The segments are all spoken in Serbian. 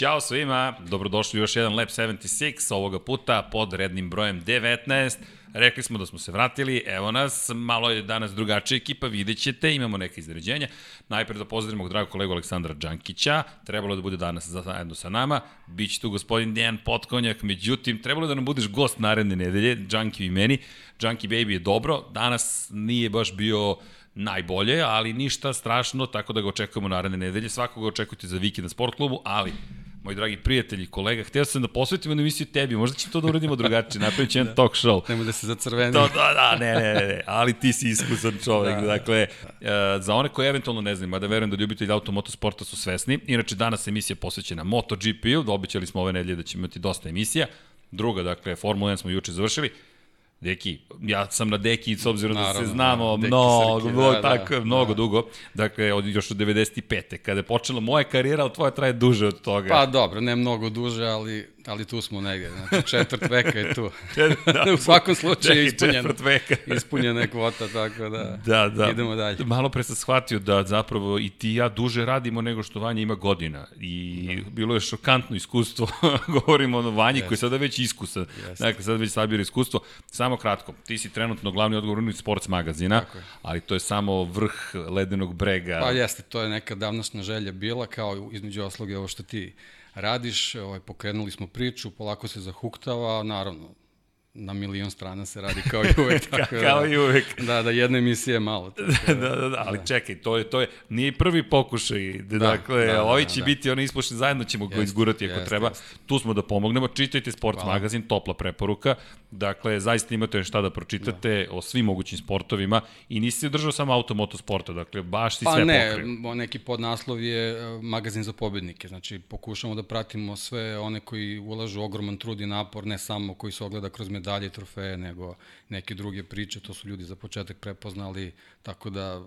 Ćao svima, dobrodošli u još jedan Lab 76, ovoga puta pod rednim brojem 19. Rekli smo da smo se vratili, evo nas, malo je danas drugačija ekipa, vidjet ćete, imamo neke izređenja. Najpred da pozdravimo dragog kolegu Aleksandra Đankića, trebalo da bude danas zajedno sa nama, biće tu gospodin Dejan Potkonjak, međutim, trebalo da nam budeš gost naredne nedelje, Đanki i meni. Đanki Baby je dobro, danas nije baš bio najbolje, ali ništa strašno, tako da ga očekujemo naredne nedelje. Svakog očekujte za vikend na sport klubu, ali moji dragi prijatelji, kolega, htio sam da posvetimo na emisiju tebi, možda ćemo to da uradimo drugačije, napravit ću jedan da. talk show. Nemo da se zacrveni. To, da, da, ne, ne, ne, ali ti si iskusan čovek, da, dakle, uh, za one koji eventualno ne znaju, mada verujem da ljubitelji automotosporta su svesni, inače danas emisija posvećena MotoGP-u, običali smo ove nedelje da ćemo imati dosta emisija, druga, dakle, Formula 1 smo juče završili, Deki, ja sam na Deki s obzirom Naravno, da se znamo da, mnogo, Srki, da, tako, da, mnogo da. dugo. Dakle, od, još od 95. Kada je počela moja karijera, ali tvoja traje duže od toga. Pa dobro, ne mnogo duže, ali ali tu smo negde, znači četvrt veka je tu. da, u svakom slučaju ispunjena, veka. ispunjena je kvota, tako da, da, da idemo dalje. Malo pre sam shvatio da zapravo i ti ja duže radimo nego što Vanja ima godina i da. bilo je šokantno iskustvo, govorimo o Vanji yes. koji je sada već iskusan, yes. dakle sada već sabira iskustvo. Samo kratko, ti si trenutno glavni odgovorni sports magazina, ali to je samo vrh ledenog brega. Pa jeste, to je neka davnostna želja bila, kao između osloge ovo što ti radiš, ovaj, pokrenuli smo priču, polako se zahuktava, naravno, na milion strana se radi kao i uvek. Tako da, kao i uvek. Da, da, jedna emisija je malo. Tako da, da, da, da, ali da. čekaj, to je, to je, nije prvi pokušaj, da, dakle, da, da, ovi će da, biti oni ispušni, zajedno ćemo jest, ga izgurati ako jest, treba. Jest. Tu smo da pomognemo, čitajte Sports Hvala. magazin, topla preporuka, dakle, zaista imate šta da pročitate da. o svim mogućim sportovima i nisi se držao samo automotosporta, dakle, baš si pa sve ne, pokrio. Pa ne, neki podnaslov je e, magazin za pobednike, znači pokušamo da pratimo sve one koji ulažu ogroman trud i napor, ne samo koji se ogleda kroz medalje i trofeje, nego neke druge priče, to su ljudi za početak prepoznali, tako da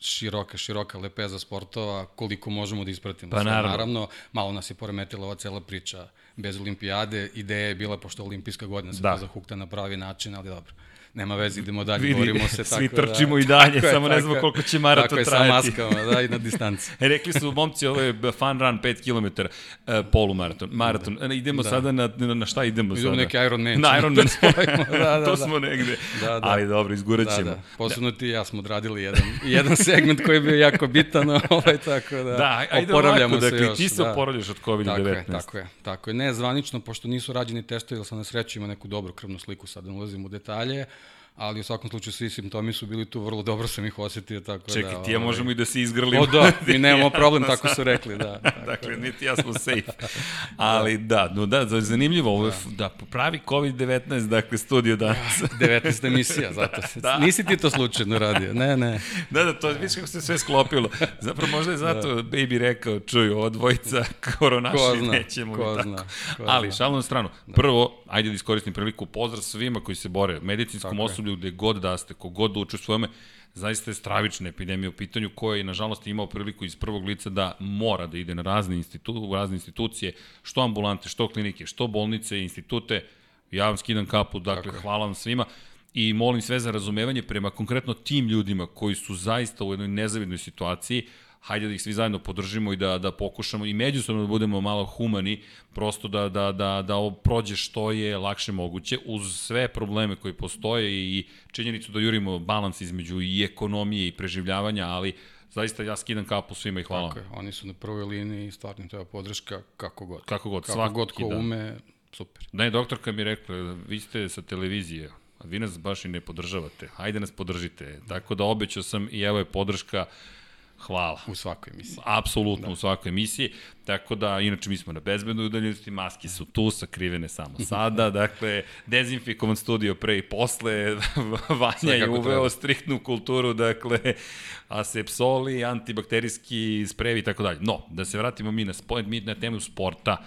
široka, široka lepeza sportova, koliko možemo da ispratimo. Pa naravno. naravno, malo nas je poremetila ova cela priča bez olimpijade. Ideja je bila, pošto olimpijska godina, se da. to zahukta na pravi način, ali dobro nema veze, idemo dalje, Vidi, borimo se tako. Svi trčimo da, i dalje, samo ne znamo koliko će maraton trajati. Tako je, trajati. sa maskama, da, i na distanci. e, rekli su momci, ovo je fun run 5 km, uh, polumaraton, maraton. Da. Idemo da. sada na, na, šta idemo, idemo sada? neki Iron Man. Na Iron Man. da, da, to da. smo negde. Da, da. Ali dobro, izgurat ćemo. Da, da. Posebno ti i ja smo odradili jedan, jedan segment koji je bio jako bitan, ovaj, tako da, da ajde oporavljamo ovako, se dakle, još. Ti se da. oporavljaš od COVID-19. Tako je, tako je, tako je. Ne zvanično, pošto nisu rađeni testovi, ili sam na sreću ima neku dobru krvnu sliku, sad da ulazim u detalje, ali u svakom slučaju svi simptomi su bili tu, vrlo dobro sam ih osetio, tako Čekaj, da... Čekaj, ti ja ovaj... možemo i da se izgrlimo. O da, mi nemamo problem, tako su rekli, da. dakle, niti ja smo safe. Ali da, no da, zanimljivo, ovo je, da, pravi COVID-19, dakle, studio danas. 19 emisija, zato se, da. nisi ti to slučajno radio, ne, ne. Da, da, to vidiš kako se sve sklopilo. Zapravo možda je zato da. Baby rekao, čuj, ovo dvojica koronaši ko zna, nećemo ko zna, tako. Ko Ali, šalno na stranu, da. prvo, ajde da iskoristim priliku, pozdrav svima koji se bore, medicinskom osoblju osoblju gde god da ste, kogod da učestvuje svojome, zaista je stravična epidemija u pitanju koja je nažalost imao priliku iz prvog lica da mora da ide na razne, institu, u razne institucije, što ambulante, što klinike, što bolnice, institute. Ja vam skidam kapu, dakle, Tako hvala vam svima i molim sve za razumevanje prema konkretno tim ljudima koji su zaista u jednoj nezavidnoj situaciji, hajde da ih svi zajedno podržimo i da, da pokušamo i međusobno da budemo malo humani, prosto da, da, da, da ovo prođe što je lakše moguće, uz sve probleme koji postoje i činjenicu da jurimo balans između i ekonomije i preživljavanja, ali zaista ja skidam kapu svima i hvala. Tako je, oni su na prvoj liniji i stvarno treba podrška kako god. Kako god, kako god ko da. ume, super. Ne, doktorka mi rekla, vi ste sa televizije, a vi nas baš i ne podržavate, hajde nas podržite. Tako da obećao sam i evo je podrška, Hvala. U svakoj emisiji. Apsolutno da. u svakoj emisiji. Tako da, inače mi smo na bezbednoj udaljenosti, maske su tu, sakrivene samo sada. Dakle, dezinfikovan studio pre i posle, Vanja je uveo treba. striktnu kulturu, dakle, asepsoli, antibakterijski sprevi i tako dalje. No, da se vratimo mi na, sport, mi na temu sporta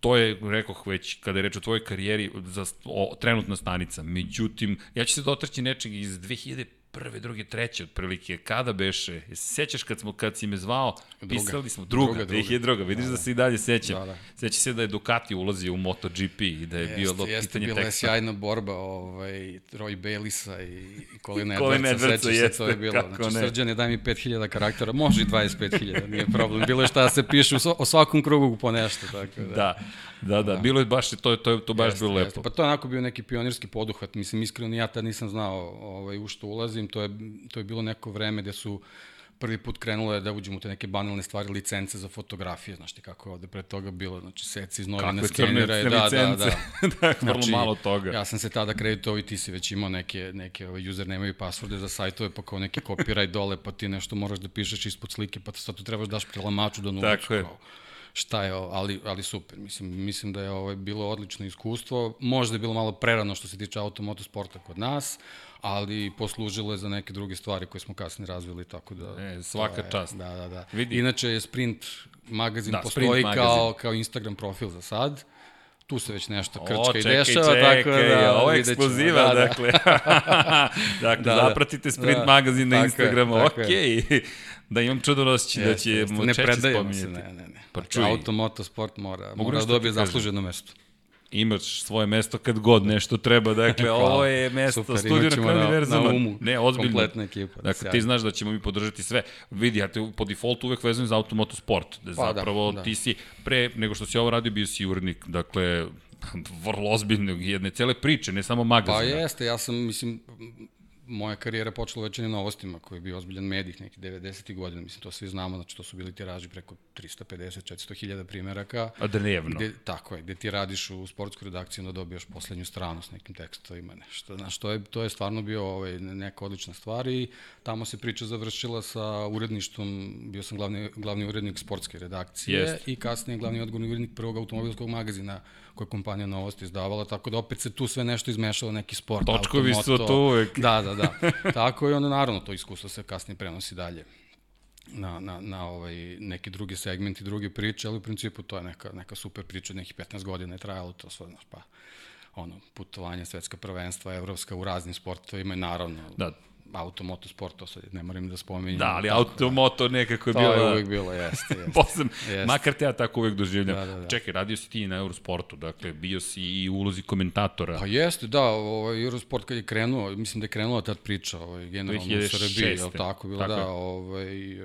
to je, rekoh već, kada je reč o tvojoj karijeri, za, o, trenutna stanica. Međutim, ja ću se dotrći nečeg iz 2000 prve, druge, treće otprilike. Kada beše? Jesi sećaš kad smo kad si me zvao, druga. pisali smo druga, druga, druga. je druga. Vidiš da, da, da se i dalje sećam. Da, da. Seća se da je Ducati ulazio u MotoGP i da je jeste, bio pitanje teksta. Jeste, bila je sjajna borba ovaj, Roy Bailisa i Colin Edwardsa, sećaš se, to je bilo. Znači, ne. Srđan je daj mi 5000 karaktera, može i 25.000, nije problem. Bilo je šta da se piše o svakom krugu po nešto. Tako da. da. Da, da, da, bilo je baš, to, to, to baš jeste, bilo lepo. Jeste. Pa to je onako bio neki pionirski poduhvat, mislim, iskreno ja tad nisam znao ovaj, u što ulazim, to je, to je bilo neko vreme gde su prvi put krenulo da uđemo u te neke banalne stvari, licence za fotografije, znaš ti kako je ovde pre toga bilo, znači seci iz novina skenera je, da, da, da. da, vrlo znači, malo toga. Ja sam se tada kreditovao i ti si već imao neke, neke ovaj, username i passworde za sajtove, pa kao neki copyright dole, pa ti nešto moraš da pišeš ispod slike, pa sad tu trebaš daš prelamaču da nuliču. Tako je. Kao šta je, ali, ali super. Mislim, mislim da je ovo ovaj, bilo odlično iskustvo. Možda je bilo malo prerano što se tiče automotosporta kod nas, ali poslužilo je za neke druge stvari koje smo kasnije razvili, tako da... E, svaka je, čast. Da, da, da. Vidi. Inače je Sprint magazin da, postoji sprint magazin. kao, kao Instagram profil za sad tu se već nešto krčka o, čekaj, i dešava, čekaj, tako da... Ovo je ekskluziva, da, da. dakle. dakle, da, zapratite Sprint da, magazin na Instagramu, okej. Okay. da imam čudan osjećaj da će mu češće spominjati. Se, ne, ne, ne. Pa čuj. Auto, moto, sport mora, mora da dobije zasluženo mesto imaš svoje mesto kad god nešto treba. Dakle, ovo je mesto, Super, studio na kraju univerzuma. Na umu, ne, ozbiljno. Kompletna ekipa. Dakle, sjajno. ti znaš da ćemo mi podržati sve. Vidi, ja te po defaultu uvek vezujem za automotosport. Da pa, da, zapravo da, da. ti si, pre nego što si ovo radio, bio si urednik. Dakle, vrlo ozbiljno jedne cele priče, ne samo magazina. Pa jeste, ja sam, mislim, moja karijera počela već na novostima, koji je bio ozbiljan medij neki 90. godina, mislim, to svi znamo, znači to su bili tiraži preko 350-400 hiljada primjeraka. A dnevno. Gde, tako je, gde ti radiš u sportskoj redakciji, onda dobijaš poslednju stranu s nekim tekstovima, nešto. Znaš, to je, to je stvarno bio ovaj, neka odlična stvar i tamo se priča završila sa uredništvom, bio sam glavni, glavni urednik sportske redakcije Jest. i kasnije glavni odgovorni urednik prvog automobilskog magazina koje je kompanija Novosti izdavala, tako da opet se tu sve nešto izmešalo, neki sport, Točkovi su tu uvek. Da, da, da. tako i onda naravno to iskustvo se kasnije prenosi dalje na, na, na ovaj, neki drugi segmenti, druge priče, ali u principu to je neka, neka super priča, nekih 15 godina je trajalo to sve, znaš, pa ono, putovanje, svetska prvenstva, evropska u raznim sportovima i naravno da automoto sport, to sad ne moram da spominjem. Da, ali automoto nekako je bilo... To je uvek bilo, jeste. jeste. Posem, jeste. makar te ja tako uvek doživljam. Da, da, da. Čekaj, radio si ti na Eurosportu, dakle, bio si i u ulozi komentatora. Pa jeste, da, ovaj, Eurosport kad je krenuo, mislim da je krenula tad priča, ovaj, generalno u Srbiji, je tako bilo, tako da, ovaj,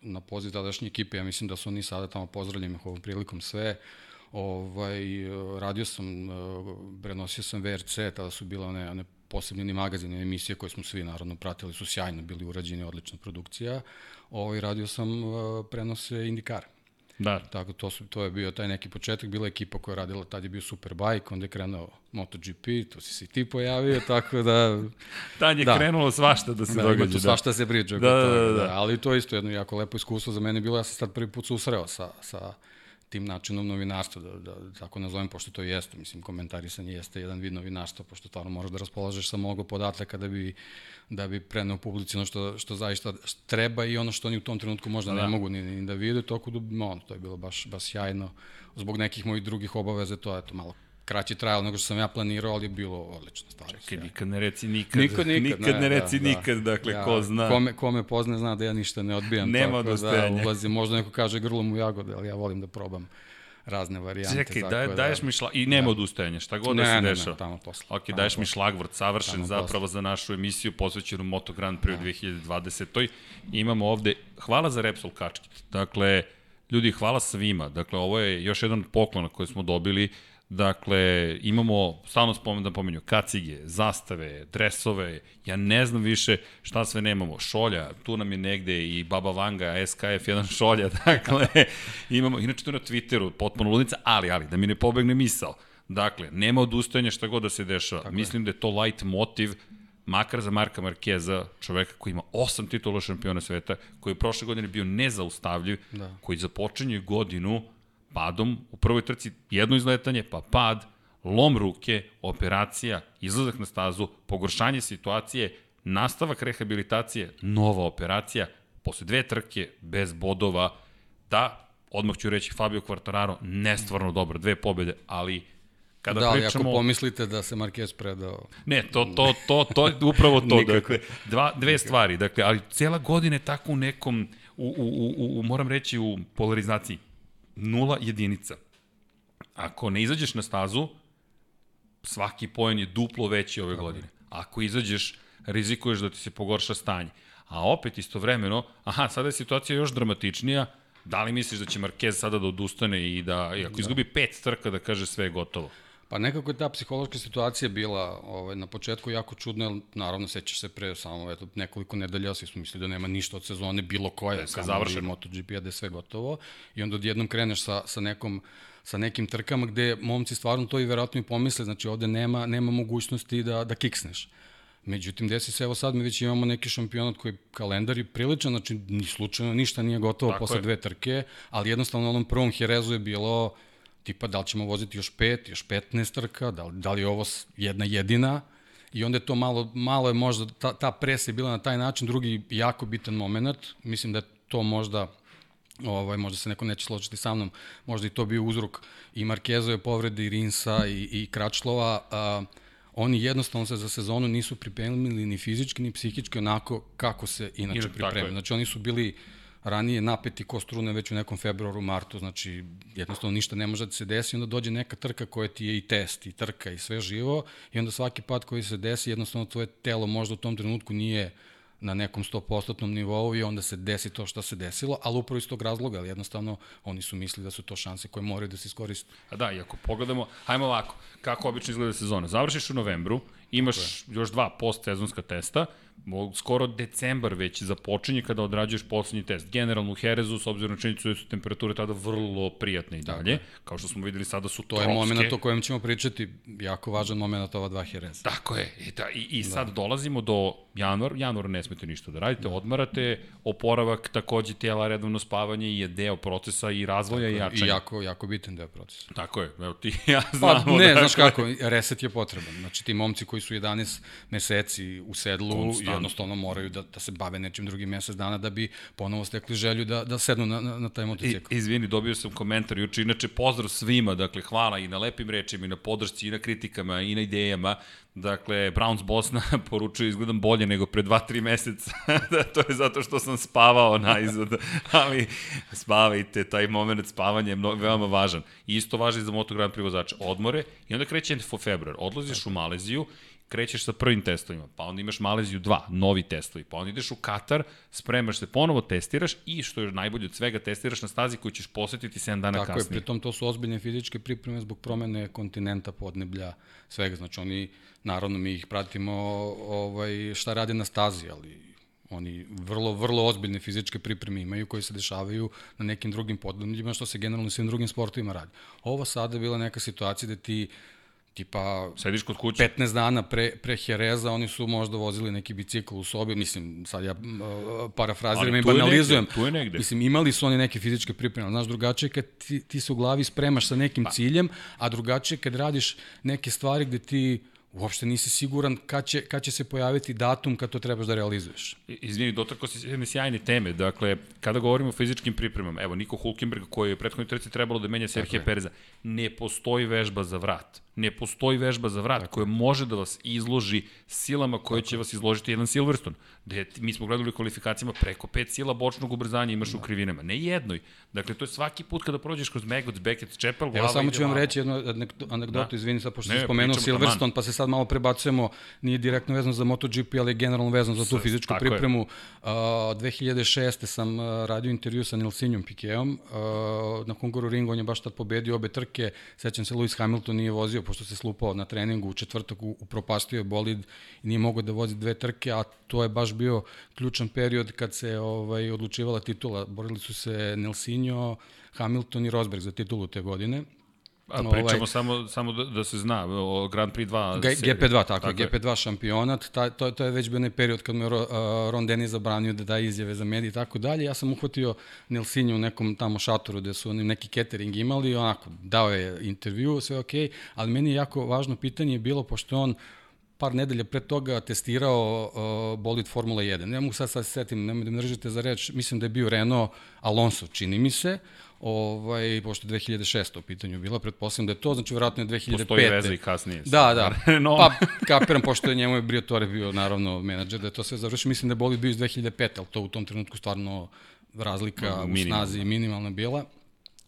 na poziv tadašnje ekipe, ja mislim da su oni sada tamo pozdravljeni ovom prilikom sve, ovaj, radio sam, prenosio sam VRC, tada su bile one, one posebni magazin emisije koje smo svi naravno pratili su sjajno bili urađeni, odlična produkcija. Ovaj radio sam uh, prenose Indikara. Da. Tako to su to je bio taj neki početak, bila ekipa koja je radila, tad je bio Superbike, onda je krenuo MotoGP, tu si se ti pojavio, tako da tad je da. krenulo svašta da se da, događa. Da, svašta se priča. Da, da, da, da, ali to isto jedno jako lepo iskustvo za mene bilo, ja sam sad prvi put susreo sa sa tim načinom novinarstva, da, da, da tako nazovem, pošto to jeste, mislim, komentarisanje jeste jedan vid novinarstva, pošto stvarno možeš da raspolažeš sa mnogo podataka da bi, da bi preneo publici ono što, što zaista treba i ono što oni u tom trenutku možda da. ne mogu ni, ni da vide, toko da, on, to je bilo baš, baš sjajno. Zbog nekih mojih drugih obaveza, to je to malo kraće trajalo nego što sam ja planirao, ali je bilo odlično stvarno. Čekaj, nikad ne reci nikad. Nikad, nikad, nikad ne, ne reci da, nikad, da. dakle, ja, ko zna. Kome, kome pozne zna da ja ništa ne odbijam. Nema tako da ulazim, možda neko kaže grlom u jagode, ali ja volim da probam razne varijante. Čekaj, daj, da, daješ mi šlag, i nema da. odustajanja, šta god da ne, da se ne, dešava. Ne, tamo posle. Ok, tamo daješ posle. mi šlagvort, savršen tamo zapravo posle. za našu emisiju posvećenu Moto Grand Prix da. 2020. Imamo ovde, hvala za Repsol Kačkit. Dakle, ljudi, hvala svima. Dakle, ovo je još jedan poklon koji smo dobili Dakle, imamo, stalno spomen da pomenju, kacige, zastave, dresove, ja ne znam više šta sve nemamo. Šolja, tu nam je negde i Baba Vanga, SKF, jedan šolja, dakle, imamo, inače to na Twitteru, potpuno ludnica, ali, ali, da mi ne pobegne misao. Dakle, nema odustajanja šta god da se dešava. Tako Mislim je. da je to light motiv, makar za Marka Markeza, čoveka koji ima osam titula šampiona sveta, koji je prošle godine bio nezaustavljiv, da. koji započenje godinu padom, u prvoj trci jedno izletanje, pa pad, lom ruke, operacija, izlazak na stazu, pogoršanje situacije, nastavak rehabilitacije, nova operacija, posle dve trke, bez bodova, da, odmah ću reći Fabio Quartararo, nestvarno dobro, dve pobede, ali Kada da, pričamo... ako pomislite da se Marquez predao... Ne, to, to, to, to je upravo to. dakle, dva, dve stvari, dakle, ali cela godina je tako u nekom, u, u, u, u, moram reći, u polarizaciji. Nula jedinica. Ako ne izađeš na stazu, svaki poen je duplo veći ove godine. Ako izađeš, rizikuješ da ti se pogorša stanje. A opet istovremeno, aha, sada je situacija još dramatičnija, da li misliš da će Marquez sada da odustane i da, i ako da. izgubi pet trka, da kaže sve je gotovo? Pa nekako je ta psihološka situacija bila ovaj, na početku jako čudna, naravno sećaš se pre samo eto, nekoliko nedelja, svi smo mislili da nema ništa od sezone, bilo koje, da samo završeno. MotoGP-a da je sve gotovo i onda odjednom kreneš sa, sa nekom sa nekim trkama gde momci stvarno to i verovatno i pomisle, znači ovde nema, nema mogućnosti da, da kiksneš. Međutim, desi se, evo sad mi već imamo neki šampionat koji kalendar je priličan, znači ni slučajno ništa nije gotovo Tako posle je. dve trke, ali jednostavno na onom prvom Herezu je bilo tipa da li ćemo voziti još pet, još 15 trka, da li, da li je ovo jedna jedina, i onda je to malo, malo je možda, ta, ta presa je bila na taj način, drugi jako bitan moment, mislim da je to možda ovaj, možda se neko neće složiti sa mnom, možda i to bio uzrok i Markezove povrede i Rinsa i, i Kračlova, a, oni jednostavno se za sezonu nisu pripremili ni fizički ni psihički onako kako se inače pripremaju. Znači oni su bili ranije napeti ko strune već u nekom februaru, martu, znači jednostavno ništa ne može da se desi, onda dođe neka trka koja ti je i test, i trka, i sve živo, i onda svaki pad koji se desi, jednostavno tvoje telo možda u tom trenutku nije na nekom 100% nivou i onda se desi to što se desilo, ali upravo iz tog razloga, ali jednostavno oni su mislili da su to šanse koje moraju da se iskoriste. A da, i ako pogledamo, hajmo ovako, kako obično izgleda sezona. Završiš u novembru, imaš još dva post-sezonska testa, skoro decembar već započinje kada odrađuješ poslednji test. Generalno u Herezu, s obzirom na činjenicu da su temperature tada vrlo prijatne i dalje, Tako. kao što smo videli sada su to tropske. To je moment o kojem ćemo pričati, jako važan moment ova dva Hereza. Tako je, i, da, i, i sad da. dolazimo do januar, januar ne smete ništa da radite, da. odmarate, oporavak takođe tijela, redovno spavanje je deo procesa i razvoja Tako i jačanja. I jako, jako bitan deo procesa. Tako je, evo ti ja znamo. Pa ne, da, znaš kako, reset je potreban. Znači ti momci koji su 11 meseci u sedlu, Konstant. jednostavno moraju da, da se bave nečim drugim mesec dana da bi ponovo stekli želju da, da sednu na, na, na taj motocikl. I, izvini, dobio sam komentar juče, inače pozdrav svima, dakle hvala i na lepim rečima i na podršci i na kritikama i na idejama. Dakle, Browns Bosna poručuje izgledam bolje nego pre 2-3 meseca. da, to je zato što sam spavao najzad. Ali spavajte, taj moment spavanja je mnogo, veoma važan. I isto važi za Moto Grand Prix. Odmore i onda kreće februar. Odlaziš u Maleziju krećeš sa prvim testovima, pa onda imaš Maleziju 2, novi testovi, pa onda ideš u Katar, spremaš se, ponovo testiraš i što je najbolje od svega, testiraš na stazi koju ćeš posetiti 7 dana Tako kasnije. Tako je, pritom to su ozbiljne fizičke pripreme zbog promene kontinenta, podneblja, svega. Znači oni, naravno mi ih pratimo ovaj, šta rade na stazi, ali oni vrlo, vrlo ozbiljne fizičke pripreme imaju koje se dešavaju na nekim drugim podnebljima, što se generalno svim drugim sportovima radi. Ovo sada je bila neka situacija da ti tipa sediš kod kuće 15 dana pre pre Jereza oni su možda vozili neki bicikl u sobi mislim sad ja uh, parafraziram i banalizujem tu je negde. mislim imali su oni neke fizičke pripreme znaš drugačije kad ti, ti se u glavi spremaš sa nekim pa. ciljem a drugačije kad radiš neke stvari gde ti uopšte nisi siguran kad će, kad će se pojaviti datum kad to trebaš da realizuješ. Izvini, dotakao si jedne sjajne teme. Dakle, kada govorimo o fizičkim pripremama, evo, Niko Hulkenberg koji je u prethodnoj treci trebalo da menja Serhije Pereza, ne postoji vežba za vrat. Ne postoji vežba za vrat koja može da vas izloži silama koje Tako. će vas izložiti jedan Silverstone. Gde mi smo gledali u kvalifikacijama preko pet sila bočnog ubrzanja imaš da. u krivinama. Ne jednoj. Dakle, to je svaki put kada prođeš kroz Megots, Beckett, Čepel, Evo samo ću vam reći jednu anegdotu, da. izvini sad, pošto ne, spomenuo Silverstone, pa se sad malo prebacujemo, nije direktno vezano za MotoGP, ali je generalno vezano za tu fizičku Tako pripremu. Uh, 2006. sam radio intervju sa Nilsinjom Pikeom, uh, na Hungaru Ringu, on je baš tad pobedio obe trke, sećam se, Lewis Hamilton nije vozio, pošto se slupao na treningu u četvrtak, upropastio je bolid i nije mogao da vozi dve trke, a to je baš bio ključan period kad se ovaj odlučivala titula. Borili su se Nelsinho, Hamilton i Rosberg za titulu te godine. A pričamo ovaj, samo, samo da, da se zna, o Grand Prix 2. GP2, tako, tako je, GP2 šampionat, ta, to, to je već bio onaj period kad me uh, Ron Dennis zabranio da daje izjave za medije i tako dalje. Ja sam uhvatio Nelsinju u nekom tamo šatoru gde su oni neki catering imali, onako, dao je intervju, sve okej, okay, ali meni je jako važno pitanje bilo, pošto on par nedelja pre toga testirao uh, bolid Formula 1. Ne mogu sad sad se setim, nemoj da me držite za reč, mislim da je bio Renault Alonso, čini mi se, ovaj, pošto je 2006. u pitanju bila, pretpostavljam da je to, znači vjerojatno je 2005. Postoji veza i kasnije. Da, da, no. pa kapiram, pošto je njemu je Briatore bio naravno menadžer, da je to sve završio, mislim da je bolid bio iz 2005. ali to u tom trenutku stvarno razlika u snazi minimalna bila.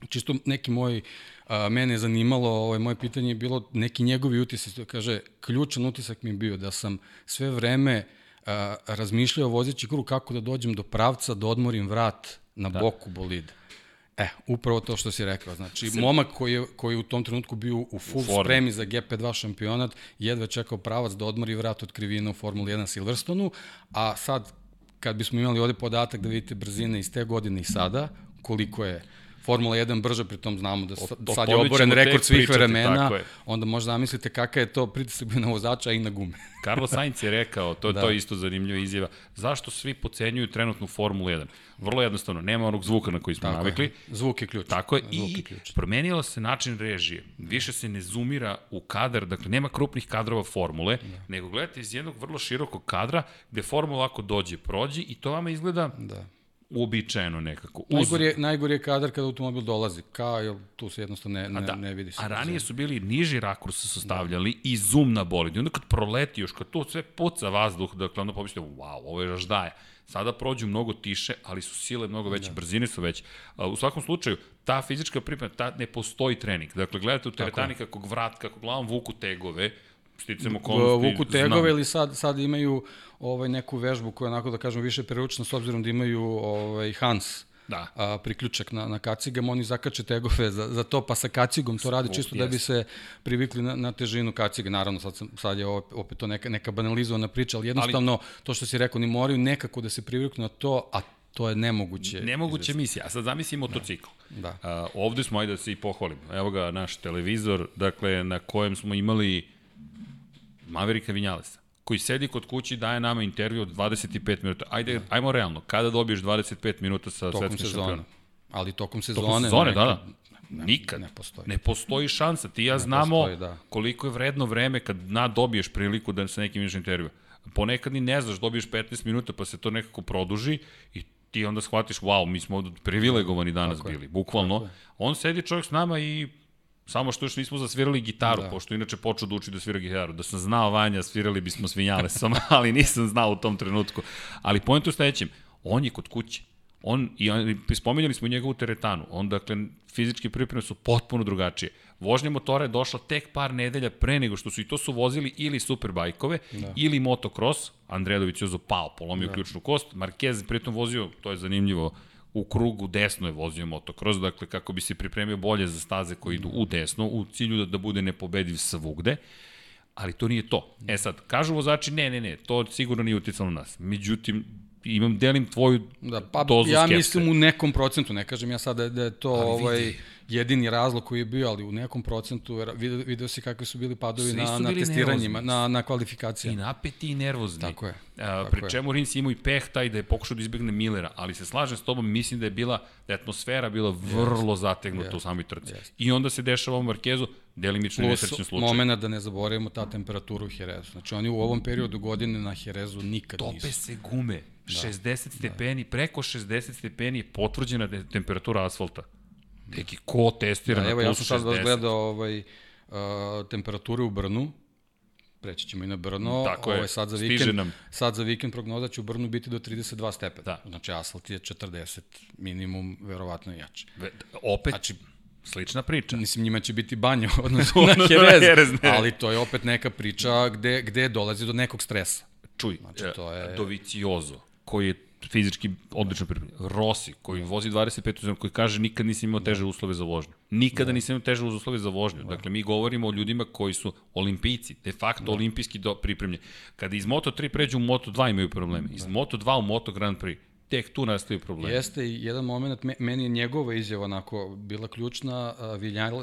Čisto neki moj a, mene je zanimalo, ovaj, moje pitanje je bilo neki njegovi utisak, kaže, ključan utisak mi je bio da sam sve vreme a, razmišljao vozeći krug kako da dođem do pravca, da odmorim vrat na da. boku bolida. E, upravo to što si rekao. Znači, Sve... momak koji je, koji je u tom trenutku bio u full u spremi za GP2 šampionat, jedva čekao pravac da odmori vrat od krivina u Formuli 1 Silverstonu, a sad, kad bismo imali ovde podatak da vidite brzine iz te godine i sada, koliko je Formula 1 brže, pritom znamo da o, sad je oboren rekord svih vremena, onda možda zamislite kakav je to pritisak bio na vozača i na gume. Carlos Sainz je rekao, to, da. to je isto zanimljiva izjava, zašto svi pocenjuju trenutnu Formulu 1? Vrlo jednostavno, nema onog zvuka na koji smo Tako navikli. Je. Zvuk je ključ. Tako je, Zvuk i ključ. promenilo se način režije. Više se ne zoomira u kadar, dakle nema krupnih kadrova formule, da. nego gledate iz jednog vrlo širokog kadra gde formula ako dođe, prođe i to vama izgleda da uobičajeno nekako. Uz... Najgori, je, najgori je kadar kada automobil dolazi, kao je, tu se jednostavno ne, ne, da, ne vidi. Se a ranije su bili niži rakurs su stavljali da. i zoom na bolid. I onda kad proleti još, kad to sve puca vazduh, dakle onda pomislite, wow, ovo je raždaje. Sada prođu mnogo tiše, ali su sile mnogo veće, da. brzine su veće. U svakom slučaju, ta fizička priprema, ta ne postoji trening. Dakle, gledate u teretani kako vrat, kako glavom vuku tegove, sticamo okolnosti. Vuku tegove ili sad, sad imaju ovaj, neku vežbu koja onako da kažem više preručna s obzirom da imaju ovaj, Hans da. a, priključak na, na kacigama, oni zakače tegove za, za to, pa sa kacigom to radi čisto da bi se privikli na, na težinu kacige. Naravno, sad, sam, sad je opet to neka, neka banalizovana priča, ali jednostavno, ali, to što si rekao, ni moraju nekako da se priviknu na to, a to je nemoguće. Nemoguće izvesti. misija. A sad zamisli motocikl. Da. da. A, ovde smo, ajde da se i pohvalimo. Evo ga naš televizor, dakle, na kojem smo imali Maverika Vinjalesa koji sedi kod kući daje nama intervju od 25 minuta. Ajde, ajmo realno, kada dobiješ 25 minuta sa tokom svetskim šampionom? Ali tokom sezone. Tokom sezone, da, da. Nikad. Ne postoji. Ne postoji šansa. Ti ja ne znamo postoji, da. koliko je vredno vreme kad na dobiješ priliku da se nekim imaš intervju. Ponekad ni ne znaš, dobiješ 15 minuta pa se to nekako produži i ti onda shvatiš, wow, mi smo privilegovani danas Tako bili, bukvalno. On sedi čovjek s nama i Samo što još nismo zasvirali gitaru, da. pošto inače počeo da uči da svira gitaru. Da sam znao Vanja, svirali bismo svinjale sam, ali nisam znao u tom trenutku. Ali pojent u sledećem, on je kod kuće. On, i on, spominjali smo njegovu teretanu, on, dakle, fizičke pripreme su potpuno drugačije. Vožnja motora je došla tek par nedelja pre nego što su i to su vozili ili superbajkove da. ili motocross. Andredović je pao, polomio da. ključnu kost. Marquez pritom vozio, to je zanimljivo, u krugu desno je vozio motocross, dakle kako bi se pripremio bolje za staze koji idu u desno, u cilju da, da bude nepobediv svugde, ali to nije to. E sad, kažu vozači, ne, ne, ne, to sigurno nije uticalo na nas. Međutim, imam, delim tvoju da, pa, dozu ja skepse. mislim u nekom procentu, ne kažem ja sada da je to ovaj, vidi jedini razlog koji je bio, ali u nekom procentu video, video si kakvi su bili padovi Svi na, na testiranjima, na, na kvalifikacijama. I napeti i nervozni. Tako je. A, pri čemu Rins imao i peh taj da je pokušao da izbegne Millera, ali se slažem s tobom, mislim da je bila, da je atmosfera bila vrlo yes. zategnuta yes. u samoj trci. Yes. I onda se dešava u Markezu, delimično nesrećni slučaj. momena da ne zaboravimo ta temperatura u Herezu. Znači oni u ovom periodu godine na Herezu nikad Tope nisu. Tope se gume. Da. 60 stepeni, da. preko 60 stepeni je potvrđena temperatura asfalta. Neki ko testira da, na evo, ja sam sad gledao ovaj, uh, temperature u Brnu, preći ćemo i na Brno. Tako je, ovaj, sad za vikend, nam. Sad za vikend prognoza će u Brnu biti do 32 stepena. Da. Znači asfalt je 40 minimum, verovatno i jače. Ve, opet, znači, Slična priča. Mislim, njima će biti banja odnosno na Jerez, Jerez ali to je opet neka priča gde, gde dolazi do nekog stresa. Čuj, znači, to je... Doviciozo, koji je fizički odlično pripremljen. Rossi, koji vozi 25 uzem, koji kaže nikad nisam imao teže uslove za vožnju. Nikada da. nisam imao teže uslove za vožnju. Da. Dakle, mi govorimo o ljudima koji su olimpijci, de facto da. olimpijski do, pripremljeni. Kada iz Moto3 pređu u Moto2 imaju probleme. Iz da. Moto2 u Moto Grand Prix tek tu nastaju problemi. Jeste i jedan moment, meni je njegova izjava onako bila ključna,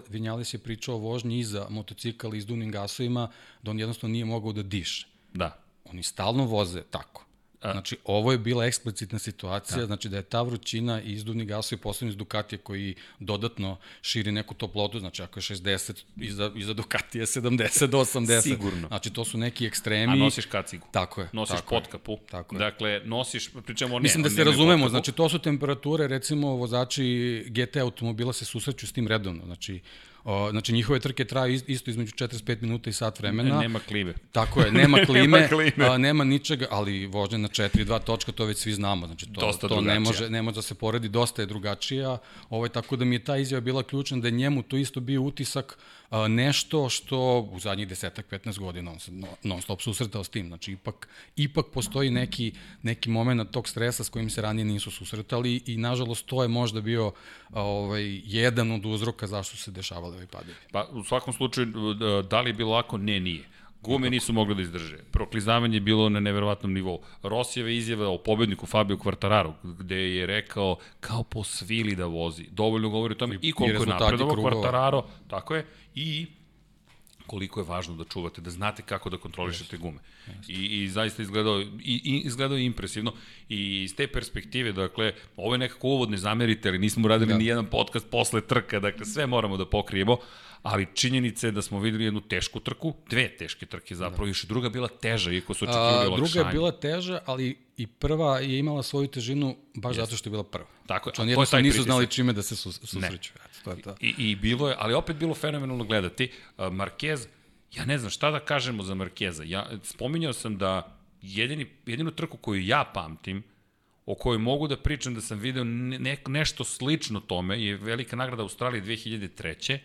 Vinjales je pričao o vožnji iza motocikala i s dunim gasovima, da on jednostavno nije mogao da diše. Da. Oni stalno voze tako znači, ovo je bila eksplicitna situacija, da. znači da je ta vrućina i izduvni gasovi posebno iz Ducatija koji dodatno širi neku toplotu, znači ako je 60, iza, iza Ducatija 70 do 80. Sigurno. Znači, to su neki ekstremi. A nosiš kacigu. Tako je. Nosiš tako potkapu. Tako je. Dakle, nosiš, pričamo ne. Mislim da se razumemo, potkapu. znači to su temperature, recimo vozači GT automobila se susreću s tim redovno, znači O, znači njihove trke traju isto između 45 minuta i sat vremena. Ne, nema klime. Tako je, nema klime, nema, klime. A, nema ničega, ali vožnja na 4-2 točka, to već svi znamo. Znači to, dosta to ne može, ne može da se poredi, dosta je drugačija. Ovaj, tako da mi je ta izjava bila ključna da je njemu to isto bio utisak a, nešto što u zadnjih desetak, 15 godina on se non stop susretao s tim. Znači ipak, ipak postoji neki, neki moment tog stresa s kojim se ranije nisu susretali i nažalost to je možda bio ovaj, jedan od uzroka zašto se dešavali ovaj padovi. Pa u svakom slučaju, da li je bilo lako? Ne, nije. Gume nisu mogli da izdrže. Proklizavanje je bilo na neverovatnom nivou. Rosijeva izjava o pobedniku Fabio Quartararo, gde je rekao kao po svili da vozi. Dovoljno govori o tome i, i koliko je napredovo Quartararo, tako je, i koliko je važno da čuvate, da znate kako da kontrolišete gume. I, i zaista izgledao, i, i, izgledao impresivno i iz te perspektive, dakle, ovo je nekako uvod, ne zamerite, ali nismo uradili da. ni jedan podcast posle trka, dakle, sve moramo da pokrijemo, ali činjenica je da smo videli jednu tešku trku, dve teške trke zapravo, da. još druga bila teža, iako su očekivali olakšanje. Druga je bila teža, ali i prva je imala svoju težinu baš Jeste. zato što je bila prva. Tako je. Znači, oni jednostavno nisu znali čime da se susreću. Ne. To je to. I, I bilo je, ali opet bilo fenomenalno gledati. Marquez, ja ne znam šta da kažemo za Markeza. Ja spominjao sam da jedini, jedinu trku koju ja pamtim, o kojoj mogu da pričam da sam video ne, nešto slično tome, je velika nagrada Australije 2003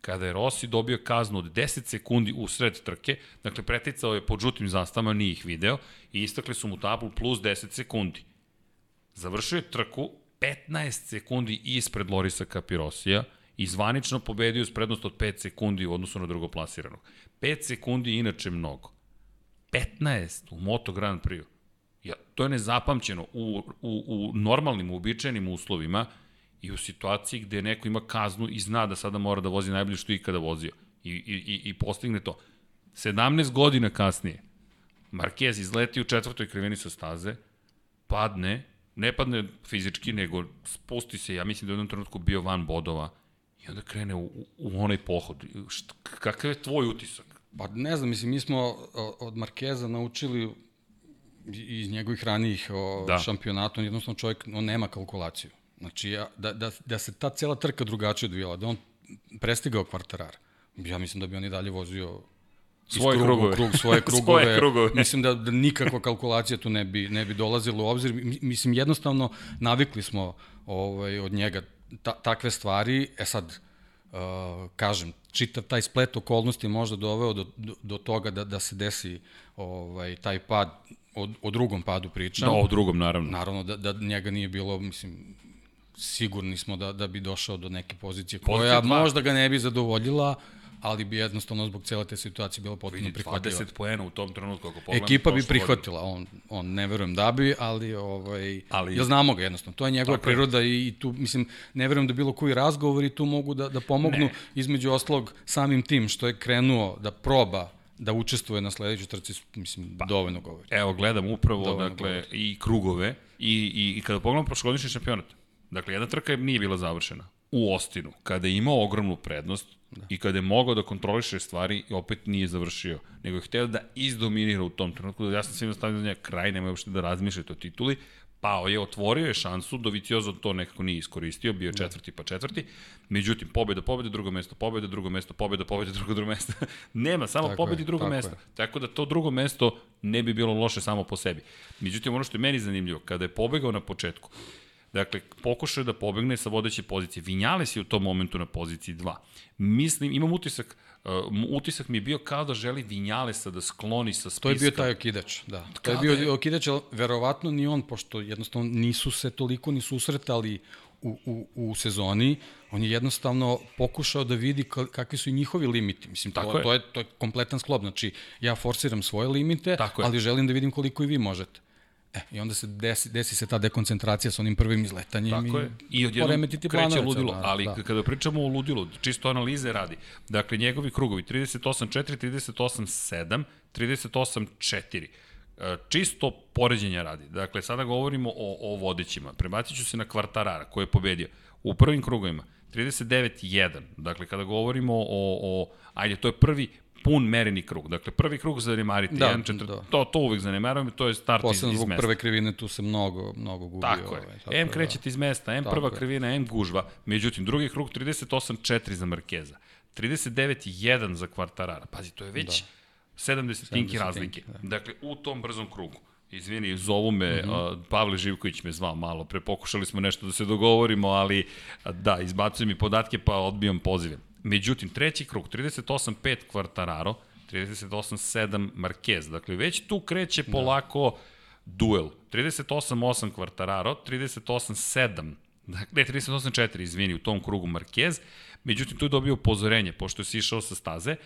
kada je Rossi dobio kaznu od 10 sekundi u sred trke, dakle preticao je pod žutim zastavama, nije ih video, i istakli su mu tablu plus 10 sekundi. Završio je trku 15 sekundi ispred Lorisa Capirosija i zvanično pobedio s prednost od 5 sekundi u odnosu na drugoplasiranog. 5 sekundi inače mnogo. 15 u Moto Grand Prix. Ja, to je nezapamćeno. U, u, u normalnim, uobičajenim uslovima i u situaciji gde neko ima kaznu i zna da sada mora da vozi najbolje što je ikada vozio i, i, i postigne to. 17 godina kasnije, Marquez izleti u četvrtoj kriveni sa staze, padne, ne padne fizički, nego spusti se, ja mislim da je u jednom trenutku bio van bodova i onda krene u, u onaj pohod. Šta, kakav je tvoj utisak? Pa ne znam, mislim, mi smo od Markeza naučili iz njegovih ranijih o, da. šampionata, on jednostavno čovjek, on nema kalkulaciju. Znači, ja, da, da, da se ta cela trka drugačije odvijela, da on prestigao kvartarar, ja mislim da bi on i dalje vozio svoje krugu, krugove. Krug, svoje krugove. svoje krugove. Mislim da, da nikakva kalkulacija tu ne bi, ne bi dolazila u obzir. Mislim, jednostavno, navikli smo ovaj, od njega ta, takve stvari. E sad, uh, kažem, čitav taj splet okolnosti možda doveo do, do, do toga da, da se desi ovaj, taj pad, o, o drugom padu pričam. Da, o drugom, naravno. Naravno, da, da njega nije bilo, mislim, sigurni smo da, da bi došao do neke pozicije koja možda ga ne bi zadovoljila, ali bi jednostavno zbog cele te situacije bila potpuno prihvatljiva. 20 poena u tom trenutku, ako pogledamo. Ekipa bi prihvatila, on, on ne verujem da bi, ali, ovaj, ali ja znamo ga jednostavno, to je njegova Tako priroda je. i tu, mislim, ne verujem da bilo koji razgovor i tu mogu da, da pomognu ne. između oslog samim tim što je krenuo da proba da učestvuje na sledećoj trci, mislim, pa, dovoljno govori. Evo, gledam upravo, dovoljno dakle, govori. i krugove i, i, i kada pogledamo prošlogodišnji šampionat, dakle, jedna trka nije bila završena u Ostinu, kada je imao ogromnu prednost, Da. I kada je mogao da kontroliše stvari, opet nije završio. Nego je hteo da izdominira u tom trenutku. Ja sam svima stavio za njega kraj, nemoj uopšte da razmišljate o tituli. Pao je, otvorio je šansu, Doviciozo to nekako nije iskoristio, bio da. četvrti pa četvrti. Međutim, pobeda, pobeda, drugo mesto, pobeda, drugo mesto, pobeda, pobeda, drugo, drugo mesto. Nema, samo tako pobeda i drugo tako mesto. Je. Tako da to drugo mesto ne bi bilo loše samo po sebi. Međutim, ono što je meni zanimljivo, kada je pobegao na početku, Dakle, pokušao da pobegne sa vodeće pozicije. Vinjales je u tom momentu na poziciji 2. Mislim, imam utisak, uh, utisak mi je bio kao da želi Vinjalesa da skloni sa spiska. To je bio taj okidač, da. To je bio je... okidač, ali verovatno ni on, pošto jednostavno nisu se toliko ni susretali u, u, u sezoni, on je jednostavno pokušao da vidi kakvi su i njihovi limiti. Mislim, Tako to, je. to, je, to je kompletan sklop. Znači, ja forsiram svoje limite, Tako ali je. želim da vidim koliko i vi možete. E, I onda se desi, desi se ta dekoncentracija sa onim prvim izletanjem Tako i, je. I odjednom kreće ludilo. Ali da. kada pričamo o ludilu, čisto analize radi. Dakle, njegovi krugovi 38-4, 38-7, 38-4. E, čisto poređenja radi. Dakle, sada govorimo o, o vodećima. Prebacit ću se na Kvartarara koji je pobedio. U prvim krugovima 39-1. Dakle, kada govorimo o, o, ajde, to je prvi pun mereni krug. Dakle, prvi krug zanemarite, da, 1, 4, da. to, to uvek zanemarujem, to je start Posledno iz, iz mesta. prve krivine tu se mnogo, mnogo gubio. Tako je. Ovaj, tako M krećete da. iz mesta, M prva je. krivina, M gužva. Međutim, drugi krug 38-4 za Markeza. 39-1 za Kvartarara. Pazi, to je već da. 70 tinki razlike. Da. Dakle, u tom brzom krugu. Izvini, zovu me, mm -hmm. uh, Pavle Živković me zvao malo pre, pokušali smo nešto da se dogovorimo, ali da, izbacujem mi podatke pa odbijam pozive. Međutim, treći krug, 38-5 Kvartararo, 38-7 Marquez, dakle već tu kreće da. polako da. duel. 38-8 Kvartararo, 38-7 Dakle, ne, 38-4, izvini, u tom krugu Marquez. Međutim, tu je dobio upozorenje, pošto je sišao sa staze.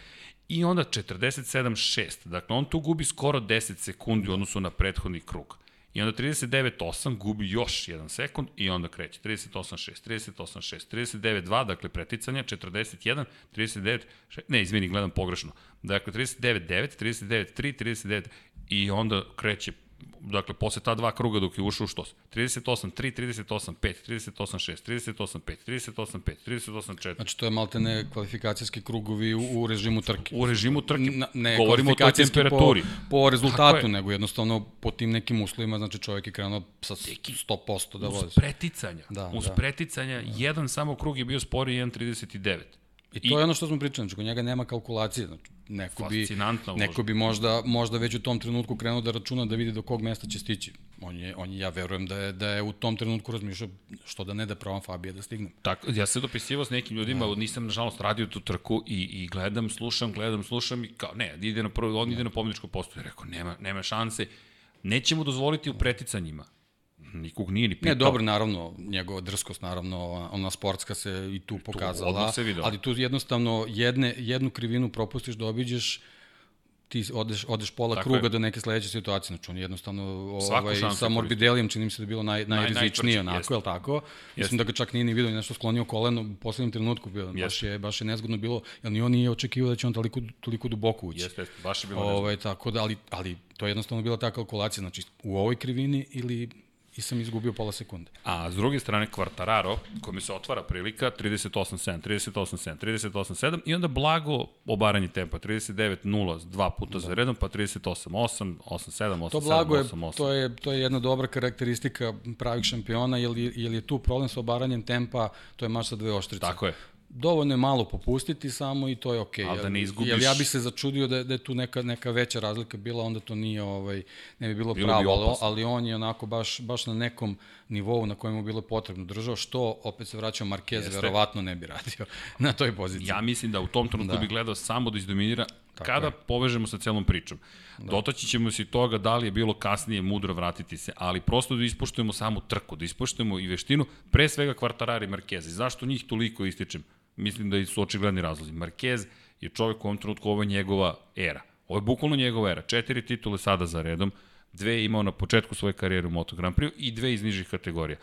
I onda 47-6. Dakle, on tu gubi skoro 10 sekundi u odnosu na prethodni krug. I onda 39-8 gubi još jedan sekund i onda kreće. 38-6, 38-6, 39-2, dakle preticanja, 41, 39, 6, ne, izvini, gledam pogrešno. Dakle, 39-9, 39-3, 39 i onda kreće dakle, posle ta dva kruga dok je ušao u štos. 38-3, 38-5, 38-6, 38-5, 38-5, 38-4. Znači, to je malte ne kvalifikacijski krugovi u, u režimu trke. U režimu trke. Na, ne Govorimo o toj temperaturi. Po, po rezultatu, nego jednostavno po tim nekim uslovima, znači čovjek je krenuo sa 100% da vozi. Uz preticanja. Da, uz da. preticanja, da. jedan samo krug je bio spori 1.39. I to I, je ono što smo pričali, znači kod njega nema kalkulacije, znači neko bi, neko bi možda, možda već u tom trenutku krenuo da računa da vidi do kog mesta će stići. On je, on je, ja verujem da je, da je u tom trenutku razmišljao što da ne da pravam Fabija da stignem. Tako, ja se dopisivao s nekim ljudima, da. nisam nažalost radio tu trku i, i gledam, slušam, gledam, slušam i kao, ne, ide na prvo, on ide na pomničko postoje. Rekao, nema, nema šanse. Nećemo dozvoliti u preticanjima nikog nije ni pitao. Ne, dobro, naravno, njegova drskost, naravno, ona sportska se i tu pokazala, tu se ali tu jednostavno jedne, jednu krivinu propustiš da obiđeš ti odeš, odeš pola Tako kruga je. do neke sledeće situacije, znači on jednostavno ovaj, sa Morbidelijom čini mi se da je bilo naj, najrizičnije, naj, onako, je li tako? Jest. Mislim da ga čak nije ni vidio, nešto sklonio koleno u poslednjem trenutku, bio, baš, je, baš je nezgodno bilo, jer ni on nije očekivao da će on toliko, toliko duboko ući. Jeste, jeste, baš je bilo ovaj, Tako da, ali, ali to je jednostavno bila ta kalkulacija, znači u ovoj krivini ili i sam izgubio pola sekunde. A s druge strane Quartararo, kome se otvara prilika, 38-7, 38-7, 38-7 i onda blago obaranje tempa, 39-0 dva puta da. za redom, pa 38-8, 8-7, 8-7, To blago je, 8-8. To je, to je jedna dobra karakteristika pravih šampiona, jer, jer je tu problem sa obaranjem tempa, to je mač sa dve oštrice. Tako je dovoljno je malo popustiti samo i to je okej. Okay. Ali da ne izgubiš... Jer ja bih se začudio da, da je tu neka, neka veća razlika bila, onda to nije, ovaj, ne bi bilo, bilo pravo, bi ali, ali on je onako baš, baš na nekom nivou na kojem mu bilo potrebno držao, što opet se vraćao Marquez, Jeste. verovatno ne bi radio na toj poziciji. Ja mislim da u tom trenutku da. bi gledao samo da izdominira Tako kada je. povežemo sa celom pričom. Da. Dotaći ćemo se i toga da li je bilo kasnije mudro vratiti se, ali prosto da ispoštujemo samu trku, da ispoštujemo i veštinu, pre svega Kvartarari i Marquez. Zašto njih toliko ističem? Mislim da su očigledni razlozi. Marquez je čovjek u ovom trenutku, ovo je njegova era. Ovo je bukvalno njegova era. Četiri titule sada za redom, dve je imao na početku svoje karijere u Moto Grand Prix i dve iz nižih kategorija.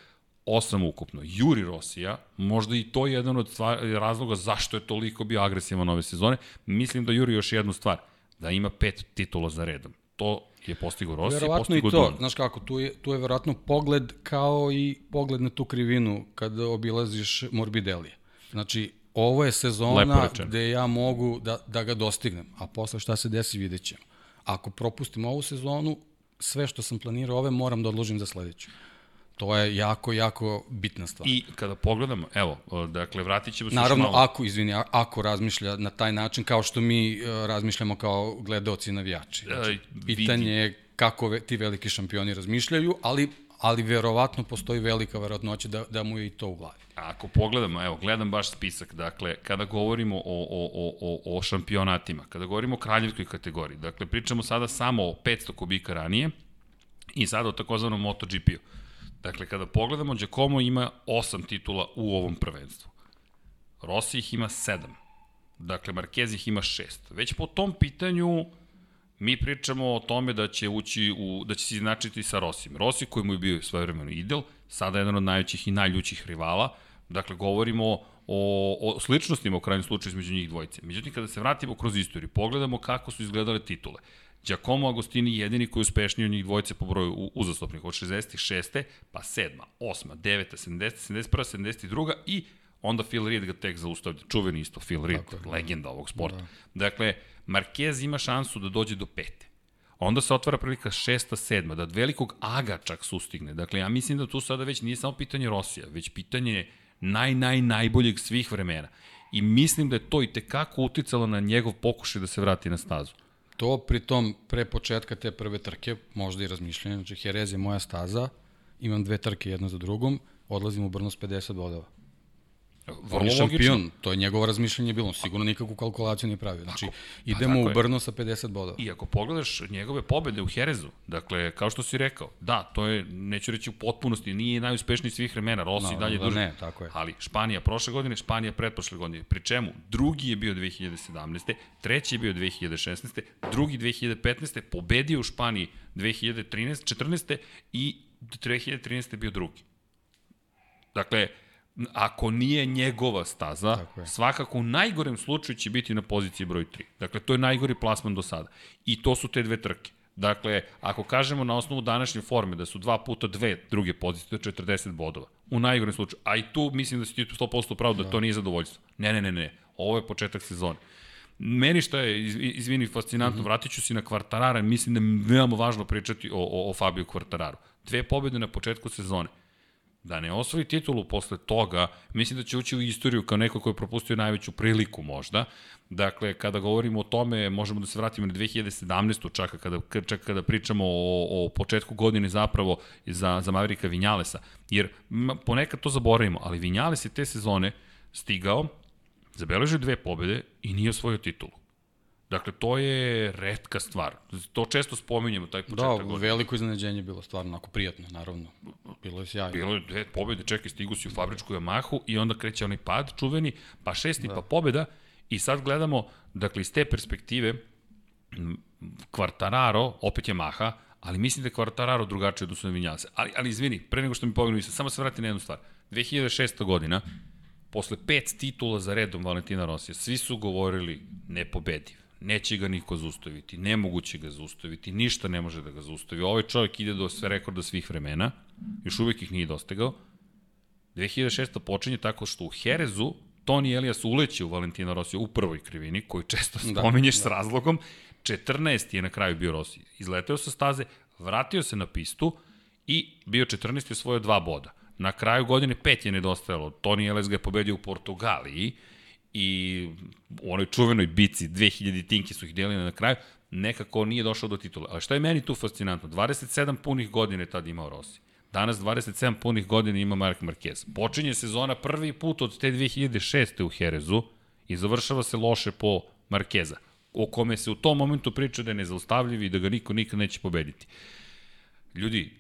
Osam ukupno. Juri Rosija, možda i to je jedan od stvar, razloga zašto je toliko bio agresivan ove sezone. Mislim da Juri još jednu stvar, da ima pet titula za redom. To je postigao Rossi, verovatno postigao i to, Don. znaš kako, tu je, tu je verovatno pogled kao i pogled na tu krivinu kada obilaziš Morbidelije. Znači, ovo je sezona gde ja mogu da, da ga dostignem, a posle šta se desi vidjet ćemo. Ako propustim ovu sezonu, sve što sam planirao ove moram da odložim za sledeću. To je jako, jako bitna stvar. I kada pogledamo, evo, dakle, vratit ćemo se Naravno, malo. ako, izvini, ako razmišlja na taj način, kao što mi uh, razmišljamo kao gledaoci i navijači. Znači, pitanje je kako ti veliki šampioni razmišljaju, ali ali verovatno postoji velika verovatnoća da, da mu je i to u glavi. Ako pogledamo, evo, gledam baš spisak, dakle, kada govorimo o, o, o, o šampionatima, kada govorimo o kraljevskoj kategoriji, dakle, pričamo sada samo o 500 kubika ranije i sada o takozvanom MotoGP-u. Dakle, kada pogledamo, Giacomo ima 8 titula u ovom prvenstvu. Rossi ih ima 7. Dakle, Marquez ih ima 6. Već po tom pitanju mi pričamo o tome da će ući u, da će se iznačiti sa Rosim. Rossi koji mu je bio svojevremeno idel, sada je jedan od najvećih i najljućih rivala, dakle govorimo o, o sličnostima u krajnjem slučaju između njih dvojice. Međutim, kada se vratimo kroz istoriju, pogledamo kako su izgledale titule. Giacomo Agostini jedini koji je uspešniji od njih dvojice po broju uzastopnih od 66. pa 7. 8. 9. 70. 71. 72. i onda Phil Reed ga tek zaustavlja. Čuveni isto Phil Reed, Tako, legenda ovog sporta. Da. Dakle, Marquez ima šansu da dođe do pete. Onda se otvara prilika šesta, sedma, da velikog aga čak sustigne. Dakle, ja mislim da tu sada već nije samo pitanje Rosija, već pitanje naj, naj, najboljeg svih vremena. I mislim da je to i tekako uticalo na njegov pokušaj da se vrati na stazu. To pritom pre početka te prve trke, možda i razmišljanje, znači Jerez je moja staza, imam dve trke jedna za drugom, odlazim u Brno s 50 bodova. Vrlo je šampion, logično. to je njegovo razmišljanje bilo, sigurno nikakvu kalkulaciju nije pravio. Znači, ako, idemo u Brno sa 50 bodova. I ako pogledaš njegove pobede u Herezu, dakle, kao što si rekao, da, to je, neću reći u potpunosti, nije najuspešniji svih vremena, Rossi no, dalje da, duže. Ne, tako je. Ali Španija prošle godine, Španija pretprošle godine. Pri čemu, drugi je bio 2017. Treći je bio 2016. Drugi 2015. Pobedio u Španiji 2013. 14. i 2013. je bio drugi. Dakle, ako nije njegova staza, svakako u najgorem slučaju će biti na poziciji broj 3. Dakle, to je najgori plasman do sada. I to su te dve trke. Dakle, ako kažemo na osnovu današnje forme da su dva puta dve druge pozicije, to je 40 bodova. U najgorem slučaju. A i tu mislim da si ti 100% pravo da, da to nije zadovoljstvo. Ne, ne, ne, ne. Ovo je početak sezone. Meni što je, izvini, fascinantno, mm -hmm. vratit ću se na Kvartarara, mislim da je veoma važno pričati o, o, o Fabio Kvartararu. Dve pobjede na početku sezone da ne osvoji titulu posle toga, mislim da će ući u istoriju kao neko ko je propustio najveću priliku možda. Dakle, kada govorimo o tome, možemo da se vratimo na 2017. čak kada, čak kada pričamo o, o početku godine zapravo za, za Maverika Vinjalesa. Jer ponekad to zaboravimo, ali Vinjales je te sezone stigao, zabeležio dve pobede i nije osvojio titulu. Dakle, to je redka stvar. To često spominjemo, taj početak da, godine. Da, veliko iznenađenje bilo stvarno, onako prijatno, naravno. Bilo je sjajno. Bilo je dve pobjede, čekaj, stigu si u fabričku Yamahu i onda kreće onaj pad čuveni, pa šesti, da. pa pobjeda. I sad gledamo, dakle, iz te perspektive, Quartararo, opet je Maha, ali mislim da je Quartararo drugačiji od Usuna Vinjasa. Ali, ali izvini, pre nego što mi pogledam, samo se vrati na jednu stvar. 2006. godina, posle pet titula za redom Valentina Rosija, svi su govorili nepobediv neće ga niko zaustaviti, nemoguće ga zaustaviti, ništa ne može da ga zaustavi. Ovaj čovjek ide do sve rekorda svih vremena, još uvijek ih nije dostegao. 2006. počinje tako što u Herezu Toni Elias uleće u Valentina Rosija u prvoj krivini, koju često da, spominješ da, da. s razlogom. 14. je na kraju bio Rossi. Izleteo sa staze, vratio se na pistu i bio 14. svoje dva boda. Na kraju godine pet je nedostajalo. Toni Elias ga je pobedio u Portugaliji, i u onoj čuvenoj bici 2000 tinki su ih delili na kraju, nekako nije došao do titula. Ali šta je meni tu fascinantno? 27 punih godina je tad imao Rossi. Danas 27 punih godina ima Mark Marquez. Počinje sezona prvi put od te 2006. u Herezu i završava se loše po Markeza, o kome se u tom momentu priča da je nezaustavljiv i da ga niko nikad neće pobediti. Ljudi,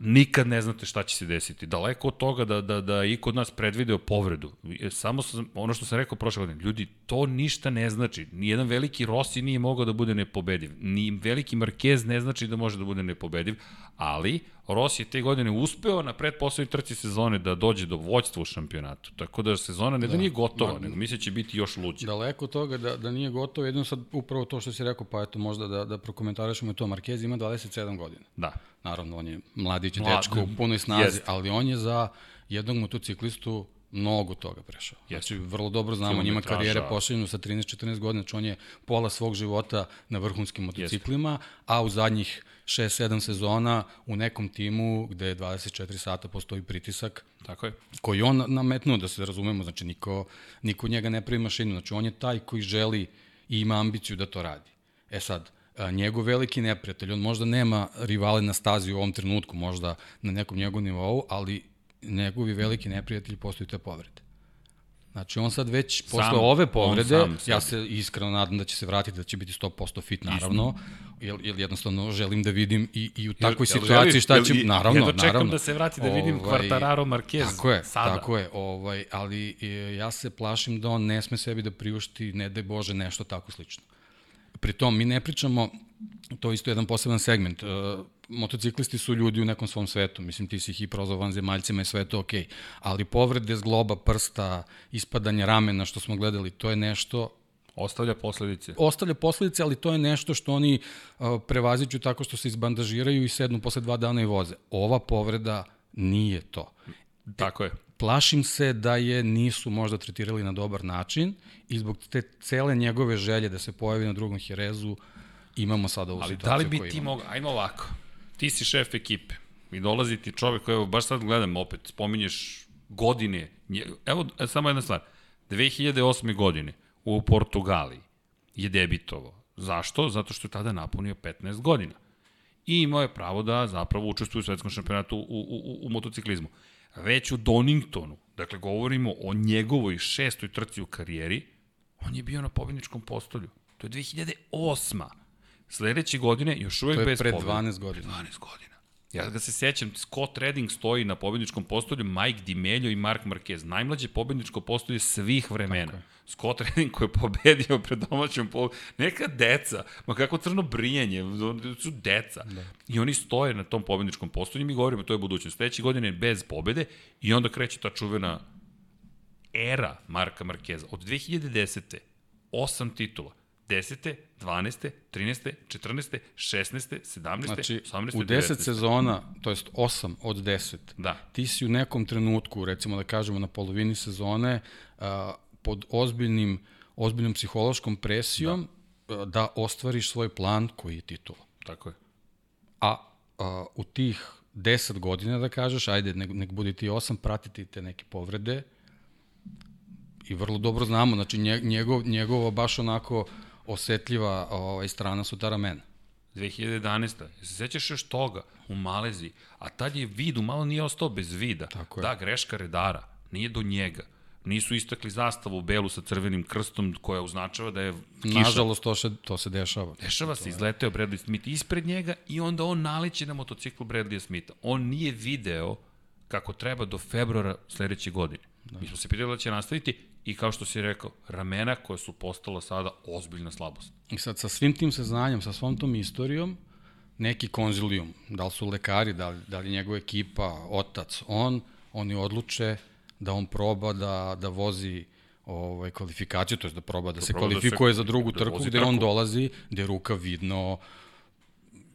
nikad ne znate šta će se desiti. Daleko od toga da, da, da i kod nas predvideo povredu. Samo sam, ono što sam rekao prošle godine, ljudi, to ništa ne znači. Nijedan veliki Rossi nije mogao da bude nepobediv. Ni veliki Marquez ne znači da može da bude nepobediv, ali Rossi je te godine uspeo na predposlednjoj trci sezone da dođe do vođstva u šampionatu. Tako da sezona ne da, da nije gotova, nego misle će biti još luđe. Daleko od toga da, da nije gotovo, jedino sad upravo to što si rekao, pa eto možda da, da prokomentarišemo to. Marquez ima 27 godina. Da. Naravno, on je mladić, Mlad, dečko u punoj snazi, jest. ali on je za jednog motociklistu mnogo toga prešao. Znači, vrlo dobro znamo, on ima karijere pošaljenu sa 13-14 godina, znači on je pola svog života na vrhunskim motociklima, Jeste. a u zadnjih 6-7 sezona u nekom timu gde je 24 sata postoji pritisak Tako je. koji on nametnuo, da se razumemo, znači niko, niko njega ne pravi mašinu, znači on je taj koji želi i ima ambiciju da to radi. E sad, njegov veliki neprijatelj, on možda nema rivale na stazi u ovom trenutku, možda na nekom njegovom nivou, ali njegovi veliki neprijatelji postaju te povrede. Znači on sad već posle sam, ove povrede, sam, ja se iskreno nadam da će se vratiti, da će biti 100% fit naravno, jer, jer jednostavno želim da vidim i, i u takvoj jel, situaciji šta će, naravno, jedno čekam naravno. da se vrati da vidim ovaj, Quartararo Marquez tako je, sada. Tako je, ovaj, ali e, ja se plašim da on ne sme sebi da priušti, ne daj Bože, nešto tako slično. Pritom, mi ne pričamo, to je isto jedan poseban segment, uh, motociklisti su ljudi u nekom svom svetu, mislim ti si ih i prozvao vanzemaljcima i sve je to okej, okay. ali povrede zgloba, prsta, ispadanje ramena što smo gledali, to je nešto Ostavlja posledice. Ostavlja posledice, ali to je nešto što oni uh, prevaziću tako što se izbandažiraju i sednu posle dva dana i voze. Ova povreda nije to. Tako je. Plašim se da je nisu možda tretirali na dobar način i zbog te cele njegove želje da se pojavi na drugom Herezu imamo sada ovu Ali situaciju da li bi ti mogao, ajmo ovako, ti si šef ekipe i dolazi ti čovek koji, evo, baš sad gledam opet, spominješ godine, evo, samo jedna stvar, 2008. godine u Portugaliji je debitovao. Zašto? Zato što je tada napunio 15 godina. I imao je pravo da zapravo učestvuje u svetskom šampionatu u, u, u, u motociklizmu. Već u Doningtonu, dakle govorimo o njegovoj šestoj trci u karijeri, on je bio na pobjedničkom postolju. To je 2008. Sledeće godine još uvek bez pobjede. To je pred 12 godina. 12 godina. Ja ga se sećam, Scott Redding stoji na pobedničkom postolju, Mike Dimelio i Mark Marquez. Najmlađe pobedničko postolje svih vremena. Scott Redding koji je pobedio pred domaćom pol... Neka deca, ma kako crno brijanje, su deca. Da. I oni stoje na tom pobedničkom postolju i mi govorimo, to je budućnost. Sledeće godine bez pobede i onda kreće ta čuvena era Marka Markeza. Od 2010. osam titula. 10. 12. 13. 14. 16. 17. Znači, 18. u 10 sezona, to jest 8 od 10, da. ti si u nekom trenutku, recimo da kažemo na polovini sezone, a, pod ozbiljnim, ozbiljnom psihološkom presijom da. da ostvariš svoj plan koji je titula. Tako je. A, a u tih 10 godina, da kažeš, ajde, nek, nek budi ti 8, pratiti te neke povrede, i vrlo dobro znamo, znači njegov, njegovo baš onako osetljiva ovaj, strana su ta ramena. 2011. Se sećaš još toga u Maleziji, a tad je vidu malo nije ostao bez vida. Tako je. Da, greška redara, nije do njega. Nisu istakli zastavu belu sa crvenim krstom koja označava da je kiša. Nažalost, to se, to se dešava. Dešava se, izleteo Bradley Smith ispred njega i onda on naleće na motociklu Bradley Smitha. On nije video kako treba do februara sledeće godine. Da. Mi smo se pitali da će nastaviti i kao što si rekao, ramena koja su postala sada ozbiljna slabost. I sad sa svim tim saznanjem, sa svom tom istorijom, neki konzilijum, da li su lekari, da li, da li njegova ekipa, otac, on, oni odluče da on proba da, da vozi ovaj, kvalifikaciju, to je da proba da, da se proba kvalifikuje da se, za drugu da trku, gde trku. on dolazi, gde je ruka vidno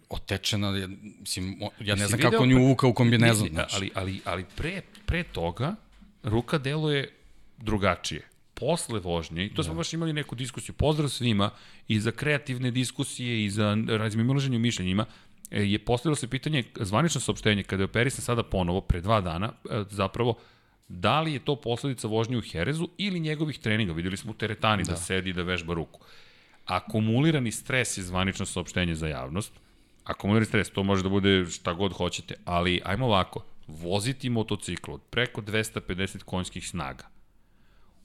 otečena, mislim, ja ne znam kako on ju uvuka u kombinezon. Znači. Ali, ali, ali pre, pre toga, ruka deluje drugačije. Posle vožnje, i to da. smo baš imali neku diskusiju, pozdrav svima i za kreativne diskusije i za razmimilaženje mišljenjima, e, je postavilo se pitanje, zvanično saopštenje, kada je operisan sada ponovo, pre dva dana, e, zapravo, da li je to posledica vožnje u Herezu ili njegovih treninga. Videli smo u teretani da, da sedi i da vežba ruku. Akumulirani stres je zvanično saopštenje za javnost. Akumulirani stres, to može da bude šta god hoćete, ali ajmo ovako, voziti motocikl od preko 250 konjskih snaga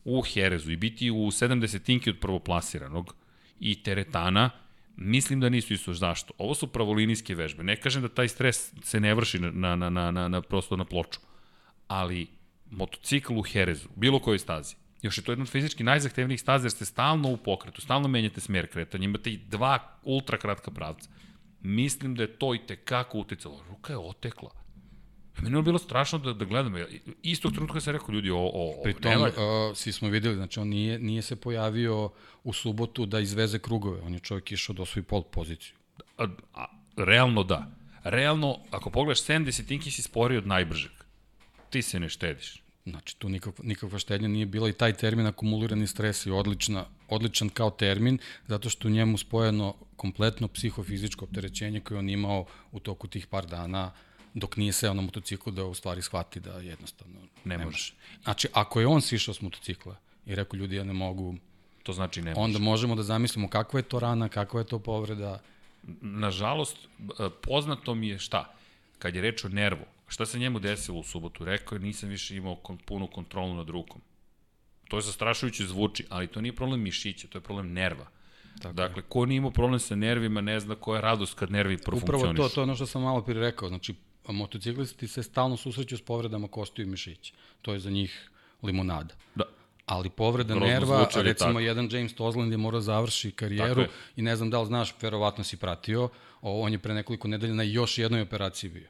u Herezu i biti u 70 od prvoplasiranog i teretana, mislim da nisu isto. Zašto? Ovo su pravolinijske vežbe. Ne kažem da taj stres se ne vrši na, na, na, na, na prosto na ploču, ali motocikl u Herezu, bilo kojoj stazi, još je to jedna od fizički najzahtevnijih staza jer ste stalno u pokretu, stalno menjate smer kretanja, imate i dva ultra kratka pravca. Mislim da je to i tekako uticalo. Ruka je otekla Meni je bilo strašno da, da gledam. Istog trenutka sam rekao, ljudi, o, o, Pritom, nema... uh, svi smo videli, znači on nije, nije se pojavio u subotu da izveze krugove. On je čovjek išao do svoj pol poziciju. A, a, realno da. Realno, ako pogledaš, 7 desetinki si sporiji od najbržeg. Ti se ne štediš. Znači, tu nikakva, nikakva štednja nije bila i taj termin akumulirani stres je odlična, odličan kao termin, zato što u njemu spojeno kompletno psihofizičko opterećenje koje on imao u toku tih par dana dok nije seo na motociklu da u stvari shvati da jednostavno ne, ne može. Znači, ako je on sišao s motocikla i rekao ljudi ja ne mogu, to znači ne može. Onda možemo da zamislimo kakva je to rana, kakva je to povreda. Nažalost, poznato mi je šta? Kad je reč o nervu, šta se njemu desilo u subotu? Rekao je nisam više imao kon, punu kontrolu nad rukom. To je zastrašujuće zvuči, ali to nije problem mišića, to je problem nerva. Tako dakle, ko nije imao problem sa nervima, ne zna koja je radost kad nervi profunkcioniš. Upravo to, to je ono što sam malo prije rekao. Znači, motociklisti se stalno susreću s povredama kostiju i mišića. To je za njih limonada. Da. Ali povreda Grozno nerva, recimo tako. jedan James Tozland je morao završi karijeru i ne znam da li znaš, verovatno si pratio, on je pre nekoliko nedelja na još jednoj operaciji bio.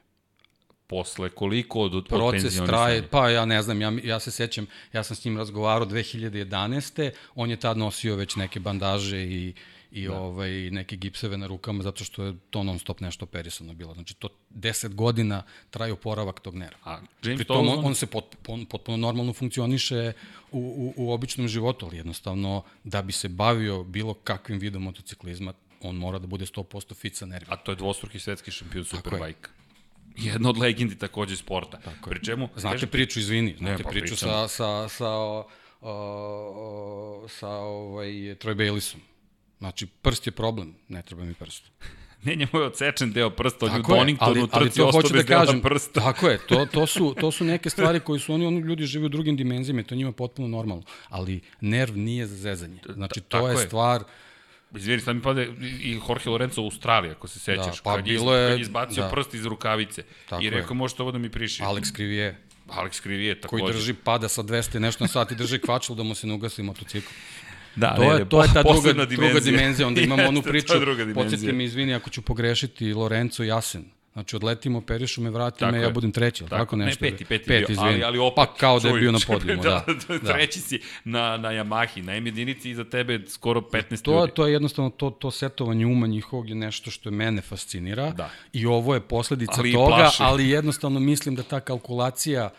Posle koliko od, od Proces traje, pa ja ne znam, ja, ja se sećam, ja sam s njim razgovarao 2011. On je tad nosio već neke bandaže i, i da. ovaj, neke gipseve na rukama, zato što je to non stop nešto operisano bilo. Znači, to 10 godina traje oporavak tog nerva. A James Pritom, on, on se pot, on, potpuno normalno funkcioniše u, u, u običnom životu, ali jednostavno, da bi se bavio bilo kakvim vidom motociklizma, on mora da bude 100% fit sa nervima. A to je dvostruki svetski šampion Superbike. Jedna od legendi takođe sporta. Tako Pri čemu... Znate kažem, priču, izvini, znate ne, pa priču pričam. sa, sa, sa, uh, uh, sa ovaj, Troy Baylissom. Znači, prst je problem, ne treba mi prst. ne, njemu je odsečen deo prsta, on je u Doningtonu trci ostao bez da kažem, prsta. Tako je, to, to, su, to su neke stvari koje su oni, oni ljudi žive u drugim dimenzijama to njima potpuno normalno. Ali nerv nije za zezanje. Znači, to je, je stvar Izvini, sad mi pade i Jorge Lorenzo u Australiji, ako se sećaš, da, pa kad, bilo je, kad je izbacio da. prst iz rukavice Tako i rekao, možete ovo da mi priši. Alex Krivije. Alex Krivije, takođe. Koji drži pada sa 200 nešto na sat i drži kvačlu da mu se ne ugasi motocikl. Da, to, ne, je, to je ta druga, dimenzija. druga dimenzija. Onda imamo onu priču, podsjeti mi, izvini, ako ću pogrešiti, Lorenzo Jasen. Znači, odletimo, perišu me, vrati tako me, je. ja budem treći, tako, tako nešto? Ne, peti, peti, peti bio, ali, ali opet, pa kao da je bio na podijumu, da, da, da. Treći si na, na Yamahi, na M jedinici iza tebe skoro 15 to, ljudi. To je jednostavno, to, to setovanje uma njihovog je nešto što mene fascinira da. i ovo je posledica ali toga, ali jednostavno mislim da ta kalkulacija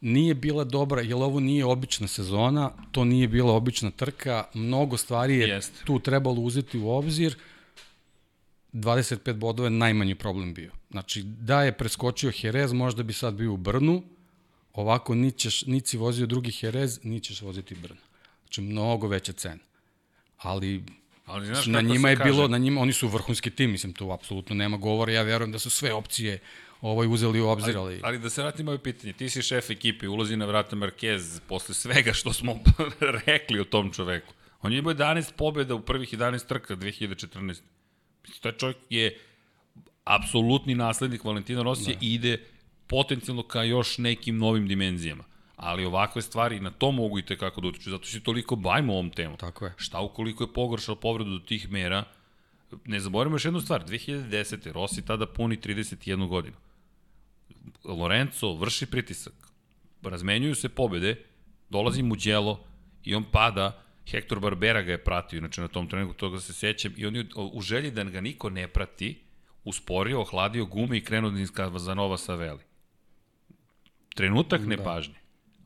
nije bila dobra, jer ovo nije obična sezona, to nije bila obična trka, mnogo stvari je Jest. tu trebalo uzeti u obzir, 25 bodova je najmanji problem bio. Znači, da je preskočio Jerez, možda bi sad bio u Brnu, ovako nićeš, niti si vozio drugi Jerez, nićeš voziti Brnu. Znači, mnogo veća cena. Ali Ali znaš na njima je kaže? bilo, na njima, oni su vrhunski tim, mislim, tu apsolutno nema govora, ja verujem da su sve opcije ovaj uzeli u obzir, ali... Ali, ali da se vratim moje pitanje, ti si šef ekipe, ulazi na vrata Marquez posle svega što smo rekli o tom čoveku. On je imao 11 pobjeda u prvih 11 trka 2014. Taj čovjek je apsolutni naslednik Valentina Rosija da. i ide potencijalno ka još nekim novim dimenzijama. Ali ovakve stvari na to mogu i tekako da utiču, zato što toliko bajmo ovom temu. Tako je. Šta ukoliko je pogoršao povredu do tih mera, ne zaboravimo još jednu stvar, 2010. Rossi tada puni 31 godinu. Lorenzo vrši pritisak, razmenjuju se pobede, dolazi mu djelo i on pada, Hector Barbera ga je pratio, inače na tom trenutku toga se sećam, i on je u želji da ga niko ne prati, usporio, ohladio gume i krenuo da za Nova Saveli. Trenutak da. nepažnje.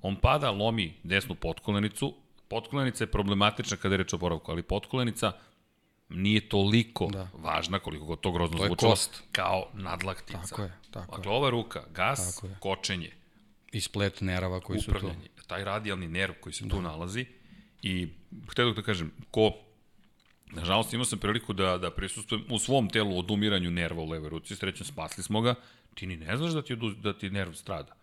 On pada, lomi desnu potkolenicu, potkolenica je problematična kada je reč o boravku, ali potkolenica nije toliko da. važna koliko god to grozno to zvučalo kao nadlaktica. Tako je, tako dakle, ova ruka, gas, kočenje. I splet nerava koji su tu. Taj radijalni nerv koji se da. tu nalazi i htio da kažem, ko Nažalost, imao sam priliku da, da prisustujem u svom telu odumiranju nerva u levoj ruci, srećno spasli smo ga, ti ni ne znaš da ti, da ti nerv strada.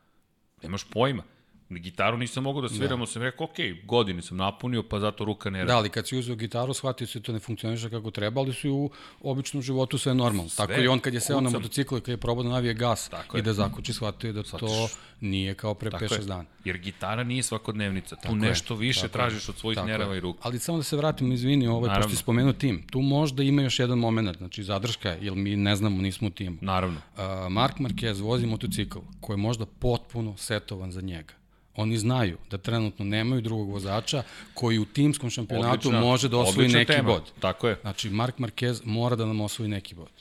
Nemaš pojma. Gitaru nisam mogao da sviram, da. sam rekao, ok, godine sam napunio, pa zato ruka ne radi. Da, ali kad si uzeo gitaru, shvatio se da to ne funkcioniše kako treba, ali su u običnom životu sve normalno. Sve, Tako i on kad je seo na motocikl, kad je probao da navije gas Tako i da zakući, shvatio da Shvatiš. to nije kao pre 5-6 dana. Jer gitara nije svakodnevnica, tu Tako nešto je. više Tako tražiš od svojih nerava i ruka. Ali samo da se vratimo, izvini, ovaj, Naravno. pošto si spomenuo tim, tu možda ima još jedan moment, znači zadrška, jer mi ne znamo, nismo u timu. Naravno. Uh, Mark Marquez vozi motocikl koji je možda potpuno setovan za njega Oni znaju da trenutno nemaju drugog vozača koji u timskom šampionatu odlična, može da osvoji neki tema. bod. Tako je. Znači, Mark Marquez mora da nam osvoji neki bod.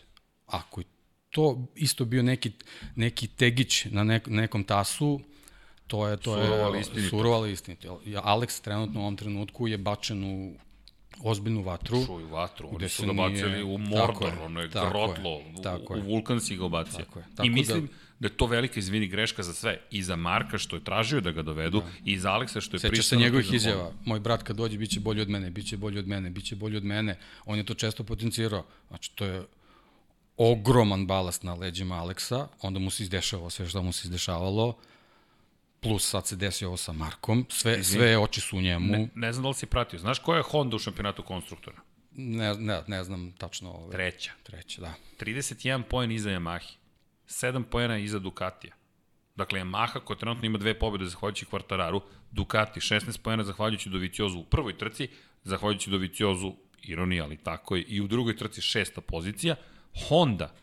Ako je to isto bio neki, neki tegić na nek, nekom tasu, to je to surovo je surovo ali istinito. Alex trenutno u ovom trenutku je bačen u ozbiljnu vatru. Čuju vatru, oni su ga bacili nije... u Mordor, ono je grotlo, je, u, u vulkan si ga bacio. Tako je. Tako I mislim, da, da je to velika izvini greška za sve. I za Marka što je tražio da ga dovedu, da. i za Aleksa što je pristao. Seća se njegovih da izjava. Moj brat kad dođe biće bolji od mene, biće bolji od mene, biće bolji od mene. On je to često potencirao. Znači, to je ogroman balast na leđima Aleksa, onda mu se izdešavalo sve što mu se izdešavalo, plus sad se desi ovo sa Markom, sve, sve oči su u njemu. Ne, ne znam da li si pratio, znaš koja je Honda u šampionatu konstruktora? Ne, ne, ne znam tačno. Ove. Treća. Treća, da. 31 poen iza Yamahi. 7 pojena iza Ducatija. Dakle, Yamaha koja trenutno ima dve pobjede zahvaljujući Kvartararu, Ducati 16 pojena zahvaljujući Doviciozu u prvoj trci, zahvaljujući Doviciozu, ironija, ali tako je, i u drugoj trci šesta pozicija, Honda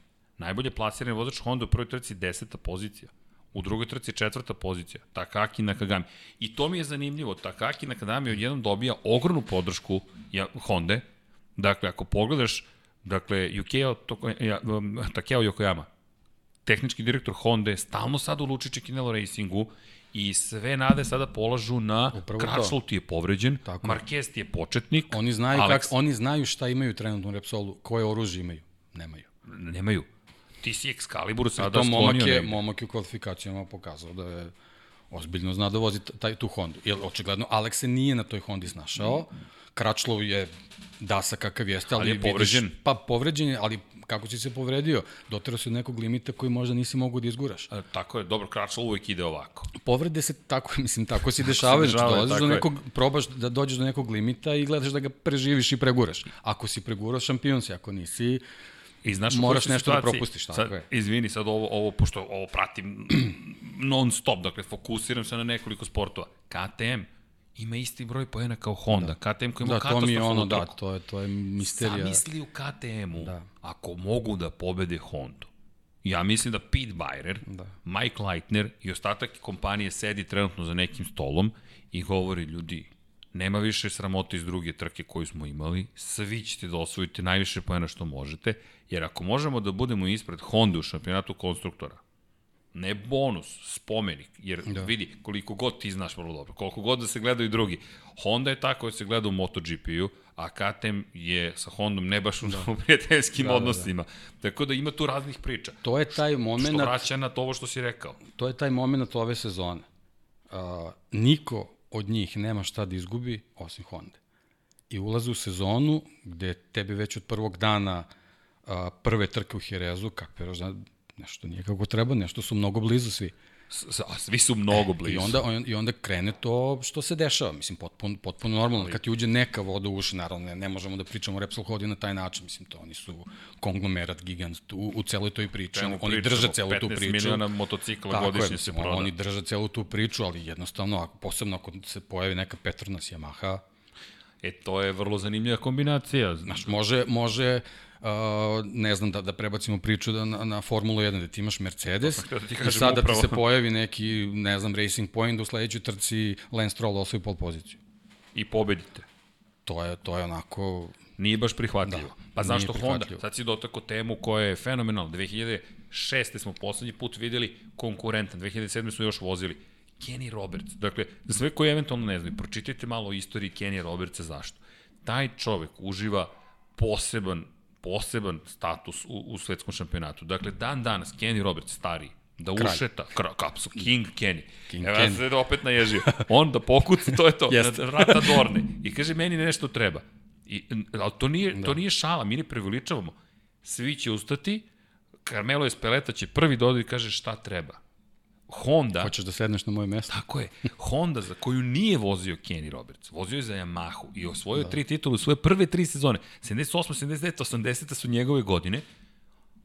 Najbolje plasirani vozač Honda u prvoj trci deseta pozicija. U drugoj trci četvrta pozicija, Takaki Nakagami. I to mi je zanimljivo, Takaki Nakagami odjednom dobija ogromnu podršku Honda. Dakle, ako pogledaš, dakle, Yukio um, Takeo Yokoyama, tehnički direktor Honda, stalno sad u Lučiće Kinelo Racingu i sve nade sada polažu na Kračlov ti je povređen, Tako. Marquez ti je početnik, oni znaju, Alex... kak, oni znaju šta imaju trenutno u Repsolu, koje oružje imaju. Nemaju. Nemaju ti si Excalibur sada to momak je, momak je u kvalifikacijama pokazao da je ozbiljno zna da vozi taj, tu Hondu. Jer očigledno Alex se nije na toj Hondi snašao. Kračlov je dasa kakav jeste, ali, ali je povređen. Vidiš, pa povređen je, ali kako si se povredio? Doterao se od nekog limita koji možda nisi mogu da izguraš. A, tako je, dobro, Kračlov uvek ide ovako. Povrede se tako, mislim, tako si dešavaju, znači dolaziš do nekog, je. probaš da dođeš do nekog limita i gledaš da ga preživiš i preguraš. Ako si pregurao, šampion si, ako nisi, I znaš Moraš nešto da propustiš, tako sad, je. Izvini, sad ovo, ovo, pošto ovo pratim non stop, dakle, fokusiram se na nekoliko sportova. KTM ima isti broj poena kao Honda. Da. KTM koji ima da, to mi je ono, da, to je, to je misterija. Zamisli u KTM-u, da. ako mogu da pobede Hondu. Ja mislim da Pete Byrer, da. Mike Leitner i ostatak kompanije sedi trenutno za nekim stolom i govori, ljudi, nema više sramote iz druge trke koju smo imali, svi ćete da osvojite najviše pojena što možete, jer ako možemo da budemo ispred Honda u šampionatu konstruktora, ne bonus, spomenik, jer da. vidi, koliko god ti znaš vrlo dobro, koliko god da se gledaju drugi, Honda je tako da se gleda u MotoGP-u, a KTM je sa Hondom ne baš u da. prijateljskim da, odnosima. Da, da. Tako da ima tu raznih priča. To je taj moment... Što vraća na to ovo što si rekao. To je taj moment ove sezone. Uh, niko od njih nema šta da izgubi osim Honda. I ulaze u sezonu gde tebi već od prvog dana a, prve trke u Herezu, kakve nešto nije kako treba, nešto su mnogo blizu svi. A svi su mnogo blizu. I onda, I onda krene to što se dešava, mislim, potpuno, potpuno normalno. Kad ti uđe neka voda u uši, naravno, ne, ne možemo da pričamo o Repsol hodi na taj način, mislim, to oni su konglomerat gigant u, u celoj toj priči. Čemu oni pričamo, drže celu tu priču. 15 miliona motocikla Tako godišnje je, se proda. Oni drže celu tu priču, ali jednostavno, ako, posebno ako se pojavi neka Petronas Yamaha, E, to je vrlo zanimljiva kombinacija. Znaš, može, može Uh, ne znam, da, da prebacimo priču da, na, na Formulu 1, da ti imaš Mercedes da ti i sada upravo. ti se pojavi neki, ne znam, Racing Point u sledećoj trci Lance Stroll osvoji pol poziciju. I pobedite. To je, to je onako... Nije baš prihvatljivo. Da, pa zašto Honda? Sad si dotako temu koja je fenomenalna. 2006. smo poslednji put videli konkurentan, 2007. su još vozili. Kenny Roberts. Dakle, za sve koji eventualno ne znaju, pročitajte malo o istoriji Kenny Robertsa zašto. Taj čovek uživa poseban poseban status u, u svetskom šampionatu. Dakle, dan danas, Kenny Roberts, stari, da Kralj. ušeta, kra, kapsu, King Kenny. King Evo, Kenny. ja se opet naježio. On da pokuci, to je to, na vrata Dorne. I kaže, meni nešto treba. I, ali to nije, da. to nije šala, mi ne preveličavamo. Svi će ustati, Carmelo Espeleta će prvi dodati i kaže šta treba. Honda... Hoćeš da sedneš na moje mesto? Tako je. Honda za koju nije vozio Kenny Roberts, vozio je za Yamahu i osvojio da. tri titule u svoje prve tri sezone. 78, 79, 80 su njegove godine.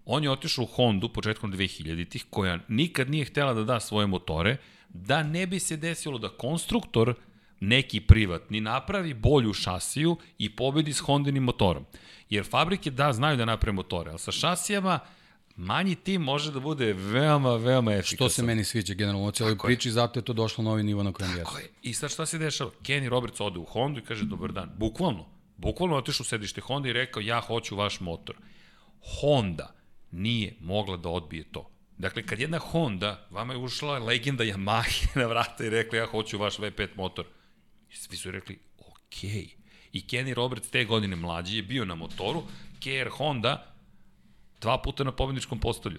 On je otišao u Hondu početkom 2000-ih, koja nikad nije htela da da svoje motore, da ne bi se desilo da konstruktor neki privatni napravi bolju šasiju i pobedi s Hondinim motorom. Jer fabrike da znaju da naprave motore, ali sa šasijama manji tim može da bude veoma, veoma efikasan. Što se meni sviđa generalno u cijeloj priči, zato je to došlo novi nivo na kojem Tako je. I sad šta se dešava? Kenny Roberts ode u Hondu i kaže dobar dan. Bukvalno. Bukvalno otišao u sedište Honda i rekao ja hoću vaš motor. Honda nije mogla da odbije to. Dakle, kad jedna Honda, vama je ušla legenda Yamaha na vrata i rekla ja hoću vaš V5 motor. I svi su rekli, okej. Okay. I Kenny Roberts te godine mlađi je bio na motoru, KR Honda dva puta na pobedničkom postolju.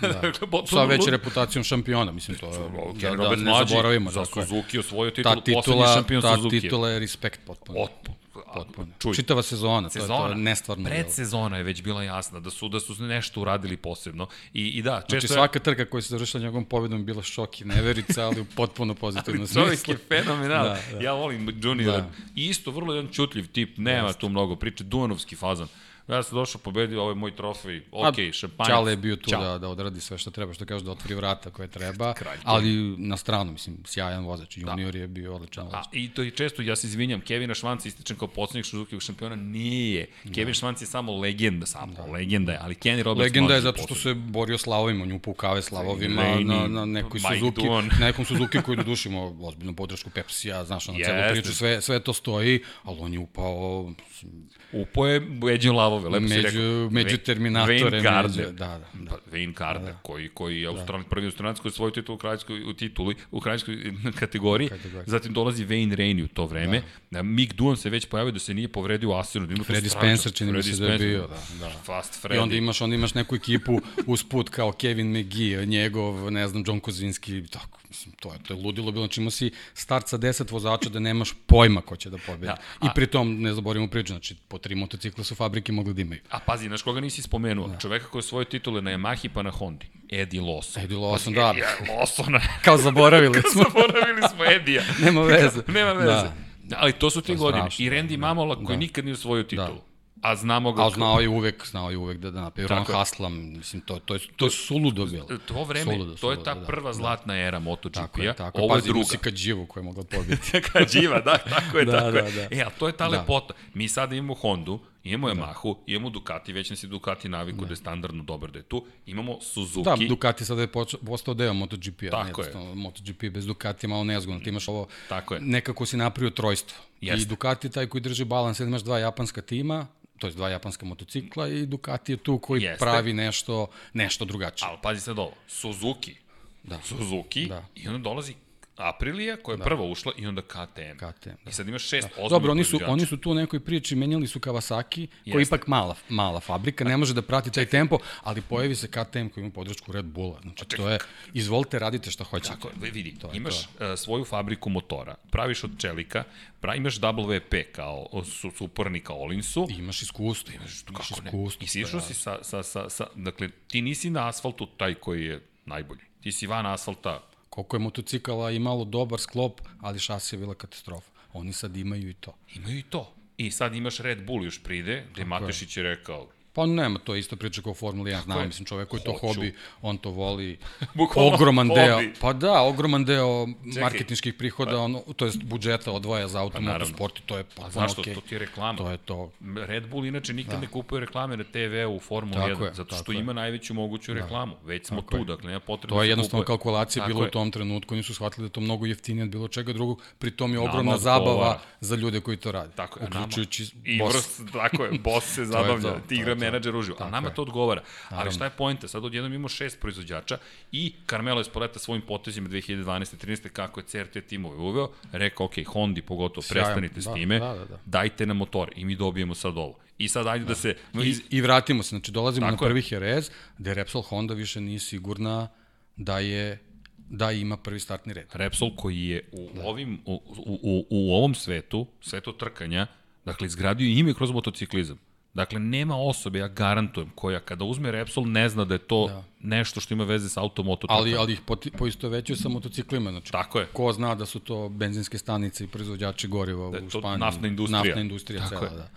da. Dakle, Sa već reputacijom šampiona, mislim to je, da, da, ne mlađi, zaboravimo. Za Suzuki osvojio titul, ta titula, poslednji šampion ta Suzuki. Ta titula je respekt potpuno. Otpuno. Potpuno. Čuj, Čitava sezona, sezona, to je, to je nestvarno. Predsezona je već bila jasna da su da su nešto uradili posebno. I, i da, znači, često znači, svaka trka koja se završila njegovom pobedom bila šok i neverica, ali u potpuno pozitivno smislu. Čovjek je fenomenal. Da, da. Ja volim Juniora. Da. I isto vrlo jedan čutljiv tip, nema Just. tu mnogo priče, Duanovski fazan ja sam došao, pobedio, ovo je moj trofej, ok, šampanjac. Čale je bio tu da, da odradi sve što treba, što kaže da otvori vrata koje treba, ali na stranu, mislim, sjajan vozač, da. junior da. je bio odličan vozač. A, I to je često, ja se izvinjam, Kevina Švanca ističem kao poslednjeg Suzuki šampiona, nije. Da. Kevin Švanc je samo legenda, samo da. legenda je, ali Kenny Roberts Legenda je zato što se borio slavovima, nju pukave slavovima na, na nekoj Suzuki, na nekom Suzuki koji do duše imao ozbiljnu podršku Pepsija, znaš, na celu priču, sve, sve to stoji, ali on je upao Upao je među lavove, lepo među, si rekao. Među terminatore. Wayne Gardner. Među, da, da, da. Pa, Wayne Gardner, da. koji, koji je da. prvi australijanski koji svoj titul u kraljskoj, u tituli, u kraljskoj kategoriji. kategoriji. Zatim dolazi Wayne Rainey u to vreme. Da. Mick Duan se već pojavio da se nije povredio u Asenu. Da Freddy Spencer čini mi se da je bio. Da, da. Fast Freddy. I onda imaš, onda imaš neku ekipu usput kao Kevin McGee, njegov, ne znam, John Kozinski, tako Mislim, to je, to je ludilo bilo. Znači imao si start sa 10 vozača da nemaš pojma ko će da pobedi. Da, a, I pritom, ne zaboravimo priču, znači po tri motocikla su fabrike mogli da imaju. A pazi, znaš koga nisi spomenuo? Da. Čoveka koji je svoje titule na Yamahi pa na Hondi. Eddie Lawson. Eddie Lawson, da. Eddie Lawson. Kao zaboravili smo. zaboravili smo Edija. Nema veze. Nema veze. Da. Ali to su ti godine. I Randy da. Mamola koji da. nikad nije osvojio da. titulu. Da. A znamo ga... A znao je uvek, znao je uvek da, da napravi Ron Haslam, mislim, to, to, je, to je suludo bilo. To vreme, suludo, to je ta da, prva da. zlatna era MotoGP-a, tako je, tako. ovo je druga. Pazi, Kadživu koja je mogla pobiti. Kadživa, da, tako je, da, tako da, je. Da. E, a to je ta da. lepota. Mi sada imamo Hondu, imamo da. Yamahu, da. imamo Ducati, već nas je Ducati naviku da. da je standardno dobar da je tu. Imamo Suzuki. Da, Ducati sada je postao deo MotoGP-a. Tako je. MotoGP bez Ducati je malo nezgodno. Ti imaš ovo, Tako je. nekako si napravio trojstvo. Jeste. I Ducati je taj koji drži balans, imaš dva japanska tima, to je dva japanska motocikla i Ducati je tu koji Jeste. pravi nešto, nešto drugačije. Ali pazi sad ovo, Suzuki, da. Suzuki da. i onda dolazi Aprilija koja je da. prva ušla i onda KTM. KTM da. I sad imaš šest da. Dobro, oni su, oni su tu u nekoj priči, menjali su Kawasaki, Jeste. koji je ipak mala, mala fabrika, ne može da prati taj tempo, ali pojavi se KTM koji ima podršku Red Bulla. Znači, to je, izvolite, radite šta hoćete. Tako, vidi, to imaš to. Uh, svoju fabriku motora, praviš od čelika, pra, imaš WP kao su, supornika Olinsu. I imaš iskustvo. Imaš, imaš iskustvo. I sišao si sa, sa, sa, sa, dakle, ti nisi na asfaltu taj koji je najbolji. Ti si van asfalta Koliko je motocikala imalo dobar sklop, ali šasija je bila katastrofa. Oni sad imaju i to. Imaju i to. I sad imaš Red Bull još pride, gde Matešić je rekao, Pa nema, to je isto priča kao Formula 1, znam, mislim, čovek koji to hobi, on to voli. ogroman hobi. deo, pa da, ogroman deo Čekaj, prihoda, pa, ono, to je budžeta odvoja za automotosport pa, i to je potpuno okej. Zašto? Okay. To ti je reklama. To je to. Red Bull inače nikad da. ne kupuje reklame na TV u Formula 1, je, zato što ima je. najveću moguću da. reklamu. Već smo tako tu, je. dakle, nema potrebno To je da jednostavno kupuje. kalkulacija tako bilo je. u tom trenutku, nisu shvatili da je to mnogo jeftinije od bilo čega drugog, pritom je ogromna nama zabava za ljude koji to rade. Tako je, uključujući I vrst, tako je, boss se zabavlja, ti igra menadžer uživo. A nama to odgovara. Naravno. Ali šta je pojenta? Sad odjednom imamo šest proizvođača i Carmelo Espoleta svojim potezima 2012. 13. kako je CRT timove uveo, rekao, ok, Hondi pogotovo, prestanite da, s time, da, da, da. dajte nam motor i mi dobijemo sad ovo. I sad ajde da, da se... I, I vratimo se, znači dolazimo Tako na prvi Jerez, gde Repsol Honda više nije sigurna da je da ima prvi startni red. Repsol koji je u, da. ovim, u, u, u, u ovom svetu, svetu trkanja, dakle, izgradio ime kroz motociklizam. Dakle, nema osobe, ja garantujem, koja kada uzme Repsol ne zna da je to da. nešto što ima veze sa automoto. Ali, ali ih po isto veću sa motociklima. Znači, Tako je. Ko zna da su to benzinske stanice i proizvođači goriva da u Španiji. naftna industrija. Naftna industrija Tako cela, je. da.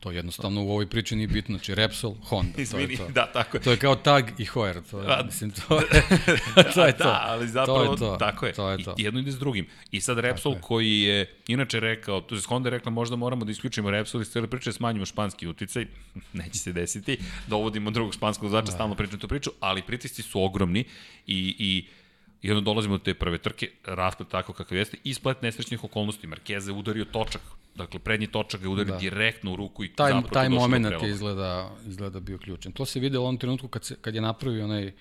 To jednostavno u ovoj priči nije bitno, znači Repsol, Honda, Izvini, to je to. Da, tako je. To je kao tag i Hoer, to je, mislim, to je, to je to. Da, ali zapravo, to je to. tako je. To je to. I jedno ide s drugim. I sad Repsol tako koji je, inače rekao, to je Honda je rekla možda moramo da isključimo Repsol i s cijele priče smanjimo španski uticaj, neće se desiti, dovodimo drugog španskog zača, da. stalno pričam tu priču, ali pritisci su ogromni i, i I onda dolazimo do te prve trke, rasplet tako kakav jeste, i splet nesrećnih okolnosti. Markeze udario točak Dakle, prednji točak ga udari da. direktno u ruku i taj, zapravo taj moment je izgleda, izgleda bio ključan. To se videlo u onom trenutku kad, se, kad je napravio onaj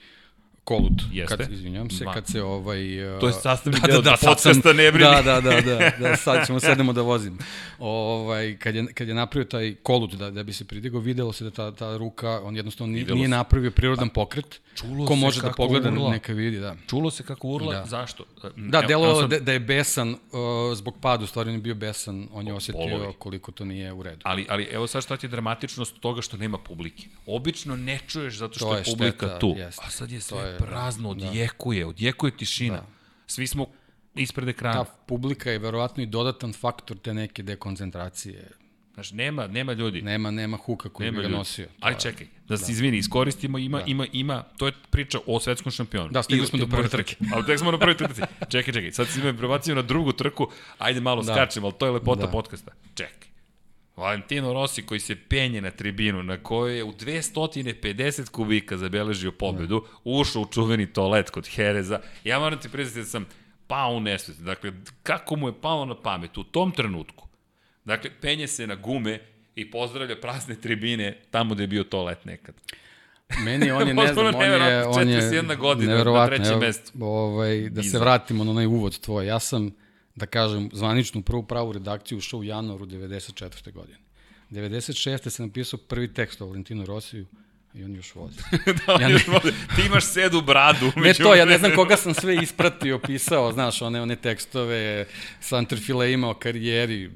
Kolut, Jeste. kad, izvinjam se, Ma. kad se ovaj... Uh, to je sastavni da, deo da, da, podcasta, ne brini. Da, da, da, da, da, sad ćemo sedemo da vozim. Ovaj, kad, je, kad je napravio taj Kolut da, da bi se pridigao, videlo se da ta, ta ruka, on jednostavno nije, nije napravio prirodan pokret. Čulo Ko može da pogleda, urla. neka vidi, da. Čulo se kako urla, da. zašto? Da, delo sam... da, da je besan uh, zbog padu, stvari on je bio besan, on je osetio Polovi. koliko to nije u redu. Ali, ali evo sad šta ti je dramatičnost toga što nema publike. Obično ne čuješ zato što je, je publika šteta, tu. Jest. A sad je sve je, prazno, da. odjekuje, da. odjekuje tišina. Da. Svi smo ispred ekrana. Ta publika je verovatno i dodatan faktor te neke dekoncentracije Znači, nema, nema ljudi. Nema, nema huka koji nema bi ga ljudi. nosio. Ali čekaj, da se da. izvini, iskoristimo, ima, da. ima, ima, to je priča o svetskom šampionu. Da, stigli smo do prve trke. Ali tek smo na prve trke. čekaj, čekaj, sad si me prebacio na drugu trku, ajde malo da. skačemo, ali to je lepota da. podcasta. Čekaj. Valentino Rossi koji se penje na tribinu, na kojoj je u 250 kubika zabeležio pobedu, ušao u čuveni toalet kod Hereza. Ja moram ti priznati da sam pao u nesvesti. Dakle, kako mu je palo na pamet u tom trenutku Dakle, penje se na gume i pozdravlja prazne tribine tamo gde je bio toalet nekad. Meni on je, ne znam, on je, on je godina na trećem mestu. Ovaj, da se vratimo na onaj uvod tvoj. Ja sam, da kažem, zvaničnu prvu pravu redakciju ušao u januaru 94. godine. 96. sam napisao prvi tekst o Valentinu Rosiju i on još vozi. da, on ja ne... još vozi. Ti imaš sedu bradu. ne to, ja ne znam koga sam sve ispratio, pisao, znaš, one, one tekstove, Santerfile imao karijeri,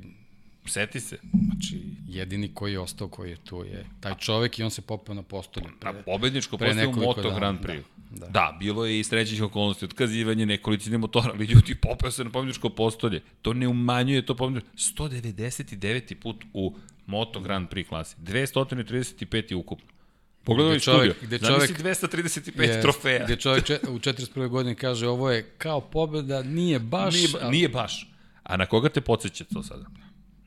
Seti se. Znači, jedini koji je ostao, koji je tu, je taj čovek i on se popeo na postolje. Pre, na pobedničko postolje u Moto dana, Grand Prix. Da, da. da, bilo je i srećih okolnosti, otkazivanje nekolicine motora, ali ljudi popeo se na pobedničko postolje. To ne umanjuje to pobedničko. 199. put u Moto Grand Prix klasi. 235. ukupno. Pogledaj čovjek, studio. Gde čovjek, Zamisli 235 je, trofeja. Gde čovjek če, u 41. godini kaže ovo je kao pobeda, nije baš. Nije, nije baš. A na koga te podsjeća to sada?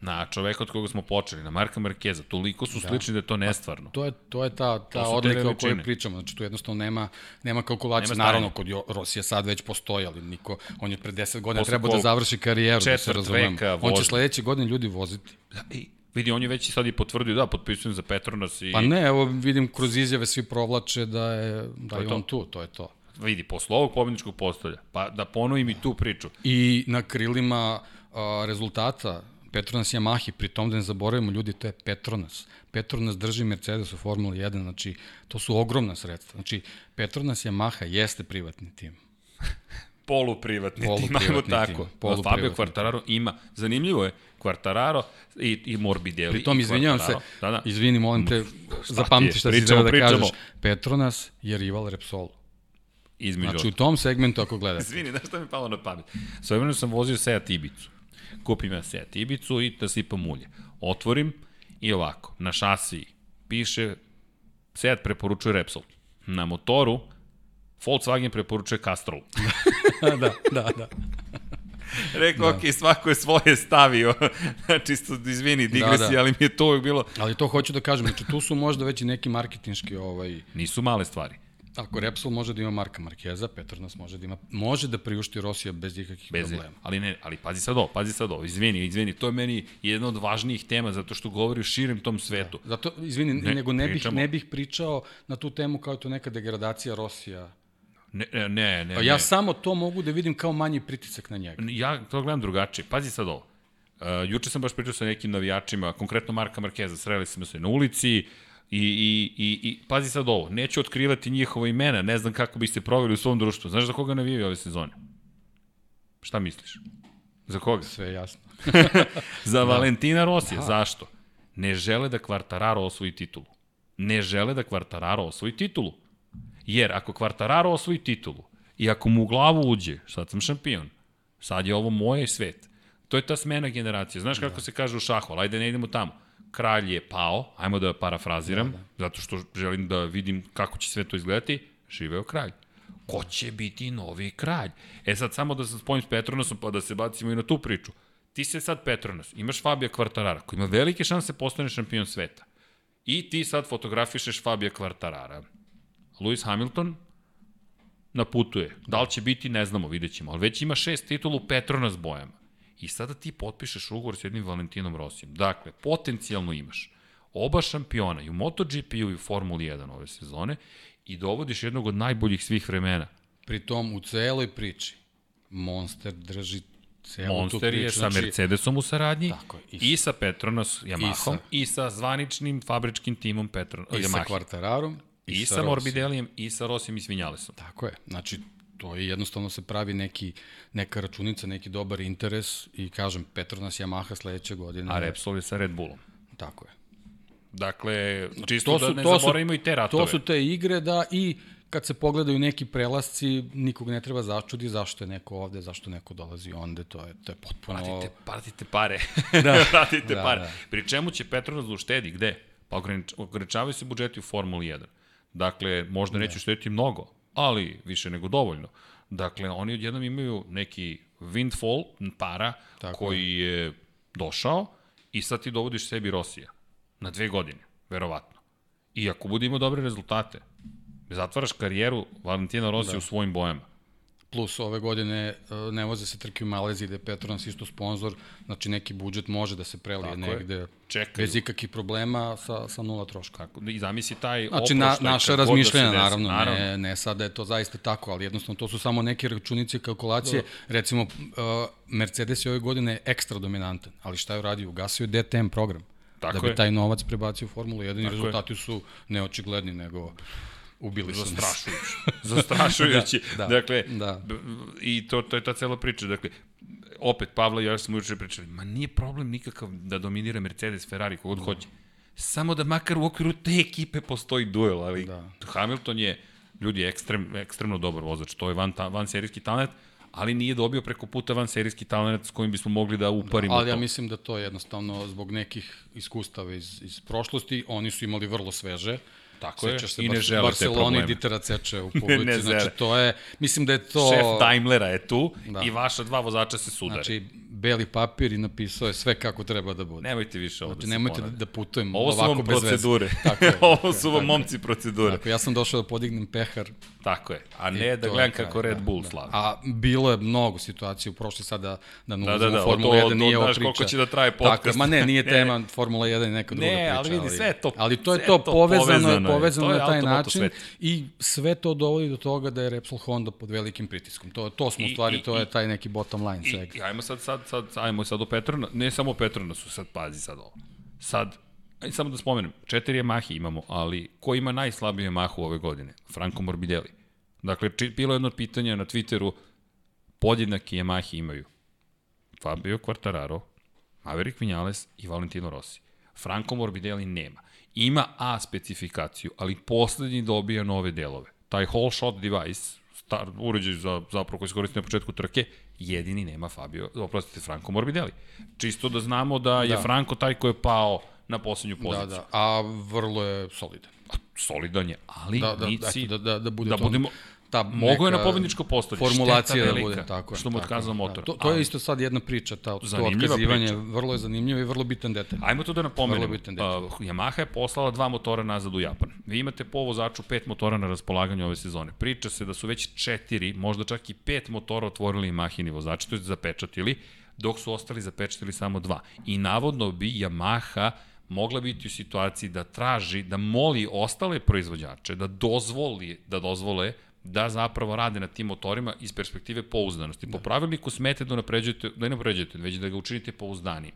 Na čoveka od koga smo počeli, na Marka Markeza, toliko su da. slični da je to nestvarno. To je, to je ta, ta odlika o kojoj pričamo, znači tu jednostavno nema, nema kalkulacije, nema naravno kod Rosija sad već postoji, ali niko, on je pre 10 godina treba da završi karijeru, da se razumemo. On će sledeće godine ljudi voziti. Da, i, Vidi, on je već i sad i potvrdio, da, potpisujem za Petronas i... Pa ne, evo vidim kroz izjave svi provlače da je, da je, je on tu, to je to. Vidi, posle ovog pobedničkog postolja, pa da ponovim i tu priču. I na krilima a, rezultata Petronas Yamahi, pri tom da ne zaboravimo ljudi, to je Petronas. Petronas drži Mercedes u Formuli 1, znači to su ogromna sredstva. Znači Petronas Yamaha jeste privatni tim. poluprivatni Polu tim, ajmo tako. Polu Fabio Quartararo ima, zanimljivo je, Quartararo i, i Morbidelli. Pri tom, izvinjavam se, da, da. izvini, molim te, zapamti šta si da kažeš. Petronas je rival Repsolu. Između znači, u tom segmentu ako gledate. Izvini, da što mi palo na pamet. Sve sam vozio Seat Ibicu kupim ja Seat Ibicu i da sipam ulje. Otvorim i ovako, na šasiji piše Seat preporučuje Repsol. Na motoru Volkswagen preporučuje Castrol. da, da, da. Rekao, da. ok, svako je svoje stavio. znači, izvini, digresi, da, da. ali mi je to uvijek bilo... Ali to hoću da kažem, znači tu su možda već i neki marketinški ovaj... Nisu male stvari. Ako Repsol može da ima Marka Markeza, Petronas može da ima, može da priušti Rosija bez ikakvih bez problema. Ali ne, ali pazi sad ovo, pazi sad ovo, izvini, izvini, to je meni jedna od važnijih tema zato što govori o širem tom svetu. Da, zato, izvini, ne, nego ne bih, ne bih pričao na tu temu kao to neka degradacija Rosija. Ne, ne, ne. ne ja ne. samo to mogu da vidim kao manji pritisak na njega. Ja to gledam drugačije. Pazi sad ovo. Uh, juče sam baš pričao sa nekim navijačima, konkretno Marka Markeza, sreli smo se na ulici, uh, I, i, i, i pazi sad ovo, neću otkrivati njihova imena, ne znam kako biste proveli u svom društvu. Znaš za koga navijaju ove sezone? Šta misliš? Za koga? Sve jasno. za da. Valentina Rosija. Da. Zašto? Ne žele da Kvartararo osvoji titulu. Ne žele da Kvartararo osvoji titulu. Jer ako Kvartararo osvoji titulu i ako mu u glavu uđe, sad sam šampion, sad je ovo moje svet, to je ta smena generacije. Znaš kako da. se kaže u šahu, ajde ne idemo tamo kralj je pao, ajmo da parafraziram, da, da. zato što želim da vidim kako će sve to izgledati, živeo kralj. Ko će biti novi kralj? E sad, samo da se spojim s Petronasom, pa da se bacimo i na tu priču. Ti se sad Petronas, imaš Fabija Kvartarara, koji ima velike šanse da postane šampion sveta. I ti sad fotografišeš Fabija Kvartarara. Lewis Hamilton na putu je. Da li će biti, ne znamo, vidjet ćemo. Ali već ima šest titulu Petronas bojama i sada ti potpišeš ugovor s jednim Valentinom Rosijem. Dakle, potencijalno imaš oba šampiona i u MotoGP-u i u Formuli 1 ove sezone i dovodiš jednog od najboljih svih vremena. Pri tom, u celoj priči, Monster drži celu Monster tu priču. je sa znači, Mercedesom u saradnji tako, i, i sa Petronas Yamahom i sa, i sa zvaničnim fabričkim timom Petronas I Yamaha. sa Quartararom. I, i sa, sa Morbidelijem i sa Rosijem i Svinjalesom. Tako je. Znači, to je jednostavno se pravi neki, neka računica, neki dobar interes i kažem, Petronas Yamaha sledeće godine. A Repsol je sa Red Bullom. Tako je. Dakle, čisto to su, da ne to zaboravimo su, i te ratove. To su te igre da i kad se pogledaju neki prelasci, nikog ne treba začudi zašto je neko ovde, zašto neko dolazi onda, to je, to je potpuno... Pratite, pratite pare. Da. pratite da, pare. Da. Pri čemu će Petronas da uštedi? Gde? Pa ograničavaju se budžeti u Formuli 1. Dakle, možda neće uštediti mnogo, ali više nego dovoljno. Dakle, oni odjednom imaju neki windfall para Tako koji je došao i sad ti dovodiš sebi Rosija na dve godine, verovatno. I ako bude imao dobre rezultate, zatvaraš karijeru Valentina Rosija da. u svojim bojama. Plus ove godine e, ne voze se trke u Maleziji gde je Petronas isto sponsor, znači neki budžet može da se prelije Tako negde Čekaju. bez ikakvih problema sa, sa nula troška. Tako, I zamisli taj znači, na, naša da razmišljanja, da naravno, naravno, ne, ne sada da je to zaista tako, ali jednostavno to su samo neke računice i kalkulacije. Do. Recimo, uh, Mercedes je ove godine ekstra dominantan, ali šta je uradio? Ugasio je DTM program. Tako da bi je. taj novac prebacio u Formulu 1 i rezultati je. su neočigledni, nego ubili su Zastrašujući. Zastrašujući. da, da, dakle, da. i to, to je ta cela priča. Dakle, opet, Pavla i ja smo juče pričali, ma nije problem nikakav da dominira Mercedes, Ferrari, kogod da. hoće. Samo da makar u okviru te ekipe postoji duel, ali da. Hamilton je, ljudi, ekstrem, ekstremno dobar vozač, to je van, van serijski talent, ali nije dobio preko puta van serijski talent s kojim bismo mogli da uparimo da, ali to. ja mislim da to je jednostavno zbog nekih iskustava iz, iz prošlosti, oni su imali vrlo sveže, Tako Sećaš se I ne žele Barcelona i Ditera Ceče u publici. ne znači, to je, mislim da je to... Šef Daimlera je tu da. i vaša dva vozača se sudare. Znači, beli papir i napisao je sve kako treba da bude. Nemojte više ovo znači, da nemojte da, da putujemo ovo ovako bez procedure. veze. Tako je, ovo su vam momci procedure. Tako, ja sam došao da podignem pehar. Tako je, a ne da gledam kako Red da, Bull da, slavi. A bilo je mnogo situacija u prošli sada da ne da, da, da, Formula 1 nije ovo priča. koliko će da traje podcast. Tako, ma ne, nije tema Formula 1 i neka druga ne, priča. Ne, ali vidi, sve to Ali to je to, povezano, je, povezano na taj način i sve to dovodi do toga da je Repsol Honda pod velikim pritiskom. To, to smo u stvari, to je taj neki bottom line svega. I ajmo sad, sad, sad, ajmo sad do Petrona, ne samo Petrona su sad, pazi sad ovo. Sad, aj samo da spomenem, četiri Yamahe imamo, ali ko ima najslabije Yamahu ove godine? Franco Morbidelli. Dakle, či, bilo jedno pitanje na Twitteru, podjednaki Yamahe imaju Fabio Quartararo, Maverick Vinales i Valentino Rossi. Franco Morbidelli nema. Ima A specifikaciju, ali poslednji dobija nove delove. Taj whole shot device, star, uređaj za, zapravo koji se koristi na početku trke, jedini nema Fabio, oprostite, Franco Morbidelli. Čisto da znamo da je da. Franco taj ko je pao na poslednju poziciju. Da, da, a vrlo je solidan. Solidan je, ali da, da, nici, da, da, da, bude da budemo, ta Mogu je na pobedničko postolje. Formulacija da bude tako. Što mu otkazao motor. Da. To, to je isto sad jedna priča, ta, to otkazivanje, priča. vrlo je zanimljivo i vrlo bitan detalj. Ajmo to da napomenemo. Uh, Yamaha je poslala dva motora nazad u Japan. Vi imate po vozaču pet motora na raspolaganju ove sezone. Priča se da su već četiri, možda čak i pet motora otvorili Yamahini vozači, to je zapečatili, dok su ostali zapečatili samo dva. I navodno bi Yamaha mogla biti u situaciji da traži, da moli ostale proizvođače da dozvoli, da dozvole da zapravo rade na tim motorima iz perspektive pouzdanosti. Po da. pravilniku smete da napređujete, da ne napređujete, već da ga učinite pouzdanim.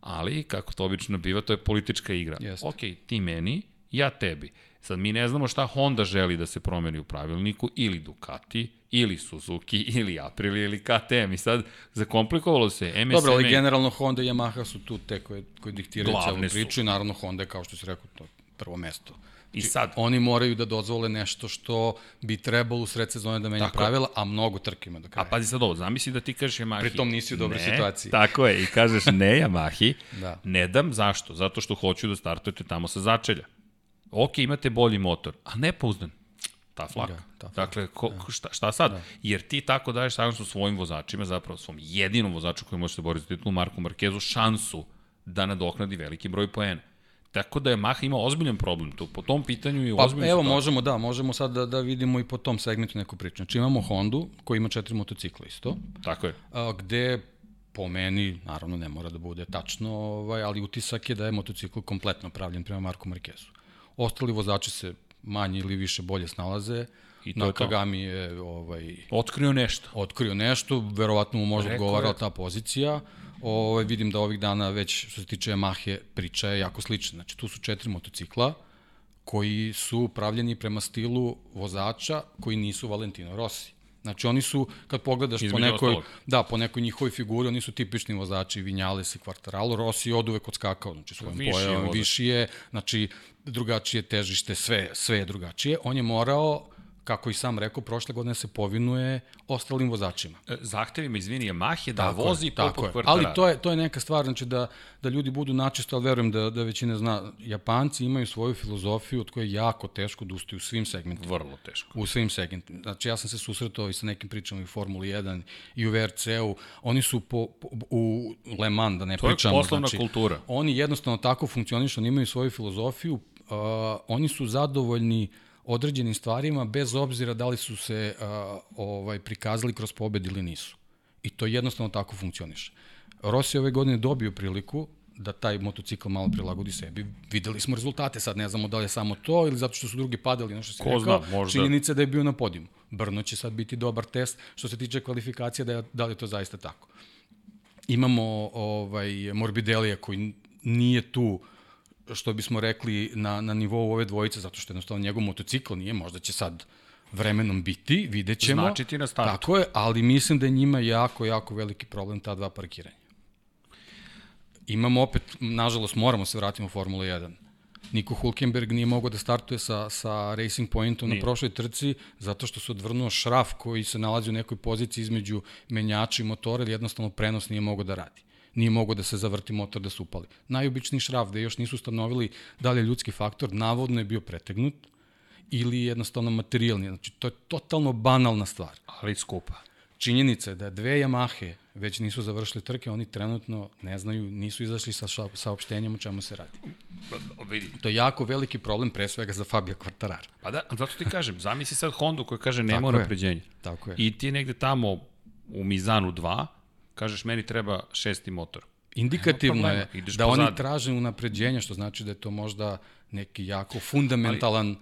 Ali, kako to obično biva, to je politička igra. Jeste. Ok, ti meni, ja tebi. Sad mi ne znamo šta Honda želi da se promeni u pravilniku, ili Ducati, ili Suzuki, ili Aprilia, ili KTM. I sad zakomplikovalo se MSM. Dobro, ali generalno Honda i Yamaha su tu te koje, koje diktiraju celu priču i naravno Honda je, kao što si rekao, to prvo mesto I znači, sad oni moraju da dozvole nešto što bi trebalo u sred sezone da menja pravila, a mnogo trkima do kraja. A pazi sad ovo, zamisli da ti kažeš Yamahi. Pritom nisi u dobroj ne, situaciji. Tako je, i kažeš ne Yamahi, da. ne dam, zašto? Zato što hoću da startujete tamo sa začelja. Ok, imate bolji motor, a ne pouzdan. Ta flaka. Da, ta flaka. Dakle, ko, da. šta, šta sad? Da. Jer ti tako daješ šansu svojim vozačima, zapravo svom jedinom vozaču koji može se boriti za titulu, Marku Markezu, šansu da nadoknadi veliki broj poena. Tako da je Maha ima ozbiljan problem tu. Po tom pitanju je pa, ozbiljan Evo, situacija. možemo, da, možemo sad da, da vidimo i po tom segmentu neku priču. Znači imamo Hondu koji ima četiri motocikla isto. Tako je. A, gde po meni, naravno ne mora da bude tačno, ovaj, ali utisak je da je motocikl kompletno pravljen prema Marku Markezu. Ostali vozači se manje ili više bolje snalaze. I to Nakagami je, je ovaj, otkrio nešto. Otkrio nešto, verovatno mu možda odgovara ta pozicija. Ovaj, vidim da ovih dana već što se tiče Yamahe priča je jako slična. Znači tu su četiri motocikla koji su pravljeni prema stilu vozača koji nisu Valentino Rossi. Znači oni su, kad pogledaš Između po nekoj, ostalog. da, po nekoj njihovoj figuri, oni su tipični vozači Vinjales i Quartararo, Rossi je od uvek odskakao, znači svojim pojavom, viši je, znači drugačije težište, sve, sve je drugačije. On je morao kako i sam rekao, prošle godine se povinuje ostalim vozačima. E, zahtevima, izvini, Yamahe da tako vozi je, poput kvartara. Ali to je, to je neka stvar, znači da, da ljudi budu načisto, ali verujem da, da većina zna, Japanci imaju svoju filozofiju od koje je jako teško da ustaju u svim segmentima. Vrlo teško. U svim segmentima. Znači ja sam se susretao i sa nekim pričama i u Formuli 1 i u VRC-u. Oni su po, po, u Le Mans, da ne to pričamo. To je poslovna znači, kultura. Oni jednostavno tako funkcionišu, oni imaju svoju filozofiju, uh, oni su zadovoljni uh, određenim stvarima bez obzira da li su se a, ovaj prikazali kroz pobed ili nisu. I to jednostavno tako funkcioniše. Rossi ove godine dobio priliku da taj motocikl malo prilagodi sebi. Videli smo rezultate, sad ne znamo da li je samo to ili zato što su drugi padali, nešto se Ko rekao. Zna, možda. Činjenica da je bio na podijumu. Brno će sad biti dobar test što se tiče kvalifikacija da, je, da li je to zaista tako. Imamo ovaj Morbidelija koji nije tu uh, što bismo rekli, na, na nivou ove dvojice, zato što jednostavno njegov motocikl nije, možda će sad vremenom biti, vidjet ćemo. Znači ti na startu. Tako je, ali mislim da je njima jako, jako veliki problem ta dva parkiranja. Imamo opet, nažalost, moramo se vratiti u Formulu 1. Niko Hulkenberg nije mogao da startuje sa, sa Racing Pointom nije. na prošloj trci zato što se odvrnuo šraf koji se nalazi u nekoj poziciji između menjača i motora ili jednostavno prenos nije mogao da radi nije mogao da se zavrti motor da se upali. Najobičniji šraf gde još nisu ustanovili da li je ljudski faktor, navodno je bio pretegnut ili jednostavno materijalni. Znači, to je totalno banalna stvar. Ali skupa. Činjenica je da dve Yamahe već nisu završili trke, oni trenutno ne znaju, nisu izašli sa saopštenjem o čemu se radi. Vidi. To je jako veliki problem, pre svega za Fabio Quartarara. Pa da, zato ti kažem, zamisli sad Honda koja kaže nema napređenja. Tako je. I ti negde tamo u Mizanu 2, kažeš meni treba šesti motor. Indikativno je da pozad. oni traže unapređenja, što znači da je to možda neki jako fundamentalan ali,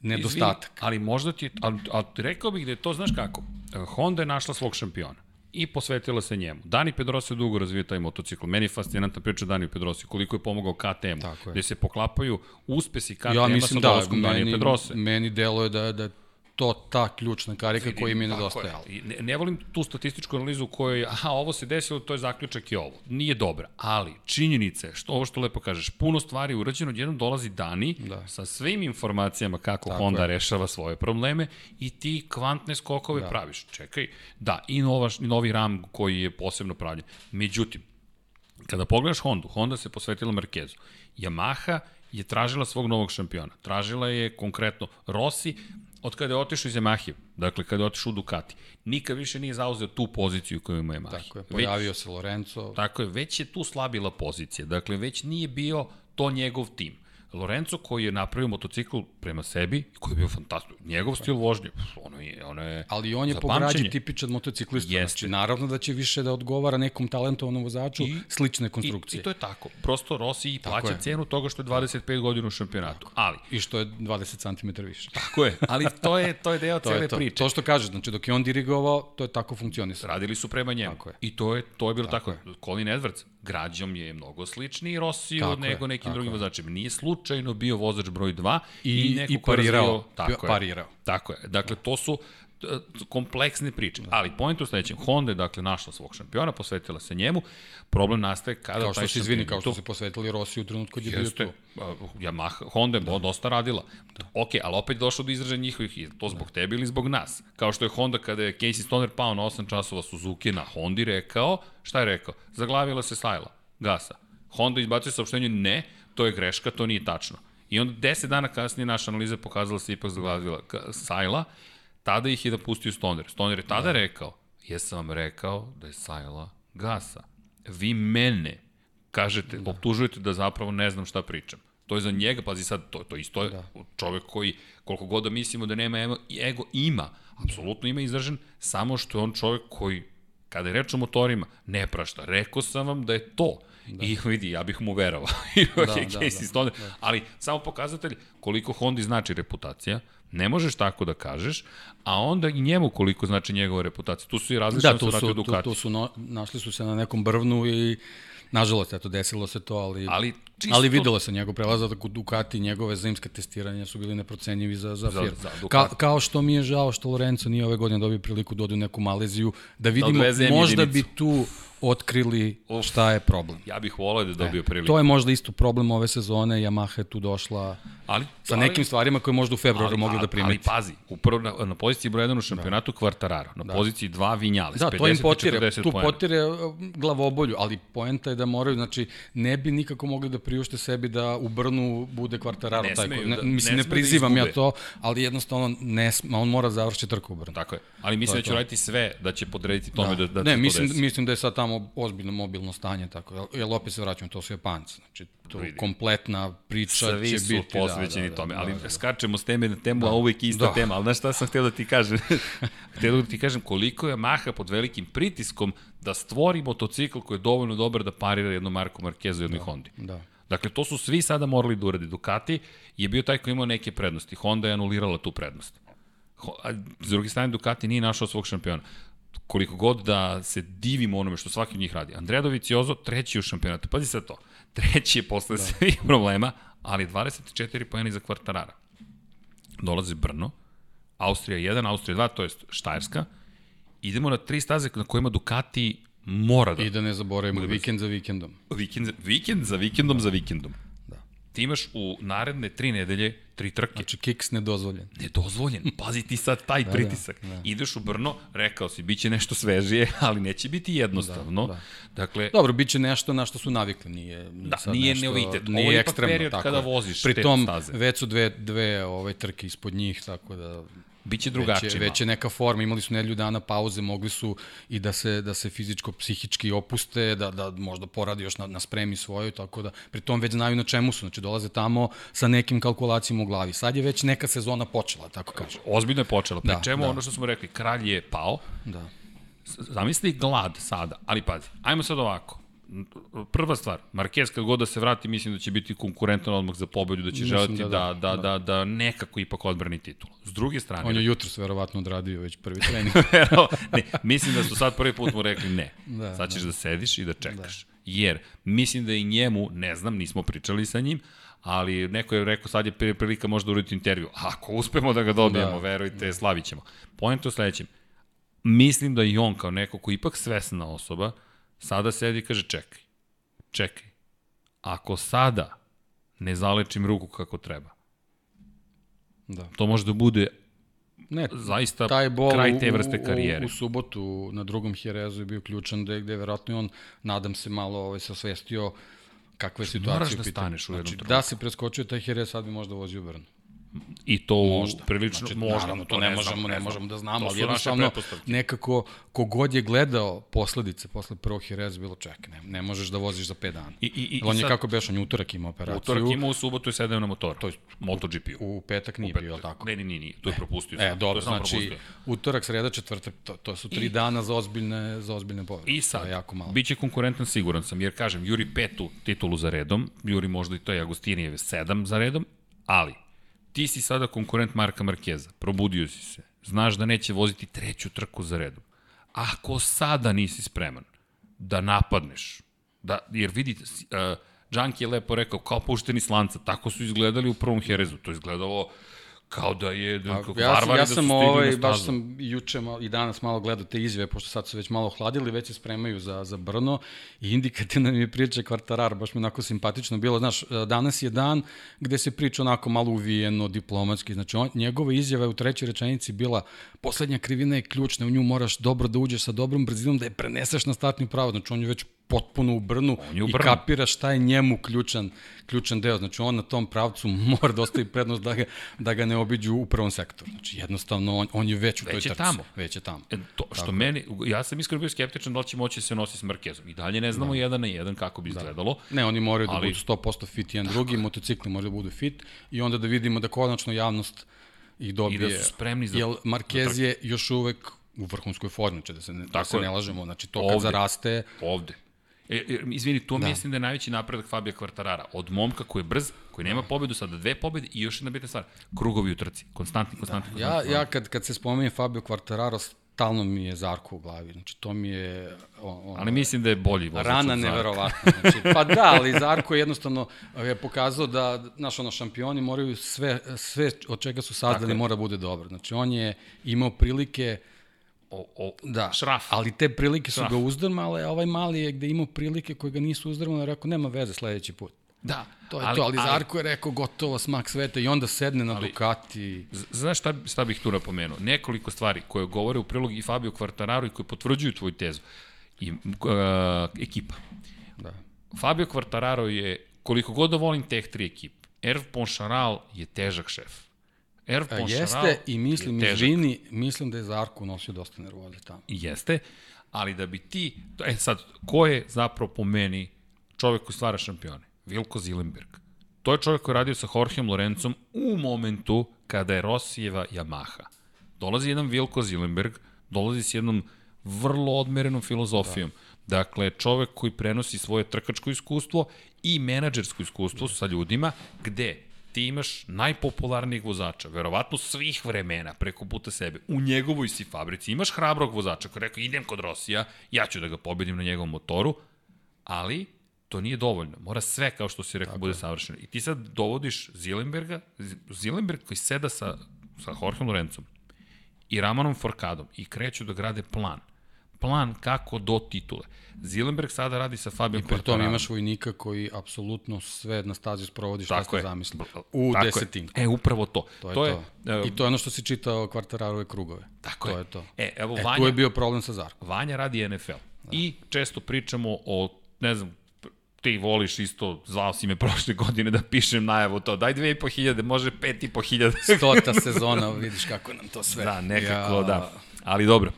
nedostatak. Izvini, ali možda ti, ali, ali rekao bih da je to, znaš kako, Honda je našla svog šampiona i posvetila se njemu. Dani Pedrosa je dugo razvio taj motocikl. Meni je fascinantna priča Dani Pedrosi, koliko je pomogao KTM-u, gde se poklapaju uspesi KTM-a ja, sa dolazkom da, Danije Pedrose. Meni deluje da, da to ta ključna karika koja im je nedostajala. Je. Ne, ne volim tu statističku analizu u kojoj, aha, ovo se desilo, to je zaključak i ovo. Nije dobra, ali činjenice, što ovo što lepo kažeš, puno stvari urađeno, odjednom dolazi Dani da. sa svim informacijama kako Tako Honda je. rešava svoje probleme i ti kvantne skokove da. praviš. Čekaj, da, i, nova, i novi RAM koji je posebno pravljen. Međutim, kada pogledaš Hondu, Honda se posvetila Markezu. Yamaha je tražila svog novog šampiona. Tražila je konkretno Rossi, od kada je otišao iz Yamahe, dakle kada je otišao u Ducati, nikad više nije zauzeo tu poziciju koju ima Yamaha. Tako je, pojavio već, se Lorenzo. Tako je, već je tu slabila pozicija, dakle već nije bio to njegov tim. Lorenzo koji je napravio motocikl prema sebi, koji je bio fantastičan. Njegov stil vožnje, ono je, ono je Ali on je po građi tipičan motociklista. Jeste. Znači, naravno da će više da odgovara nekom talentovanom vozaču I, slične konstrukcije. I, I to je tako. Prosto Rossi i plaća je. cenu toga što je 25 godina u šampionatu. Tako. Ali, I što je 20 cm više. Tako je, ali to je, to je deo to cele je to. priče. To što kažeš, znači dok je on dirigovao, to je tako funkcionisalo. Radili su prema njemu. Tako je. I to je, to je bilo tako. tako. Colin Edwards, građom je mnogo sličniji Rossiju nego nekim drugim vozačima. Nije slučajno bio vozač broj 2 i, i, neko i parirao. Razvio, tako parirao. Je, tako je. Dakle, to su kompleksne priče. Da. Ali point u sledećem, Honda je dakle našla svog šampiona, posvetila se njemu. Problem nastaje kada kao što taj se izvini, kao što se posvetili Rossi u trenutku kad je bio tu. Yamaha, Honda je da. dosta radila. Da. Ok, ali opet došlo do izražaja njihovih, to zbog da. tebe ili zbog nas. Kao što je Honda kada je Casey Stoner pao na 8 časova Suzuki na Hondi rekao, šta je rekao? Zaglavila se Sajla, gasa. Honda izbacio saopštenje, ne, to je greška, to nije tačno. I onda 10 dana kasnije naša analiza pokazala se ipak zaglavila Sajla, tada ih je da pustio Stoner. Stoner je tada da. rekao, jesam vam rekao da je Sajla gasa. Vi mene kažete, da. optužujete da zapravo ne znam šta pričam. To je za njega, pazi sad, to, to isto je da. čovek koji, koliko god da mislimo da nema ego, ego ima, apsolutno ima izražen, samo što je on čovek koji, kada je reč o motorima, ne prašta. Rekao sam vam da je to. Da. I vidi, ja bih mu verovao. I da, da, da, da. Ali samo pokazatelj koliko Hondi znači reputacija, Ne možeš tako da kažeš, a onda i njemu koliko znači njegova reputacija. Tu su i različne da, su, tu, tu su no, našli su se na nekom brvnu i nažalost, eto, desilo se to, ali... Ali Čisto... Ali videlo se njegov prelazak u Ducati, njegove zimske testiranja su bili neprocenjivi za, za firmu. Za, za Ka, kao što mi je žao što Lorenzo nije ove godine dobio priliku da ode u neku Maleziju, da, da vidimo, da možda jedinicu. bi tu otkrili šta je problem. Ja bih volao da dobio e, priliku. To je možda isto problem ove sezone, Yamaha je tu došla ali, sa nekim ali, stvarima koje možda u februaru ali, mogli da primeti. Ali pazi, upravo na, na poziciji broj 1 u šampionatu da. Kvartararo, na da. poziciji 2 Vinjales, da, 50 to im potire, tu potire uh, glavobolju, ali poenta je da moraju, znači, ne bi nikako mogli da priušte sebi da u Brnu bude Kvartararo. Ne taj koji, ne, da, mislim, ne, ne da prizivam da ja to, ali jednostavno ne, on mora završiti trku u Brnu. Tako je, ali mislim da će raditi sve da će podrediti tome da, da, da ne, mislim, mislim da je sad tamo ozbiljno mobilno stanje, tako, jer opet se vraćamo, to su Japanci, znači, to Vidi. kompletna priča Svi će biti... Svi su posvećeni da, da, tome, ali da, da. skačemo s teme na temu, da. a uvijek ista da. tema, ali znaš šta sam htio da ti kažem? htio da ti kažem koliko je Maha pod velikim pritiskom da stvori motocikl koji je dovoljno dobar da parira jednu Marku Markezu i jednoj da. Hondi. Da. Dakle, to su svi sada morali da uradi. Ducati je bio taj koji imao neke prednosti. Honda je anulirala tu prednost. A s druge strane, Ducati nije našao svog šampiona koliko god da se divimo onome što svaki od njih radi. Andrea Doviciozo, treći u šampionatu. Pazi sad to. Treći je posle da. svih problema, ali 24 pojeni za kvartarara. Dolazi Brno, Austrija 1, Austrija 2, to je Štajerska. Idemo na tri staze na kojima Ducati mora da... I da ne zaboravimo, vikend za vikendom. Vikend, vikend za vikendom za vikendom ti imaš u naredne tri nedelje tri trke. Znači kiks nedozvoljen. Nedozvoljen. Pazi ti sad taj da, da pritisak. Da, da. Ideš u Brno, rekao si, bit će nešto svežije, ali neće biti jednostavno. Da, da. Dakle, Dobro, bit će nešto na što su navikli. Nije, da, nije nešto, neovitet. Nije Ovo je ekstremno. period tako kada voziš Pri tom, već su dve, dve ove, trke ispod njih, tako da Biće drugačije. Već, već je neka forma, imali su nedelju dana pauze, mogli su i da se, da se fizičko, psihički opuste, da, da možda poradi još na, na spremi svojoj, tako da pri tom već znaju na čemu su, znači dolaze tamo sa nekim kalkulacijama u glavi. Sad je već neka sezona počela, tako kažem. Ozbiljno je počela, pri da, čemu da. ono što smo rekli, kralj je pao, da. zamisli glad sada, ali pazi, ajmo sad ovako, prva stvar, Marquez kad god da se vrati, mislim da će biti konkurentan odmah za pobedu, da će mislim želiti da, da, da, da, da, da nekako ipak odbrani titul. S druge strane... On je jutro se verovatno odradio već prvi trening. ne, mislim da su sad prvi put mu rekli ne. Da, sad ćeš da. da sediš i da čekaš. Da. Jer mislim da i njemu, ne znam, nismo pričali sa njim, ali neko je rekao sad je prilika možda uraditi intervju. Ako uspemo da ga dobijemo, da. verujte, da. slavit ćemo. U sledećem. Mislim da i on kao neko ko ipak svesna osoba, Sada sedi i kaže čekaj, čekaj. Ako sada ne zalečim ruku kako treba, da. to može da bude ne, zaista taj bol kraj te vrste karijere. U, u, u subotu na drugom Jerezu je bio ključan da je gde verovatno on, nadam se, malo ovaj, se osvestio kakve je situacije Moraš da staneš u jednom znači, Da se preskočio taj Jerez, sad bi možda vozio Brno. I to možda. prilično znači, možda. Naravno, to, to ne, ne možemo, znam, ne, možemo da znamo, ali jednostavno nekako kogod je gledao posledice posle prvog Jerez bilo ček, ne, ne možeš da voziš za 5 dana. I, i, i, on je sad, kako beš, on je utorak imao operaciju. Utorak imao u subotu i sedeo na motor. To je MotoGP. U, u petak nije u petak. bio, tako? Ne, ne, ne, ne, to je propustio. E, dobro, znači propustio. utorak, sreda, četvrtak, to, to su tri I, dana za ozbiljne, za ozbiljne povrede. I sad, jako malo. biće konkurentan, siguran sam, jer kažem, Juri petu titulu za redom, Juri možda i to je Agustinijeve sedam za redom, ali ti si sada konkurent Marka Markeza, probudio si se, znaš da neće voziti treću trku za redom. Ako sada nisi spreman da napadneš, da, jer vidite, uh, Junkie je lepo rekao, kao pušteni slanca, tako su izgledali u prvom Herezu, to je izgledalo kao da je da, kako ja, sam, ja da sam ovaj, baš sam juče malo, i danas malo gledao te izjave, pošto sad su već malo hladili, već se spremaju za, za Brno i indikativno mi je priča Kvartarar, baš mi onako simpatično bilo. Znaš, danas je dan gde se priča onako malo uvijeno, diplomatski. Znači, on, njegova izjava u trećoj rečenici bila poslednja krivina je ključna, u nju moraš dobro da uđeš sa dobrom brzinom, da je preneseš na startni pravo. Znači, on je već potpuno u brnu, u i kapira šta je njemu ključan, ključan deo. Znači on na tom pravcu mora da ostavi prednost da ga, da ga ne obiđu u prvom sektoru. Znači jednostavno on, on je već u toj trci. tamo. Već je tamo. E, to, što Tako. meni, ja sam iskreno bio skeptičan da li će moći da se nosi s Markezom. I dalje ne znamo da. jedan na jedan kako bi da. izgledalo. Ne, oni moraju da ali... da budu 100% fit jedan drugi, motocikli moraju da budu fit i onda da vidimo da konačno javnost ih dobije. I da su spremni za... Jel Markez je još uvek u vrhunskoj formi, znači da se ne, da se ne lažemo. Znači to ovde, kad zaraste... Ovde E, e, izvini, to da. mislim da je najveći napredak Fabija Kvartarara. Od momka koji je brz, koji nema da. pobedu, sada dve pobede i još jedna bitna stvar, krugovi u trci. Konstantni, konstantni, da. konstantni. Ja, ja kad, kad se spomenem Fabio Kvartararo, talno mi je Zarko u glavi. Znači, to mi je... Ono, ali mislim da je bolji vozač Rana neverovatna. Znači, pa da, ali Zarko je jednostavno je pokazao da, znaš, ono, šampioni moraju sve, sve od čega su sazdani mora bude dobro. Znači, on je imao prilike o, o da, šraf. Ali te prilike šraf. su ga uzdrmale, a ovaj mali je gde imao prilike koje ga nisu uzdrmale, rekao, nema veze sledeći put. Da. To je ali, to, ali, ali Zarko je rekao gotovo smak sveta i onda sedne na ali, Ducati. Znaš šta, šta bih tu napomenuo? Nekoliko stvari koje govore u prilog i Fabio Quartararo i koje potvrđuju tvoju tezu. I, uh, ekipa. Da. Fabio Quartararo je, koliko god da volim teh tri ekip, Erv Poncharal je težak šef. Erv Poncharal Jeste i mislim, izvini, mislim da je Zarko nosio dosta nervoze tamo. Jeste, ali da bi ti, e sad, ko je zapravo po meni čovek koji stvara šampione? Vilko Zilenberg. To je čovjek koji je radio sa Jorgeom Lorencom u momentu kada je Rosijeva Yamaha. Dolazi jedan Vilko Zilenberg, dolazi s jednom vrlo odmerenom filozofijom. Da. Dakle, čovek koji prenosi svoje trkačko iskustvo i menadžersko iskustvo sa ljudima, gde ti imaš najpopularnijeg vozača, verovatno svih vremena, preko puta sebe, u njegovoj si fabrici, imaš hrabrog vozača koji rekao idem kod Rosija, ja ću da ga pobedim na njegovom motoru, ali to nije dovoljno. Mora sve, kao što si rekao, Tako bude savršeno. I ti sad dovodiš Zilenberga, Zilenberg koji seda sa, sa Jorgeom Lorencom i Ramanom Forkadom i kreću da grade plan. Plan kako do titule. Zilenberg sada radi sa Fabio I pri tom imaš vojnika koji apsolutno sve na stazi sprovodi šta ste zamislili. U Tako desetinku. Je. E, upravo to. To je to. Je, to. I to je ono što si čitao kvartararove krugove. Tako to je. je to. E, evo e, Vanja, tu je bio problem sa Zarkom. Vanja radi NFL. Da. I često pričamo o, ne znam, ti voliš isto, zvao si me prošle godine da pišem najavu to, daj dve i po hiljade, može pet i po hiljade. Stota sezona, vidiš kako nam to sve. Da, nekako, ja. da. Ali dobro.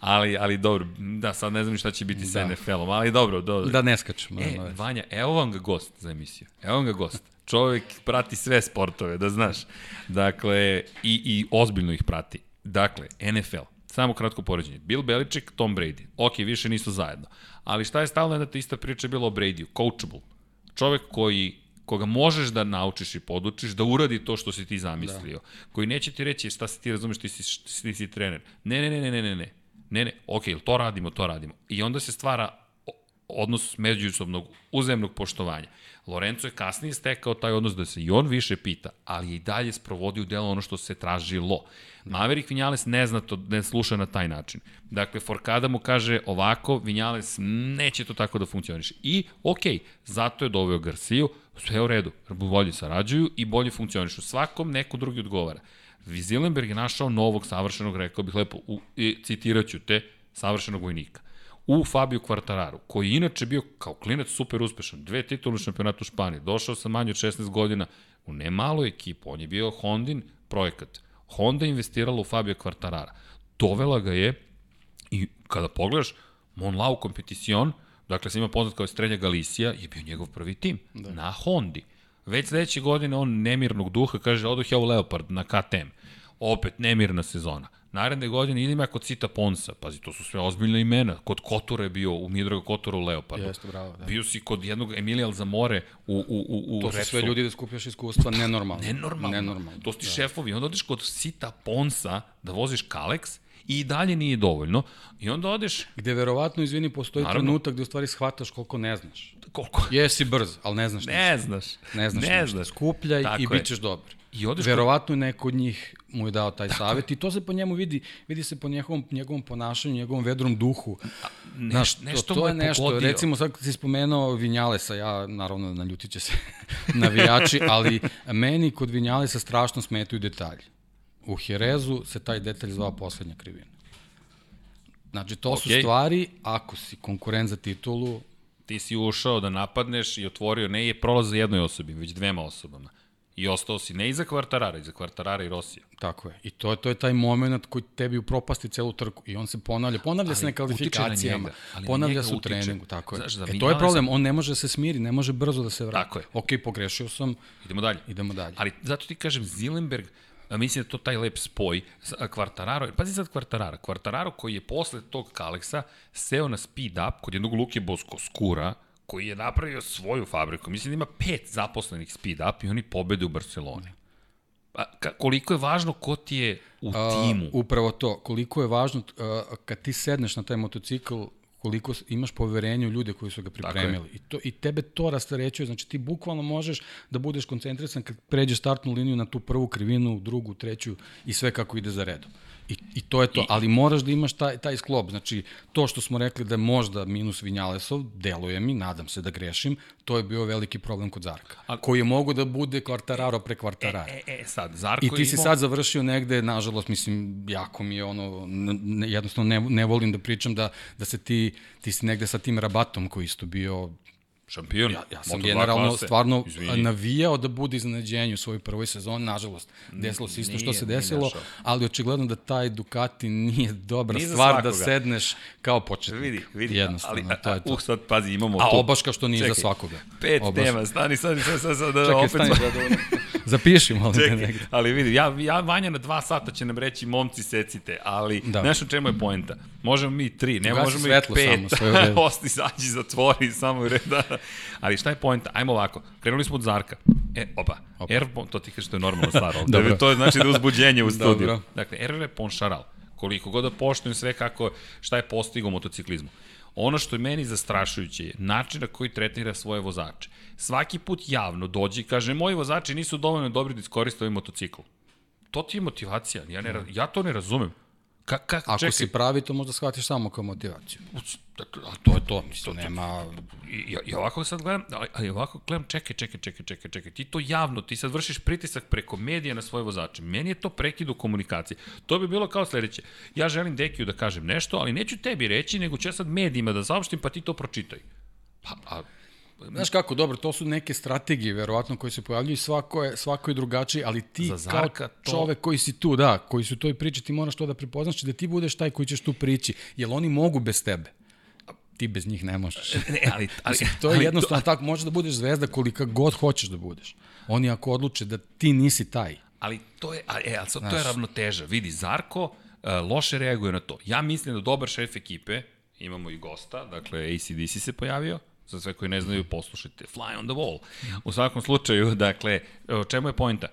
Ali, ali dobro, da, sad ne znam šta će biti da. sa NFL-om, ali dobro, dobro. Da ne skačemo. E, Vanja, evo vam ga gost za emisiju. Evo vam ga gost. Čovek prati sve sportove, da znaš. Dakle, i, i ozbiljno ih prati. Dakle, NFL, samo kratko poređenje. Bill Belichick, Tom Brady. Ok, više nisu zajedno. Ali šta je stalno jedna ta ista priča bila o Brady-u? Coachable. Čovek koji koga možeš da naučiš i podučiš, da uradi to što si ti zamislio. Da. Koji neće ti reći šta si ti razumeš, ti si, ti si trener. Ne, ne, ne, ne, ne, ne, ne. Ne, ok, to radimo, to radimo. I onda se stvara odnos međusobnog uzemnog poštovanja. Lorenzo je kasnije stekao taj odnos da se i on više pita, ali je i dalje sprovodi u delo ono što se tražilo. Maverick Vinales ne zna to, ne sluša na taj način. Dakle, Forkada mu kaže ovako, Vinales neće to tako da funkcioniše. I, ok, zato je doveo Garciju, sve u redu, bolje sarađuju i bolje funkcionišu. Svakom neko drugi odgovara. Vizilenberg je našao novog savršenog, rekao bih lepo, u, citiraću te, savršenog vojnika u Fabio Quartararu, koji je inače bio kao klinac super uspešan, dve titule u šampionatu Španije, došao sa manje od 16 godina u nemalu ekipu, on je bio Hondin projekat. Honda investirala u Fabio Quartarara. Dovela ga je i kada pogledaš, Monlau Competition, dakle se ima poznat kao Strenja Galicija, je bio njegov prvi tim da. na Hondi. Već sledeće godine on nemirnog duha kaže odoh ja u Leopard na KTM. Opet nemirna sezona Naredne godine idem ja kod Cita Ponsa, pazi, to su sve ozbiljne imena. Kod Kotura je bio, u Midraga Kotura u Leopardu. Jeste, bravo. Da. Bio si kod jednog Emilija Alzamore u, u, u, u To su sve ljudi da skupljaš iskustva, nenormalno. Nenormalno. nenormalno. To su ti da. šefovi. Onda odeš kod Cita Ponsa da voziš Kalex i dalje nije dovoljno. I onda odeš... Gde verovatno, izvini, postoji Naravno. trenutak gde u stvari shvataš koliko ne znaš. Koliko? Jesi brz, ali ne znaš Ne ništa. znaš. Ne znaš ne znaš. Skupljaj Tako i bit ćeš dobar. I odeš Verovatno je neko od njih mu je dao taj Tako savjet je. i to se po njemu vidi, vidi se po njegovom, njegovom ponašanju, njegovom vedrom duhu. A, ne, Znaš, nešto to, to je nešto, pogodio. recimo sad kad si spomenuo Vinjalesa, ja naravno naljutit će se navijači, ali meni kod Vinjalesa strašno smetaju detalji. U Herezu se taj detalj zvao poslednja krivina. Znači, to okay. su stvari, ako si konkurent za titulu... Ti si ušao da napadneš i otvorio, ne je prolaz za jednoj osobi, već dvema osobama. I ostao si ne iza Kvartarara, iza Kvartarara i Rosija. Tako je. I to je, to je taj moment koji tebi upropasti celu trku. I on se ponavlja. Ponavlja ali se na kvalifikacijama. Na njega, ponavlja se u treningu. Tako je. Znaš, e, to je problem. On ne može da se smiri, ne može brzo da se vrati. Tako je. Ok, pogrešio sam. Idemo dalje. Idemo dalje. Ali zato ti kažem, Zilenberg, mislim da to taj lep spoj. Kvartararo, pazi sad Kvartarara. Kvartararo koji je posle tog Kaleksa seo na speed up kod jednog Luke Bosko Skura, koji je napravio svoju fabriku. Mislim da ima pet zaposlenih speed up i oni pobede u Barceloni. A, ka, koliko je važno ko ti je u timu? Uh, upravo to, koliko je važno uh, kad ti sedneš na taj motocikl, koliko imaš poverenje u ljude koji su ga pripremili. I, to, I tebe to rastarećuje, znači ti bukvalno možeš da budeš koncentrisan kad pređeš startnu liniju na tu prvu krivinu, drugu, treću i sve kako ide za redom. I, I to je to, I, ali moraš da imaš taj, taj sklop. Znači, to što smo rekli da je možda minus Vinjalesov, deluje mi, nadam se da grešim, to je bio veliki problem kod Zarka. A, koji je mogu da bude kvartararo pre kvartarara. E, e, e sad, Zarko I ti si imao... sad završio negde, nažalost, mislim, jako mi je ono, ne, jednostavno ne, ne volim da pričam da, da se ti, ti si negde sa tim rabatom koji isto bio Šampion. Ja, ja sam generalno klase. stvarno Izvini. navijao da bude iznenađenje u svojoj prvoj sezoni, nažalost, desilo se isto nije, što se desilo, ali očigledno da taj Ducati nije dobra nije stvar da sedneš kao početnik. Vidi, vidi. Jednostavno, ali, to je to. Uh, sad, pazi, imamo a, tu. A obaška što nije Čekaj, za svakoga. Pet obaška. tema, stani, stani, stani, stani, stani, da Čekaj, opet... Stani, da, da, Zapiši, molim te negde. Ali vidi, ja, ja Vanja na dva sata će nam reći momci secite, ali da. nešto čemu je poenta. Možemo mi tri, ne možemo mi pet. Samo, Osti, sađi, zatvori, samo u reda. Ali šta je poenta? Ajmo ovako. Krenuli smo od Zarka. E, opa. opa. R, to ti kaže što je normalna stvar ovde. to je znači da je uzbuđenje u studiju. Dobro. Dakle, Hervé Poncharal. Koliko god da poštujem sve kako, šta je postigao motociklizmu. Ono što je meni zastrašujuće je način na koji tretira svoje vozače. Svaki put javno dođe i kaže, moji vozači nisu dovoljno dobri da iskoriste ovaj motocikl. To ti je motivacija. Ja, ne, ja to ne razumem. Ka, ka, Ako čekaj. si pravi, to možda shvatiš samo kao motivaciju. A to je to, mislim, to, nema... I, ja, ovako sad gledam, ali ovako gledam, čekaj, čekaj, čekaj, čekaj, čekaj, ti to javno, ti sad vršiš pritisak preko medija na svoje vozače. Meni je to prekid u komunikaciji. To bi bilo kao sledeće. Ja želim Dekiju da kažem nešto, ali neću tebi reći, nego ću ja sad medijima da saopštim, pa ti to pročitaj. Pa, a Znaš kako, dobro, to su neke strategije, verovatno, koje se pojavljuju, svako je, svako je drugačiji, ali ti kao čovek to... koji si tu, da, koji su to i priči, ti moraš to da prepoznaš da ti budeš taj koji ćeš tu prići, jer oni mogu bez tebe ti bez njih ne možeš. Ne, ali, ali, Mislim, to je ali, jednostavno to... tako, možeš da budeš zvezda kolika god hoćeš da budeš. Oni ako odluče da ti nisi taj. Ali to je, a, e, ali sad, to je ravnoteža. Vidi, Zarko uh, loše reaguje na to. Ja mislim da dobar šef ekipe, imamo i gosta, dakle ACDC se pojavio, Za sve koji ne znaju, poslušajte Fly on the Wall. U svakom slučaju, dakle, o čemu je pojenta?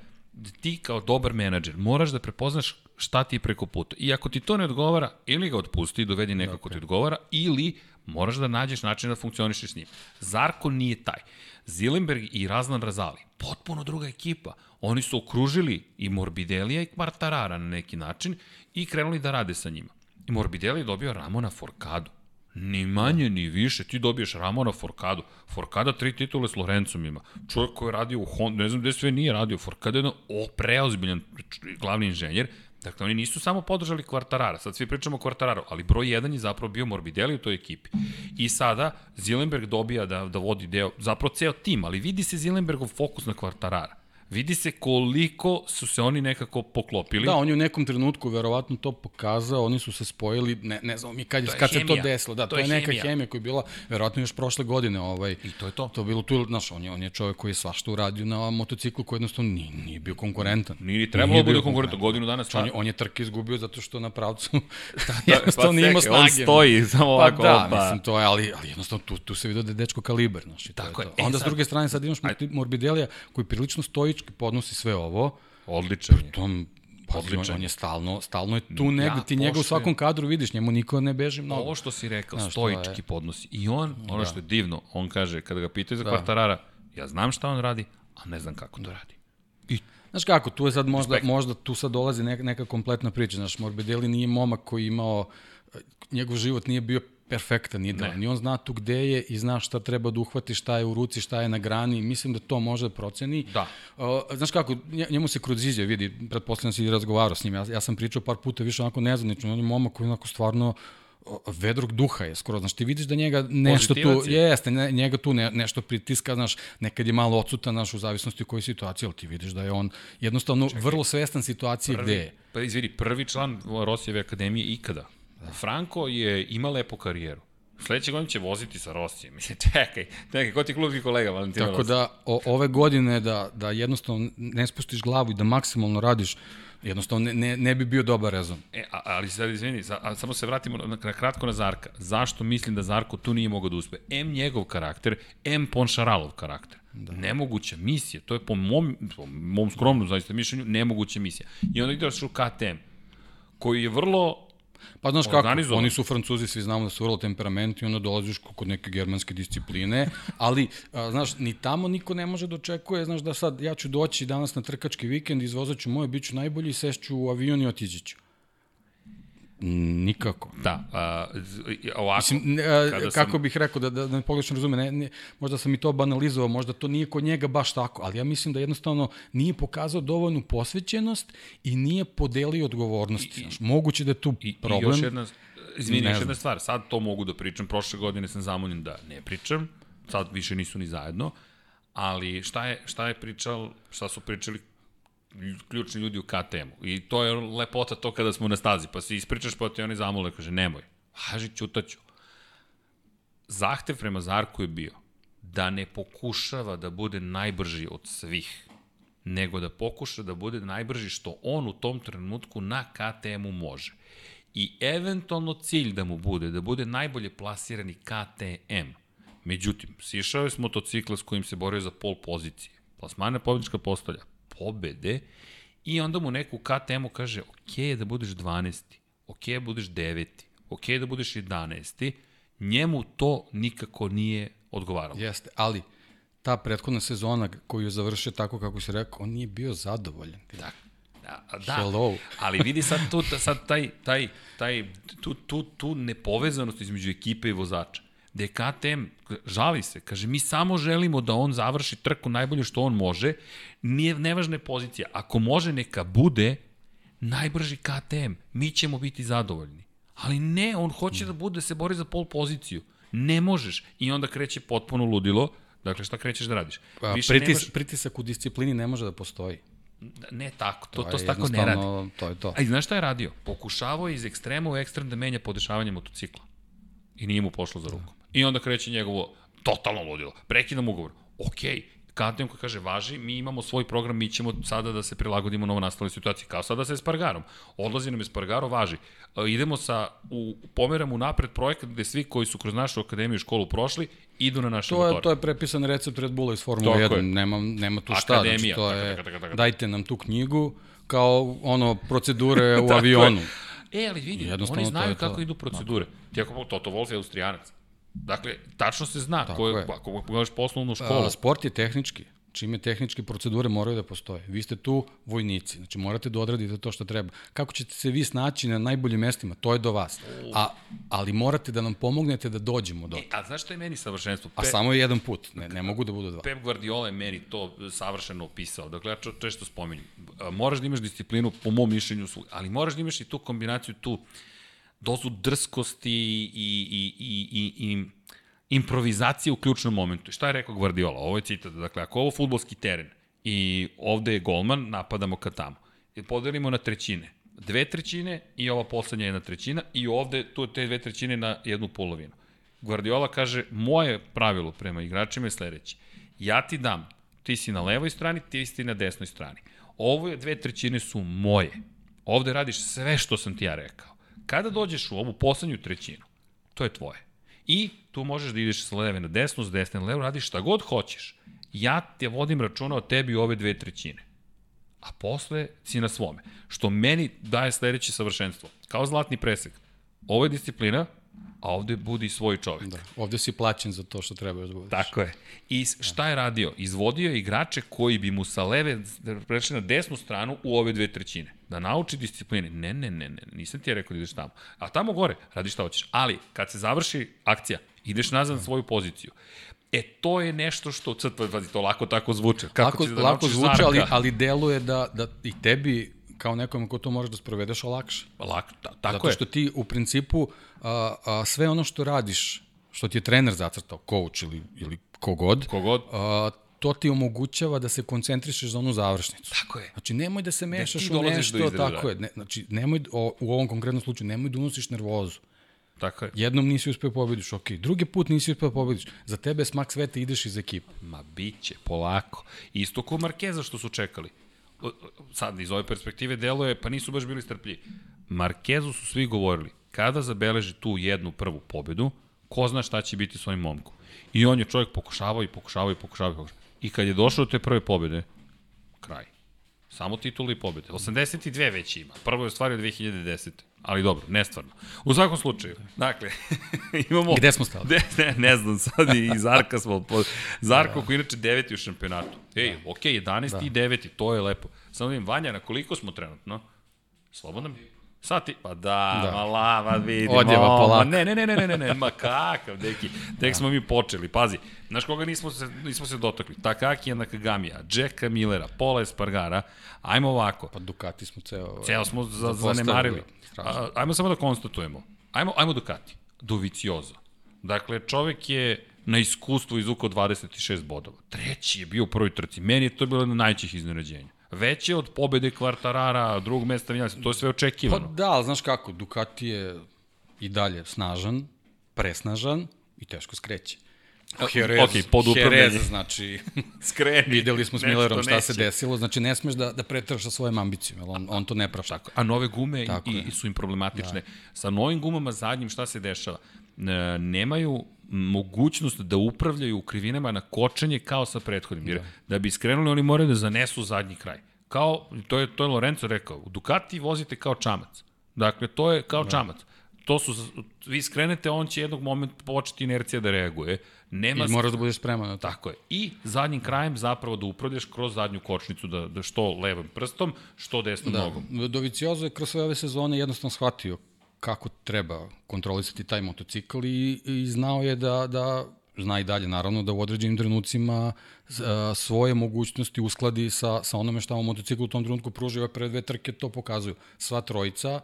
Ti kao dobar menadžer moraš da prepoznaš šta ti je preko puta. I ako ti to ne odgovara, ili ga otpusti i dovedi neko okay. ko ti odgovara, ili moraš da nađeš način da funkcionišeš s njim. Zarko nije taj. Zilenberg i Razlan Razali, potpuno druga ekipa. Oni su okružili i Morbidelija i Kvartarara na neki način i krenuli da rade sa njima. I Morbidelija je dobio Ramona Forcadu. Ni manje, ni više. Ti dobiješ Ramona Forcadu. Forcada tri titule s Lorencom ima. Čovjek koji je radio u Honda, ne znam gde sve nije radio. Forcada je jedan o, preozbiljan glavni inženjer. Dakle, oni nisu samo podržali Kvartarara, sad svi pričamo o Kvartararu, ali broj 1 je zapravo bio Morbidelli u toj ekipi. I sada Zilenberg dobija da, da vodi deo, zapravo ceo tim, ali vidi se Zilenbergov fokus na Kvartarara vidi se koliko su se oni nekako poklopili. Da, on je u nekom trenutku verovatno to pokazao, oni su se spojili, ne, ne znam mi kad, je kad se to desilo, da, to, to je, je neka hemija. hemija koja je bila verovatno još prošle godine. Ovaj, I to je to. To je bilo tu, znaš, on je, on je čovjek koji je svašta uradio na motociklu koji jednostavno nije, nije bio konkurentan. Nije ni trebalo da bude konkurentan, godinu dana On je, on je trke izgubio zato što na pravcu da, da, jednostavno pa nije imao snage. On stoji samo pa ovako. Pa da, pa. mislim, to je, ali, ali jednostavno tu, tu se vidio da je dečko kaliber, znaš, to Tako je to. E, Onda sad, s druge strane sad imaš Morbidelija koji prilično stoički podnosi sve ovo. Odličan je. Tom, Odličan. On, on je stalno, stalno je tu negde, ja, ti njega u svakom kadru vidiš, njemu niko ne beži mnogo. Ovo što si rekao, Znaš, stoički je... podnosi. I on, ono da. što je divno, on kaže, kada ga pitaju za da. kvartarara, ja znam šta on radi, a ne znam kako to radi. I Znaš kako, tu je sad možda, Respekt. možda tu sad dolazi neka, neka kompletna priča. Znaš, Morbidelli nije momak koji imao, njegov život nije bio perfektan idealan. I on zna tu gde je i zna šta treba da uhvati, šta je u ruci, šta je na grani. Mislim da to može da proceni. Da. Uh, znaš kako, njemu se kroz izje vidi, pretpostavljam si i razgovarao s njim. Ja, ja sam pričao par puta više onako nezvanično. On je momak koji onako stvarno vedrog duha je skoro, znaš, ti vidiš da njega nešto tu, je. jeste, ne, njega tu ne, nešto pritiska, znaš, nekad je malo odsutan, znaš, u zavisnosti u kojoj situaciji, ali ti vidiš da je on jednostavno Čekaj. vrlo svestan situacije prvi, gde je. Pa izvini, prvi član Rosijeve akademije ikada Da. Franko je ima lepu karijeru. Sledeće godine će voziti sa Rosijem. Mislim, čekaj, čekaj, ko ti klubski kolega Valentino Tako Rossi? da, o, ove godine da, da jednostavno ne spustiš glavu i da maksimalno radiš, jednostavno ne, ne, ne bi bio dobar rezon. E, a, ali sad izvini, za, a, samo se vratimo na, na, kratko na Zarka. Zašto mislim da Zarko tu nije mogao da uspe? M njegov karakter, M Ponšaralov karakter. Da. Nemoguća misija. To je po mom, po mom skromnom zaista mišljenju nemoguća misija. I onda ideš u KTM, koji je vrlo Pa znaš kako, oni su francuzi, svi znamo da su vrlo temperamenti, onda dolaziš kod neke germanske discipline, ali, a, znaš, ni tamo niko ne može da očekuje, znaš, da sad ja ću doći danas na trkački vikend, izvozat ću moje, bit ću najbolji, sešću u avion i otići ću. Nikako. Da, a, ovako. Mislim, ne, a, kako sam... bih rekao, da, da, da me pogrešno razume, ne, ne, možda sam i to banalizovao, možda to nije kod njega baš tako, ali ja mislim da jednostavno nije pokazao dovoljnu posvećenost i nije podelio odgovornosti. I, Znaš, moguće da je tu i, problem. I još jedna, izvini, još jedna stvar, sad to mogu da pričam, prošle godine sam zamoljen da ne pričam, sad više nisu ni zajedno, ali šta je, šta je pričal, šta su pričali ključni ljudi u KTM-u. I to je lepota to kada smo na stazi, pa se ispričaš, pa ti oni zamole, kaže, nemoj, haži, ćutaću. Zahtev prema Zarku je bio da ne pokušava da bude najbrži od svih, nego da pokuša da bude najbrži što on u tom trenutku na KTM-u može. I eventualno cilj da mu bude, da bude najbolje plasirani KTM. Međutim, sišao je s motocikla s kojim se borio za pol pozicije. Plasmana pobjedička postolja, pobede i onda mu neko u KTM-u kaže ok da budeš 12. ok da budeš 9. ok da budeš 11. Njemu to nikako nije odgovaralo. Jeste, ali ta prethodna sezona koju je završio tako kako se rekao, on nije bio zadovoljan. Da, da, da. Hello. ali vidi sad, tu, sad taj, taj, taj, tu, tu, tu nepovezanost između ekipe i vozača gde KTM žali se, kaže mi samo želimo da on završi trku najbolje što on može, nije nevažna pozicija. Ako može neka bude najbrži KTM, mi ćemo biti zadovoljni. Ali ne, on hoće da bude, se bori za pol poziciju. Ne možeš. I onda kreće potpuno ludilo. Dakle, šta krećeš da radiš? Pa, Više pritis, nemaš... Pritisak u disciplini ne može da postoji. Ne tako, to, to, to tako ne radi. To je to. A i znaš šta je radio? Pokušavao je iz ekstrema u ekstrem da menja podešavanje motocikla. I nije mu pošlo za rukom. I onda kreće njegovo totalno ludilo. Prekidam ugovor. Okej, okay, KTM koji kaže važi, mi imamo svoj program, mi ćemo sada da se prilagodimo novo nastaloj situaciji, kao sada sa Espargarom. Odlazi nam Espargaro, važi. E, idemo sa, u, pomeramo napred projekat gde svi koji su kroz našu akademiju i školu prošli, idu na naše to motore. Je, to je prepisan recept Red Bulla iz Formula 1, nema, nema tu šta. Akademija. Znači, to je, dajte nam tu knjigu, kao ono procedure u avionu. E, ali vidi, oni znaju kako to. idu procedure. Ti ako Toto Wolff je austrijanac. Dakle, tačno se zna Tako ko je, je. ako pogledaš poslovnu školu. A, sport je tehnički. Čime tehničke procedure moraju da postoje. Vi ste tu vojnici, znači morate da odradite to što treba. Kako ćete se vi snaći na najboljim mestima, to je do vas. A, ali morate da nam pomognete da dođemo do e, A znaš što je meni savršenstvo? Pe... A samo je jedan put, ne, ne mogu da budu dva. Pep Guardiola je meni to savršeno opisao. Dakle, ja često spominjem. Moraš da imaš disciplinu, po mom mišljenju, ali moraš da imaš i tu kombinaciju tu dozu drskosti i, i, i, i, i improvizacije u ključnom momentu. Šta je rekao Guardiola? Ovo je citat. Dakle, ako ovo futbolski teren i ovde je golman, napadamo ka tamo. I podelimo na trećine. Dve trećine i ova poslednja jedna trećina i ovde tu te dve trećine na jednu polovinu. Guardiola kaže, moje pravilo prema igračima je sledeće. Ja ti dam, ti si na levoj strani, ti si na desnoj strani. Ovo je dve trećine su moje. Ovde radiš sve što sam ti ja rekao. Kada dođeš u ovu poslednju trećinu, to je tvoje. I tu možeš da ideš sa leve na desnu, s desne na levo, radiš šta god hoćeš. Ja te vodim računa o tebi ove dve trećine. A posle si na svome. Što meni daje sledeće savršenstvo. Kao zlatni presek. Ovo je disciplina, a ovde budi svoj čovjek. Da, ovde si plaćen za to što treba da budeš. Tako je. I šta je radio? Izvodio je igrače koji bi mu sa leve prešli na desnu stranu u ove dve trećine. Da nauči discipline. Ne, ne, ne, ne, nisam ti je rekao da ideš tamo. A tamo gore, radi šta hoćeš. Ali, kad se završi akcija, ideš nazad na svoju poziciju. E, to je nešto što, crт, pazi, to lako tako zvuče. Kako lako, da lako zvuče, ali, ali deluje da, da i tebi kao nekom ko to možeš da sprovedeš olakše. Lako, ta, tako Zato što ti u principu a, a, sve ono što radiš, što ti je trener zacrtao, coach ili, ili kogod, kogod. A, to ti omogućava da se koncentrišeš za onu završnicu. Tako je. Znači, nemoj da se mešaš u nešto, tako je. Ne, znači, nemoj, o, u ovom konkretnom slučaju, nemoj da unosiš nervozu. Tako je. Jednom nisi uspeo pobediš, ok. Drugi put nisi uspeo pobediš. Za tebe je smak sveta, ideš iz ekipa. Ma biće, polako. Isto ko Markeza što su čekali sad iz ove perspektive deluje, pa nisu baš bili strpljivi. Markezu su svi govorili, kada zabeleži tu jednu prvu pobedu, ko zna šta će biti s ovim momkom. I on je čovjek pokušavao i pokušavao i pokušavao i pokušavao. I kad je došao do te prve pobjede, kraj. Samo tituli i pobjede. 82 već ima. Prvo je ostvario 2010. Ali dobro, nestvarno. U svakom slučaju, dakle, imamo... Gde smo stali? De, ne, ne znam, sad i Zarka smo... Po, Zarko da. koji inače deveti u šampionatu. Ej, da. ok, 11. Da. i 9. to je lepo. Samo vidim, Vanja, na koliko smo trenutno? Slobodno mi? Sati, pa da, da. ma lava, vidimo. Odjeva polako. Ne, ne, ne, ne, ne, ne, ne, ma kakav, deki. Tek da. smo mi počeli, pazi. Znaš koga nismo se, nismo se dotakli? Takaki Nakagamija, Jacka Millera, Pola Espargara. Ajmo ovako. Pa Ducati smo ceo... Ceo smo za, zanemarili. A, ajmo samo da konstatujemo. Ajmo, ajmo Ducati. Doviciozo. Dakle, čovek je na iskustvu izvukao 26 bodova. Treći je bio u prvoj trci. Meni je to bilo na najćih iznenađenja veće od pobede Kvartarara, drugog mesta Vinjasa, to je sve očekivano. Pa da, ali znaš kako, Ducati je i dalje snažan, presnažan i teško skreće. Jerez, okay, pod Jerez, znači, Skreni, videli smo s Millerom šta neće. se desilo, znači ne smeš da, da pretraš sa svojom ambicijom, on, on to ne praša. Tako, a nove gume i, i su im problematične. Da. Sa novim gumama zadnjim šta se dešava? nemaju mogućnost da upravljaju krivinama na kočenje kao sa prethodnim. Jer da, da bi skrenuli, oni moraju da zanesu zadnji kraj. Kao, to je, to je Lorenzo rekao, u Ducati vozite kao čamac. Dakle, to je kao da. čamac. To su, vi skrenete, on će jednog momenta početi inercija da reaguje. Nema I moraš da budeš spreman na. Tako je. I zadnjim krajem zapravo da upravljaš kroz zadnju kočnicu, da, da što levom prstom, što desnom da. nogom. Doviciozo je kroz sve ove sezone jednostavno shvatio kako treba kontrolisati taj motocikl i, i znao je da, da zna i dalje naravno da u određenim trenucima svoje mogućnosti uskladi sa, sa onome šta mu motocikl u tom trenutku pružio, ove prve dve trke to pokazuju. Sva trojica,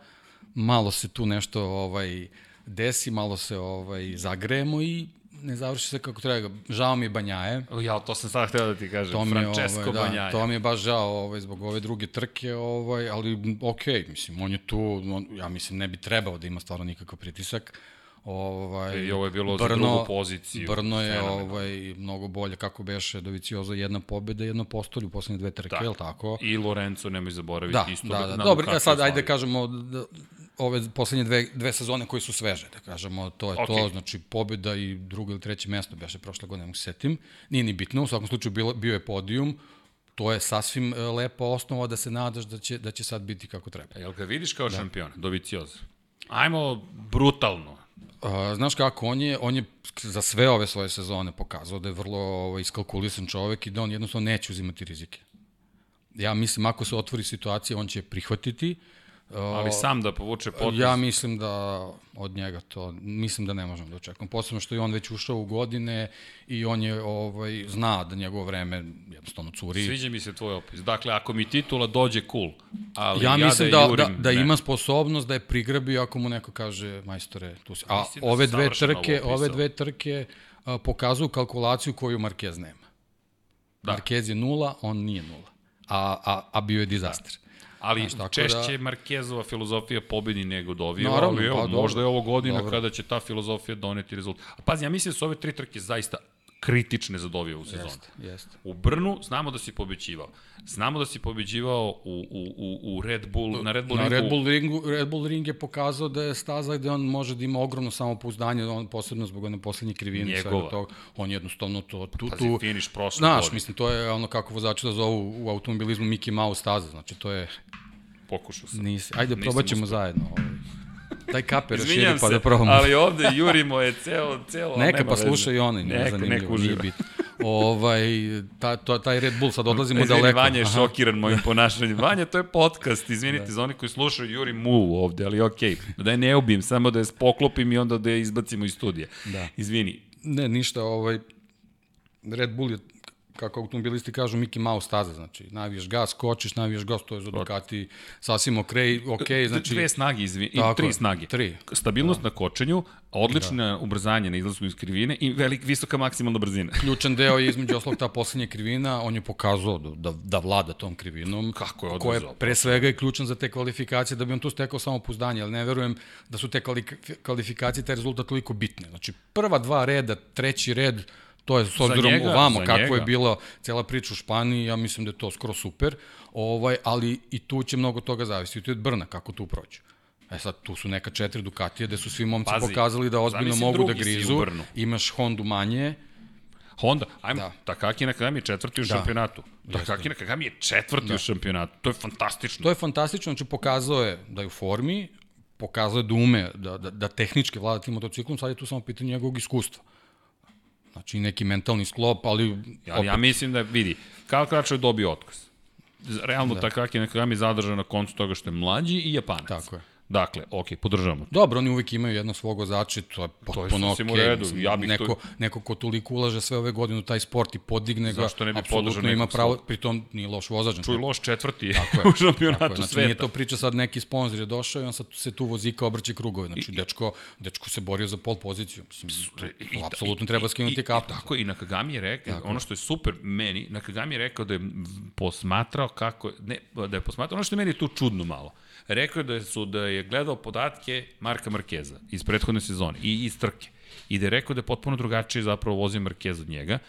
malo se tu nešto ovaj desi, malo se ovaj zagrejemo i ne završi se kako treba. Žao mi je Banjaje. Ja, to sam sad htio da ti kažem. To mi je, Francesco ovaj, da, Banjaje. To mi je baš žao ovaj, zbog ove druge trke, ovaj, ali ok, mislim, on je tu, on, ja mislim, ne bi trebao da ima stvarno nikakav pritisak. Ovaj, I ovo je bilo Brno, za drugu poziciju. Brno je ovaj, mnogo bolje, kako beše Dovicioza, jedna pobjeda, jedno postolje u poslednje dve trke, je li tako? I Lorenzo, nemoj zaboraviti da, isto. Da, da, da. Dobro, ja sad ajde da kažemo, da, ove poslednje dve, dve sezone koji su sveže, da kažemo, to je okay. to, znači pobjeda i drugo ili treće mesto, beše prošle godine, ne setim, nije ni bitno, u svakom slučaju bio, bio je podijum, to je sasvim e, lepa osnova da se nadaš da će, da će sad biti kako treba. Jel ga vidiš kao da. šampion, Dovicioza? Ajmo brutalno. Znaš kako, on je, on je za sve ove svoje sezone pokazao da je vrlo ovaj, iskalkulisan čovek i da on jednostavno neće uzimati rizike. Ja mislim, ako se otvori situacija, on će prihvatiti, Ali sam da povuče potez? Ja mislim da od njega to, mislim da ne možemo da očekujemo. Posebno što je on već ušao u godine i on je, ovaj, zna da njegovo vreme jednostavno curi. Sviđa mi se tvoj opis. Dakle, ako mi titula dođe, cool. Ali ja, ja mislim da, da, jurim, da, da ima sposobnost da je prigrabi ako mu neko kaže, majstore, tu si. A mislim da ove dve trke, ove dve trke a, pokazuju kalkulaciju koju Marquez nema. Da. Marquez je nula, on nije nula. A, a, a bio je dizaster. Da. Ali Znaš, češće da... Markezova filozofija pobedi nego Dovija, Naravno, ali evo, pa, možda je ovo godina dobro. kada će ta filozofija doneti rezultat. A pazi, ja mislim da su ove tri trke zaista kritične za Dovija u sezoni. Jeste, jeste. U Brnu znamo da si pobeđivao. Znamo da si pobeđivao u, u, u, u Red Bull, na Red Bull na ringu. Red Bull, ringu, Red Bull ring je pokazao da je staza gde on može da ima ogromno samopouzdanje, on posebno zbog one poslednje krivine. Njegova. Tog, on jednostavno to... Tu, Pazi, tu, finiš prošle Znaš, mislim, to je ono kako vozači da zovu u automobilizmu Mickey Mouse staza. Znači, to je Pokušao sam. Nisi. Ajde, probat ćemo zajedno. Ovaj. Daj kape raširi pa da probamo. ali ovde jurimo je celo, celo. Neka pa slušaj oni, ne znam, nije bit. Ovaj, ta, to, taj Red Bull, sad odlazimo Izvini, daleko. Vanja je šokiran mojim ponašanjem. Vanja, to je podcast, izvinite da. za oni koji slušaju Juri Mu ovde, ali okej. Okay. Da je ne ubim, samo da je poklopim i onda da je izbacimo iz studija. Da. Izvini. Ne, ništa, ovaj, Red Bull je kako automobilisti kažu Mickey Mouse staza, znači navijaš gas, skočiš, navijaš gas, to je za Ducati sasvim ok, ok, znači... Dve snage, izvi, i tri snage. Tri. Stabilnost da. na kočenju, odlična da. ubrzanje na izlasku iz krivine i velik, visoka maksimalna brzina. Ključan deo je između oslog ta poslednja krivina, on je pokazao da, da, da vlada tom krivinom. Kako je odvezao? je pre svega i ključan za te kvalifikacije, da bi on tu stekao samo puzdanje, ali ne verujem da su te kvalifikacije, taj rezultat toliko bitne. Znači, prva dva reda, treći red, To je s obzirom njega, ovamo kako njega. je bila cela priča u Španiji, ja mislim da je to skoro super, ovaj, ali i tu će mnogo toga zavisiti od Brna, kako tu prođe. E sad, tu su neka četiri Dukatije gde su svi momci Pazi, pokazali da ozbiljno mogu da grizu. Imaš Hondu manje, Honda, ajmo, da. Takaki Nakagami je četvrti u da. šampionatu. Takaki Nakagami je četvrti da. u šampionatu. To je fantastično. To je fantastično, znači pokazao je da je u formi, pokazao je da ume, da, da, da tehnički vlada tim motociklom, sad je tu samo pitanje njegovog iskustva. Znači neki mentalni sklop, ali... Ja, opet... ja mislim da, vidi, Kračov je dobio otkaz. Realno da. Takaki Nakagami zadržao na koncu toga što je mlađi i japanac. Tako je. Dakle, ok, podržavamo. Dobro, oni uvek imaju jedno svog vozača, to je potpuno ok. u redu. Ja bih neko, to... neko ko toliko ulaže sve ove godine u taj sport i podigne ga, Zašto ne bi apsolutno ima pravo, svog... pritom nije loš vozač. Čuj, loš četvrti tako je, u šampionatu tako je. Znači, sveta. Nije to priča sad neki sponsor je došao i on sad se tu vozika obrće krugove. Znači, I, dečko, dečko se borio za pol poziciju. Mislim, i, to apsolutno i, treba skinuti kapu. Tako, i Nakagami je rekao, ono što je super meni, Nakagami je rekao da je posmatrao kako, ne, da je posmatrao, ono što je meni tu čudno malo Rekao je da, su, da je gledao podatke Marka Markeza iz prethodne sezone i iz trke. I da je rekao da je potpuno drugačije zapravo vozio Markez od njega.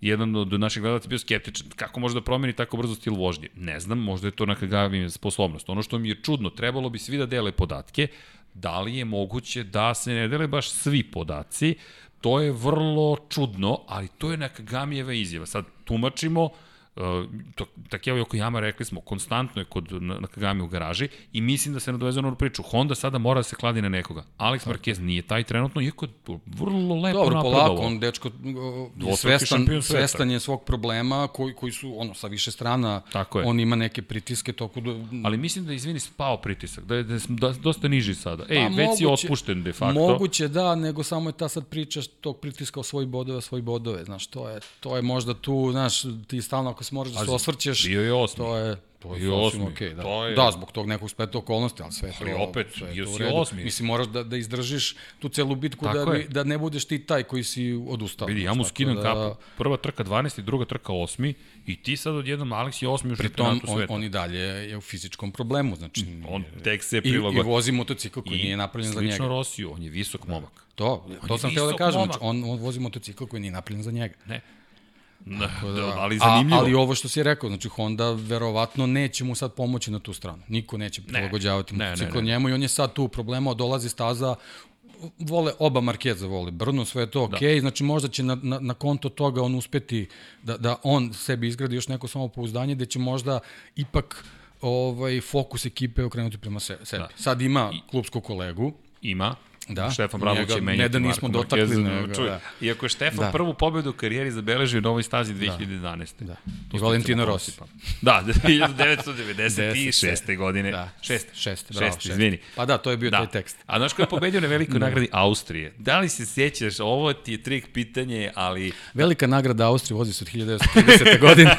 Jedan od naših gledalaca bio skeptičan. Kako može da promeni tako brzo stil vožnje? Ne znam, možda je to neka gavim sposobnost. Ono što mi je čudno, trebalo bi svi da dele podatke, da li je moguće da se ne dele baš svi podaci, to je vrlo čudno, ali to je neka gamijeva izjava. Sad tumačimo, to, Takeo Yokoyama rekli smo, konstantno je kod Nakagami u garaži i mislim da se nadoveze na priču. Honda sada mora da se kladi na nekoga. Alex Marquez nije taj trenutno, iako je vrlo lepo Dobro, napredovao. polako, on dečko svestan, svestan je svog problema koji, koji su ono sa više strana, Tako je. on ima neke pritiske toko da... Ali mislim da izvini spao pritisak, da je, da je da, dosta niži sada. Ej, pa, već moguće, si otpušten de facto. Moguće da, nego samo je ta sad priča tog pritiska o svoj bodove, svoj bodove, znaš, to je, to je možda tu, znaš, ti stalno ako se moraš da se osvrćeš, bio je osmi. to je To je okej, okay, da. To je... Da, zbog tog nekog spleta okolnosti, ali sve je to... Ali opet, sve bio si osmi. Mislim, moraš da, da izdržiš tu celu bitku, da, da, da ne budeš ti taj koji si odustao. Vidi, ja mu skinem da... kapu. Prva trka 12. druga trka 8. I ti sad odjednom Alex je osmi u šampionatu sveta. On, on i dalje je u fizičkom problemu, znači... On tek se prilagod. I, I vozi motocikl koji I nije napravljen za njega. Slično Rosiju, on je visok momak. To, to sam htio da kažem, znači, on, on vozi motocikl koji nije napravljen za njega. Ne, Da, da, ali zanimljivo. A, ali ovo što si rekao, znači Honda verovatno neće mu sad pomoći na tu stranu. Niko neće prilagođavati ne, motocikl ne, ne, ne. njemu i on je sad tu u problema, dolazi staza, vole, oba Markeza vole Brno, sve je to okej, okay, da. znači možda će na, na, na konto toga on uspeti da, da on sebi izgradi još neko samopouzdanje, gde će možda ipak ovaj, fokus ekipe okrenuti prema sebi. Da. Sad ima klubsku kolegu. Ima, Da. Štefan Bravović je menjati Ne da nismo Marko dotakli. Nego, čuj, da. Iako je Štefan da. prvu pobedu u karijeri zabeležio u novoj stazi 2011. Da. da. I Valentino Rossi. Da, 1996. godine. Da. Šeste. Šeste, bravo. Šeste, izvini. Pa da, to je bio da. taj tekst. A znaš ko je pobedio na velikoj da. nagradi Austrije? Da li se sjećaš, ovo ti je trik pitanje, ali... Velika nagrada Austrije vozi se od 1930. godine.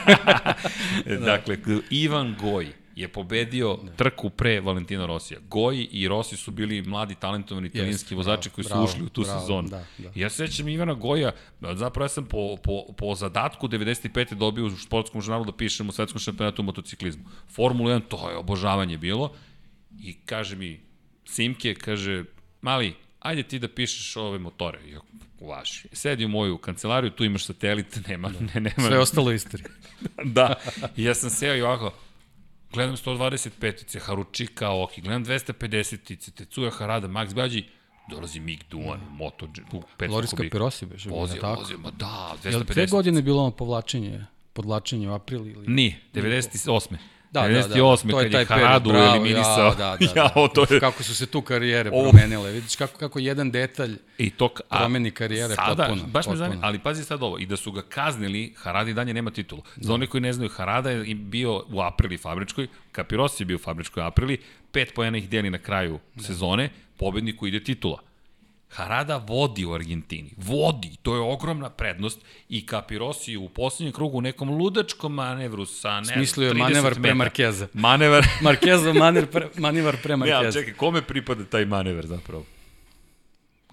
dakle, Ivan Goj je pobedio da. trku pre Valentina Rosija. Goji i Rossi su bili mladi, talentovani italijanski vozači koji bravo, su ušli u tu bravo, sezonu. Da, da. Ja se sećam Ivana Goja, zapravo ja sam po, po, po zadatku 95. dobio u sportskom žurnalu da pišem u svetskom šampionatu u motociklizmu. Formula 1, to je obožavanje bilo. I kaže mi, Simke, kaže, mali, ajde ti da pišeš ove motore. Ja, uvaži. Sedi u moju kancelariju, tu imaš satelit, nema, da. ne, nema. Sve ostalo istorije. da, i ja sam seo i ovako, Gledam 125-ice, Haručika, Oki, gledam 250-ice, Tetsuya Harada, Max Bađi, dolazi Mick Duan, mm. Moto, u petu Loris Capirosi beže. Vozio, tako? vozio, ma da, 250. Jel te godine bilo ono povlačenje, podlačenje u aprili? Ili... Nije, 98. Da, 98. Da, da, kad je Haradu bravo, eliminisao. Ja, da, da, da. ja, to je... Kako su se tu karijere Ovo... promenile. Vidiš kako, kako jedan detalj I to, a, promeni karijere sada, potpuno. Baš me zanima, ali pazi sad ovo, i da su ga kaznili, Haradi danje nema titulu. Za da. one koji ne znaju, Harada je bio u aprili fabričkoj, Kapiros je bio u fabričkoj aprili, pet pojena ih deli na kraju da. sezone, pobedniku ide titula. Harada vodi u Argentini. Vodi. To je ogromna prednost i Capirosi u poslednjem krugu u nekom ludačkom manevru sa ne, Smislio je manevar pre Markeza. Manevar. Markeza manevar pre, manevar pre Markeza. Ja, čekaj, kome pripada taj manevar zapravo?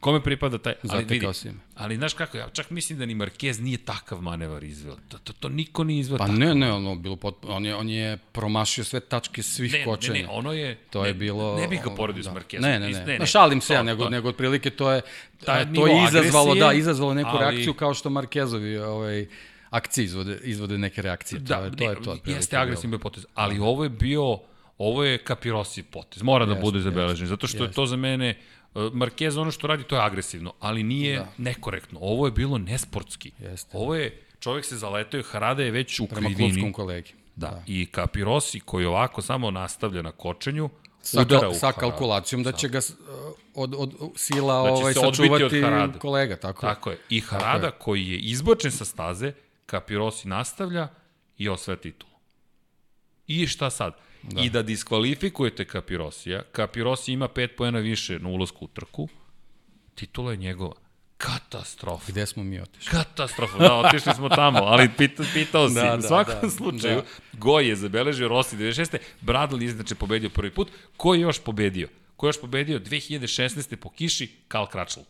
Kome pripada taj... Ali, vidi, ali znaš kako, ja čak mislim da ni Marquez nije takav manevar izveo. To, to, to niko nije izveo pa tako. ne, ne, ono bilo pot, on je on je promašio sve tačke svih ne, kočenja. Ne, ne, ono je to ne, je bilo Ne bih ga poredio da. s Marquezom. Ne, ne, ne. ne, ne. šalim se to, ja, nego to, nego otprilike to je taj to je izazvalo, da, izazvalo neku ali, reakciju kao što Marquezovi ovaj akcije izvode, izvode neke reakcije. Da, to je, to je to. Jeste agresivni potez, ali ovo je bio ovo je Kapirosi potez. Mora da bude zabeležen, zato što je to za mene Marquez ono što radi, to je agresivno, ali nije da. nekorektno. Ovo je bilo nesportski. Jeste. Ovo je, čovjek se zaletao, Harada je već u Prema krivini. Prema kolegi. Da. da. I Capirosi koji ovako samo nastavlja na kočenju, sa, udara sa kalkulacijom da će ga od, od sila da ovaj, sačuvati od kolega. Tako, tako je. I Harada je. koji je izbočen sa staze, Capirosi nastavlja i osvaja titulu. I šta sad? Da. I da diskvalifikujete Capirosija, Capirosi ima 5 pojena više na ulazku u trku, titula je njegova. Katastrofa. Gde smo mi otišli? Katastrofa, da, otišli smo tamo, ali pita, pitao si. Da, da, u svakom da, slučaju, da. Goj je zabeležio Rossi 96. Bradley iznače pobedio prvi put. Ko je još pobedio? Ko je još pobedio 2016. po kiši? Karl Kračl.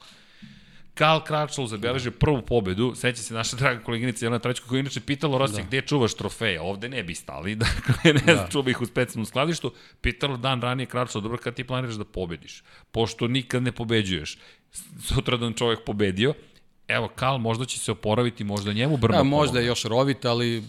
Karl Kračl zabeležio prvu pobedu, seća se naša draga koleginica Jelena Tračko koja je inače pitala Rossi da. gde čuvaš trofeje, ovde ne bi stali, dakle ne da. čuva ih u specijalnom skladištu, pitalo dan ranije Kračl, dobro kad ti planiraš da pobediš, pošto nikad ne pobeđuješ, sutradan čovjek pobedio, evo, Kal možda će se oporaviti, možda njemu brma ja, Možda je još rovit, ali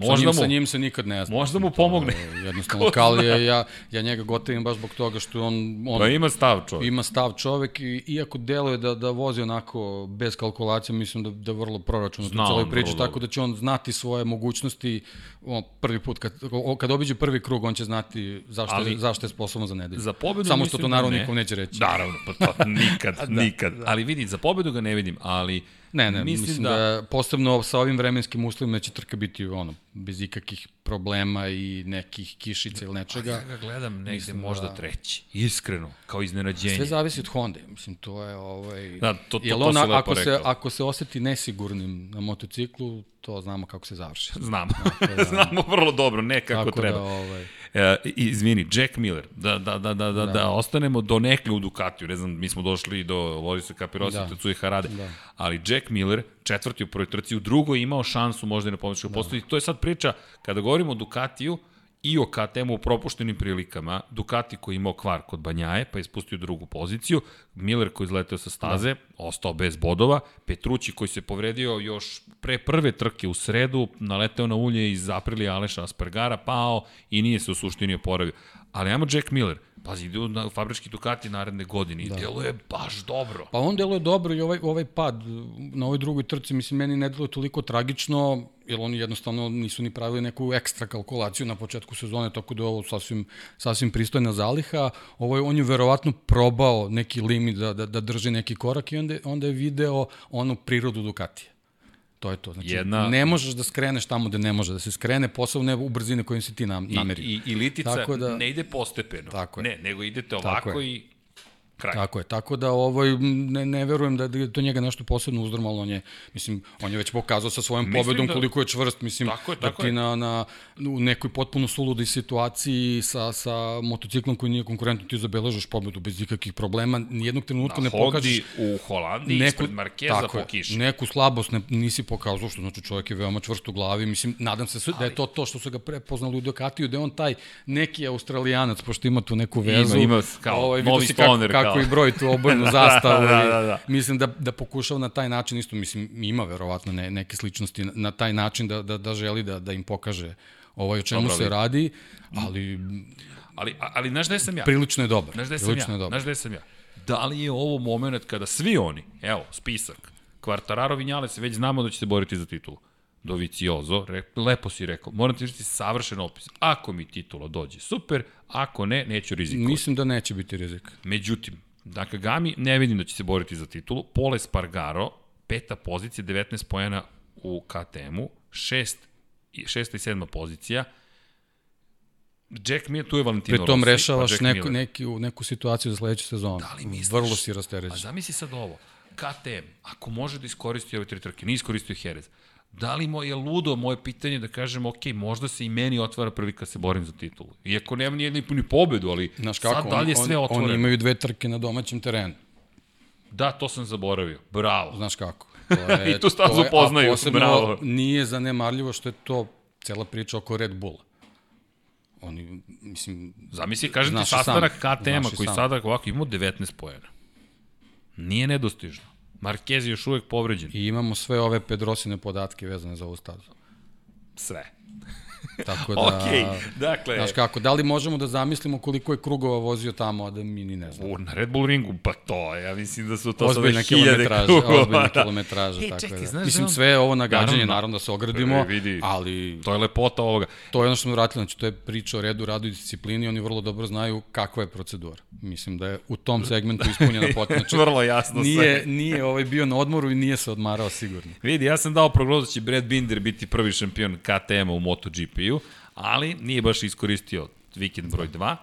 Možda sa njim, mu, sa njim se nikad ne zna. Možda mu pomogne. To, jednostavno, Kal je, ja, ja njega gotovim baš zbog toga što on... on pa ima stav čovjek. Ima stav čovjek i iako deluje da, da vozi onako bez kalkulacija, mislim da, da vrlo proračun u celoj priči, tako da će on znati svoje mogućnosti on, prvi put, kad, kad obiđe prvi krug, on će znati zašto, Ali, zašto je sposoban za nedelju. Za pobedu Samo što to da naravno ne. nikom neće reći. Naravno, pa to nikad, da, nikad. Da. Ali vidi, za pobedu ga ne vidim, ali Ne, ne, mislim, mislim da... da posebno sa ovim vremenskim uslovima će trka biti ono, bez ikakih problema i nekih kišica ili nečega. Ja ga gledam negde mislim možda da... treći, iskreno, kao iznenađenje. Sve zavisi od Honda, mislim, to je ovaj... Da, to, to, to, to ona, ako rekao. se, ako se oseti nesigurnim na motociklu, to znamo kako se završi. Znamo, da, znamo vrlo dobro, ne kako treba. Da, ovaj... E, izvini, Jack Miller, da, da, da, da, da, da. da ostanemo do nekle u Ducatiju, ne znam, mi smo došli do Lorisa Capirosa, da. Tetsuji Harade, da. ali Jack Miller, četvrti u prvoj trci, u drugoj imao šansu možda i na pomoću da. postaviti. To je sad priča, kada govorimo o Ducatiju, i o KTM-u u propuštenim prilikama, Ducati koji imao kvar kod Banjaje, pa je spustio drugu poziciju, Miller koji izleteo sa staze, da. ostao bez bodova, Petrući koji se povredio još pre prve trke u sredu, naleteo na ulje iz Aprilija Aleša Aspergara, pao i nije se u suštini oporavio. Ali ajmo Jack Miller, Pazi, ide na fabrički Ducati naredne godine da. i deluje baš dobro. Pa on deluje dobro i ovaj, ovaj pad na ovoj drugoj trci, mislim, meni ne deluje toliko tragično, jer oni jednostavno nisu ni pravili neku ekstra kalkulaciju na početku sezone, tako da je ovo sasvim, sasvim pristojna zaliha. Ovo je, on je verovatno probao neki limit da, da, da drži neki korak i onda, onda je video onu prirodu Ducatija. To je to. Znači, Jedna... ne možeš da skreneš tamo gde ne može da se skrene, posao ne u brzine kojim se ti nam, nameri. I, i, i litica tako da, ne ide postepeno. Tako je. Ne, nego idete ovako i Kraj. Tako je, tako da ovaj, ne, ne verujem da, je to njega nešto posebno uzdrmalo, on je, mislim, on je već pokazao sa svojom mislim pobedom da, koliko je čvrst, mislim, tako je, da tako da ti je. na, na, u nekoj potpuno suludoj situaciji sa, sa motociklom koji nije konkurentan, ti zabeležaš pobedu bez ikakvih problema, nijednog trenutka ne pokažeš... u Holandiji neku, ispred Markeza po kiši. Neku slabost ne, nisi pokazao, što znači čovjek je veoma čvrst u glavi, mislim, nadam se Ali, da je to to što su ga prepoznali u Ducatiju, da je on taj neki australijanac, pošto ima tu neku vezu. Ima, ima kao ovaj, novi stoner, kako, kako i broji tu obojnu zastavu. da, da, da. Mislim da, da pokušava na taj način, isto mislim, ima verovatno ne, neke sličnosti na, na taj način da, da, da želi da, da im pokaže ovaj o čemu Dobro, se radi, ali... Ali, ali znaš gde sam ja? Prilično je dobar. Znaš gde sam ja? Znaš gde sam ja? Da li je ovo moment kada svi oni, evo, spisak, Kvartararo Vinjales, već znamo da će se boriti za titulu. Doviciozo, re, lepo si rekao, moram ti reći savršen opis. Ako mi titula dođe, super, ako ne, neću rizikovati. Mislim da neće biti rizik. Međutim, Gami ne vidim da će se boriti za titulu. Pole Spargaro, peta pozicija, 19 pojena u KTM-u, šest, šesta i sedma pozicija. Jack Miller, tu je Valentino Pri tom Rossi, rešavaš pa neku, neki, neku situaciju za sledeću sezonu. Da li misliš? Vrlo si rasterećen. A zamisli sad ovo. KTM, ako može da iskoristi ove tri trke, nije iskoristio Jerez, Da li mo je ludo moje pitanje da kažem, ok, možda se i meni otvara prvi kad se borim za titulu. Iako nemam ni jednu ni pobedu, ali Znaš kako, sad dalje on, sve otvoreno. Oni imaju dve trke na domaćem terenu. Da, to sam zaboravio. Bravo. Znaš kako. To je, I tu stazu poznaju. A Bravo. nije zanemarljivo što je to cela priča oko Red Bulla. Oni, mislim... Zamisli, kažem ti sastanak KTM-a koji sam. sada ovako imamo 19 pojena. Nije nedostižno. Marquez je još uvek povređen. I imamo sve ove Pedrosine podatke vezane za ovu stazu. Sve. Tako da, okay, dakle... Znaš kako, da li možemo da zamislimo koliko je krugova vozio tamo, a da mi ni ne znamo? Na Red Bull ringu, pa to, ja mislim da su to ozbiljna sada hiljade krugova. Ozbiljna kilometraža, Ej, tako čekaj, da. znaš Mislim, da- sve ovo nagađanje, Naravno. naravno, da se ogradimo, E, vidi. ali To je lepota ovoga. to je ono što smo vratili, znači to je priča o redu, radu i disciplini, oni vrlo dobro znaju kakva je procedura. Mislim da je u tom segmentu ispunjena potpuno. Znači, Vrlo jasno nije, sve. nije ovaj bio na odmoru i nije se odmarao sigurno. Vidi, ja sam dao prognozu da će Brad Binder biti prvi šampion KTM-a u MotoGP-u, ali nije baš iskoristio vikend broj 2.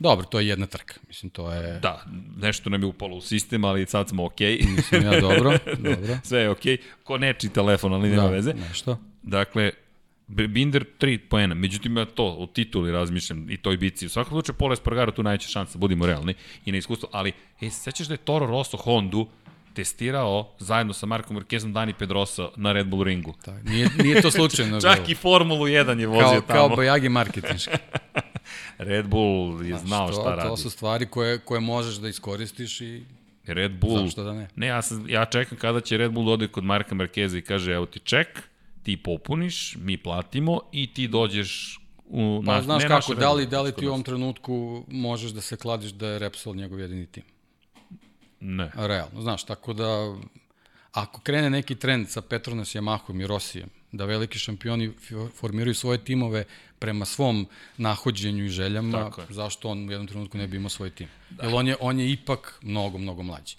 Dobro, to je jedna trka. Mislim, to je... Da, nešto nam je upalo u sistem, ali sad smo okej. Okay. Mislim, ja dobro, dobro. Sve je okej. Okay. Ko neči telefon, ali nema da, veze. Nešto. Dakle, Binder 3 poena, međutim ja to o tituli razmišljam i toj bici. U svakom slučaju Pola Espargaro tu najveća šansa, budimo realni i na iskustvo, ali e, se sećaš da je Toro Rosso Hondu testirao zajedno sa Markom Marquezom Dani Pedrosa na Red Bull ringu. Tak, nije, nije to slučajno Čak bilo. i Formulu 1 je vozio kao, tamo. Kao bojagi marketinški. Red Bull je znao to, šta radi. To su stvari koje, koje možeš da iskoristiš i Red Bull... zašto da ne. Ne, ja, sam, ja čekam kada će Red Bull da ode kod Marka Markeza i kaže, evo ti ček, ti popuniš, mi platimo i ti dođeš u Pa naš, znaš ne kako, da li, da li ti u ovom trenutku možeš da se kladiš da je Repsol njegov jedini tim? Ne. Realno, znaš, tako da ako krene neki trend sa Petronas, Yamahom i Rosijem, da veliki šampioni formiraju svoje timove prema svom nahođenju i željama, zašto on u jednom trenutku ne bi imao svoj tim? Da. Jer on je, on je ipak mnogo, mnogo mlađi.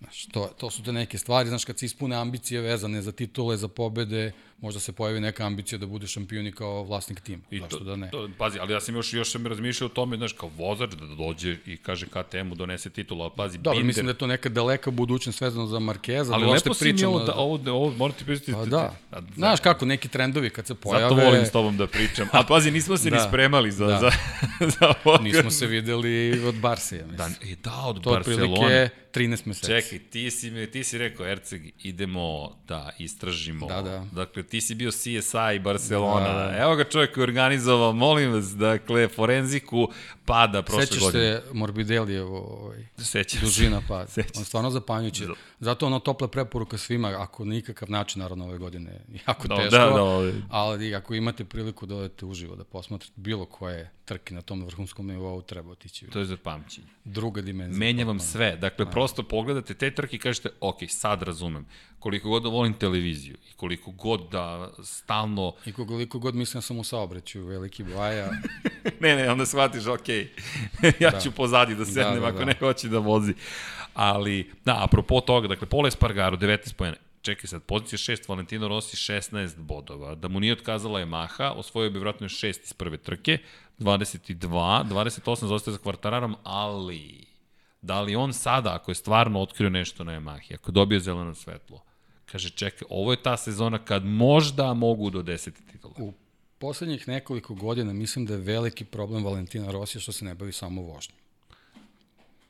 Znaš, to, to su te neke stvari, znaš, kad se ispune ambicije vezane za titule, za pobede, možda se pojavi neka ambicija da bude šampion i kao vlasnik tima. I Zašto to, da ne? To, pazi, ali ja sam još, još sam razmišljao o tome, znaš, kao vozač da dođe i kaže KTM-u donese titulu, ali pazi, Dobro, Binder, mislim da je to neka daleka budućnost vezano za Markeza, ali da lepo si mi ovo, da, ovo, da, ovo morate pristiti. Pa da. Znaš kako, neki trendovi kad se pojave... Zato volim s tobom da pričam. A pazi, nismo se da. ni Da. spremali za, Da. za, za podcast. Nismo se videli od Barsija, Da, mislim. i da, od to otprilike 13 meseci. Čekaj, ti si, mi, ti si rekao, Erceg, idemo da istražimo. Da, da. Dakle, ti si bio CSI Barcelona. Da, da. Evo ga čovjek koji organizovao, molim vas, dakle, forenziku pada prošle Sećaš godine. se Morbidellijevo ovaj, Sećam se. dužina pada. Sećam On stvarno zapanjujući. Da. Zato ono topla preporuka svima, ako nikakav način, naravno ove godine, jako Da, teško, da, da, ovaj. ali ako imate priliku da odete uživo, da posmatrate bilo koje trke na tom vrhunskom nivou, treba otići. To je za pamćenje. Druga dimenzija. Menja vam sve. Dakle, prosto pogledate te trke i kažete, ok, sad razumem. Koliko god da volim televiziju i koliko god da stalno... I koliko god mislim da sam u saobraćaju, veliki baja, ne, ne, onda shvatiš, ok, ja ću pozadi da sednem Da, da, ako da. ne hoće da vozi. Ali, da, apropo toga, dakle, Pole Espargaro, 19 pojene. Čekaj sad, pozicija 6, Valentino Rossi 16 bodova. Da mu nije otkazala Yamaha, osvojio bi vratno još 6 iz prve trke, 22, 28 zostaje za kvartararom, ali da li on sada, ako je stvarno otkrio nešto na Yamahi, ako je dobio zeleno svetlo, kaže, čekaj, ovo je ta sezona kad možda mogu do 10 titula. U poslednjih nekoliko godina mislim da je veliki problem Valentina Rosija što se ne bavi samo vožnjom.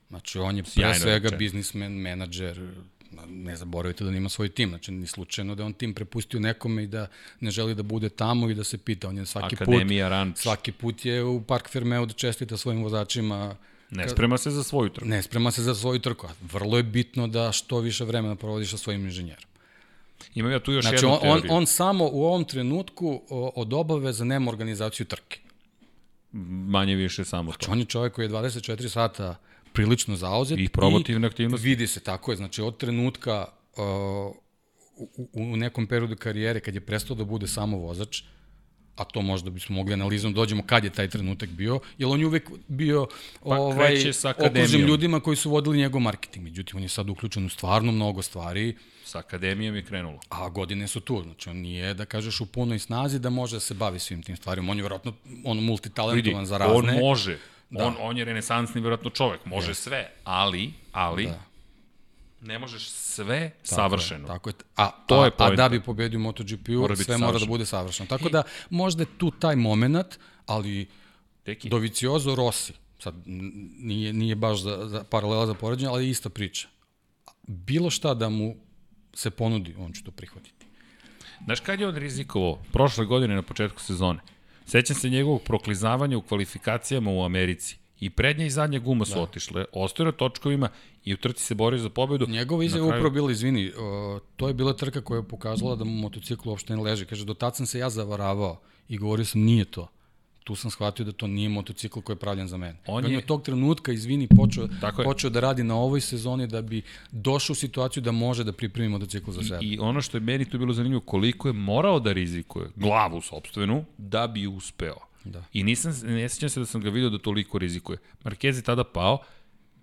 Znači, on je pre Sjajno svega rečeno. biznismen, menadžer, ne zaboravite da on ima svoj tim, znači ni slučajno da on tim prepustio nekome i da ne želi da bude tamo i da se pita, on je svaki Akademija, put, ranč. svaki put je u Park Fermeu da čestita svojim vozačima, Ne sprema se za svoju trku. ne sprema se za svoju trku, a vrlo je bitno da što više vremena provodiš sa svojim inženjerom. Imam ja tu još Znači, jednu on, on, teoriju. on samo u ovom trenutku od obaveza nema organizaciju trke. Manje više samo to. Znači, on je čovjek koji je 24 sata prilično zauzet. I promotivne aktivnosti. Vidi se, tako je. Znači, od trenutka uh, u, u nekom periodu karijere, kad je prestao da bude samo vozač, a to možda bismo mogli analizom dođemo kad je taj trenutak bio, jer on je uvek bio Pa ovaj, okružen ljudima koji su vodili njegov marketing. Međutim, on je sad uključen u stvarno mnogo stvari, Sa akademijom je krenulo. a godine su tu. Znači, on nije, da kažeš, u punoj snazi da može da se bavi svim tim stvarima. On je vjerojatno on Vidi, multitalentovan za razne. on može. Da. On, on je renesansni vjerojatno čovek, može yes. sve, ali, ali, da. Ne možeš sve tako savršeno. Je, tako je. A, To a, je a da bi pobedio u MotoGP-u, Mora sve mora da bude savršeno. Tako da, možda je tu taj moment, ali Teki. Doviciozo Rossi, sad nije, nije baš za, za paralela za poređenje, ali je ista priča. Bilo šta da mu se ponudi, on će to prihvatiti. Znaš kad je on rizikovao? Prošle godine na početku sezone. Sećam se njegovog proklizavanja u kvalifikacijama u Americi. I prednja i zadnja guma su da. otišle, ostaje na točkovima i u trci se borio za pobedu. Njegova izjava kraju... upravo bila, izvini, o, to je bila trka koja je pokazala da mu motocikl uopšte ne leži. Kaže, do tad sam se ja zavaravao i govorio sam, nije to tu sam shvatio da to nije motocikl koji je pravljen za mene. On, je od tog trenutka, izvini, počeo, počeo da radi na ovoj sezoni da bi došao u situaciju da može da pripremi motocikl za sebe. I, I ono što je meni tu bilo zanimljivo, koliko je morao da rizikuje glavu sobstvenu da bi uspeo. Da. I nisam, ne sjećam se da sam ga vidio da toliko rizikuje. Marquez je tada pao,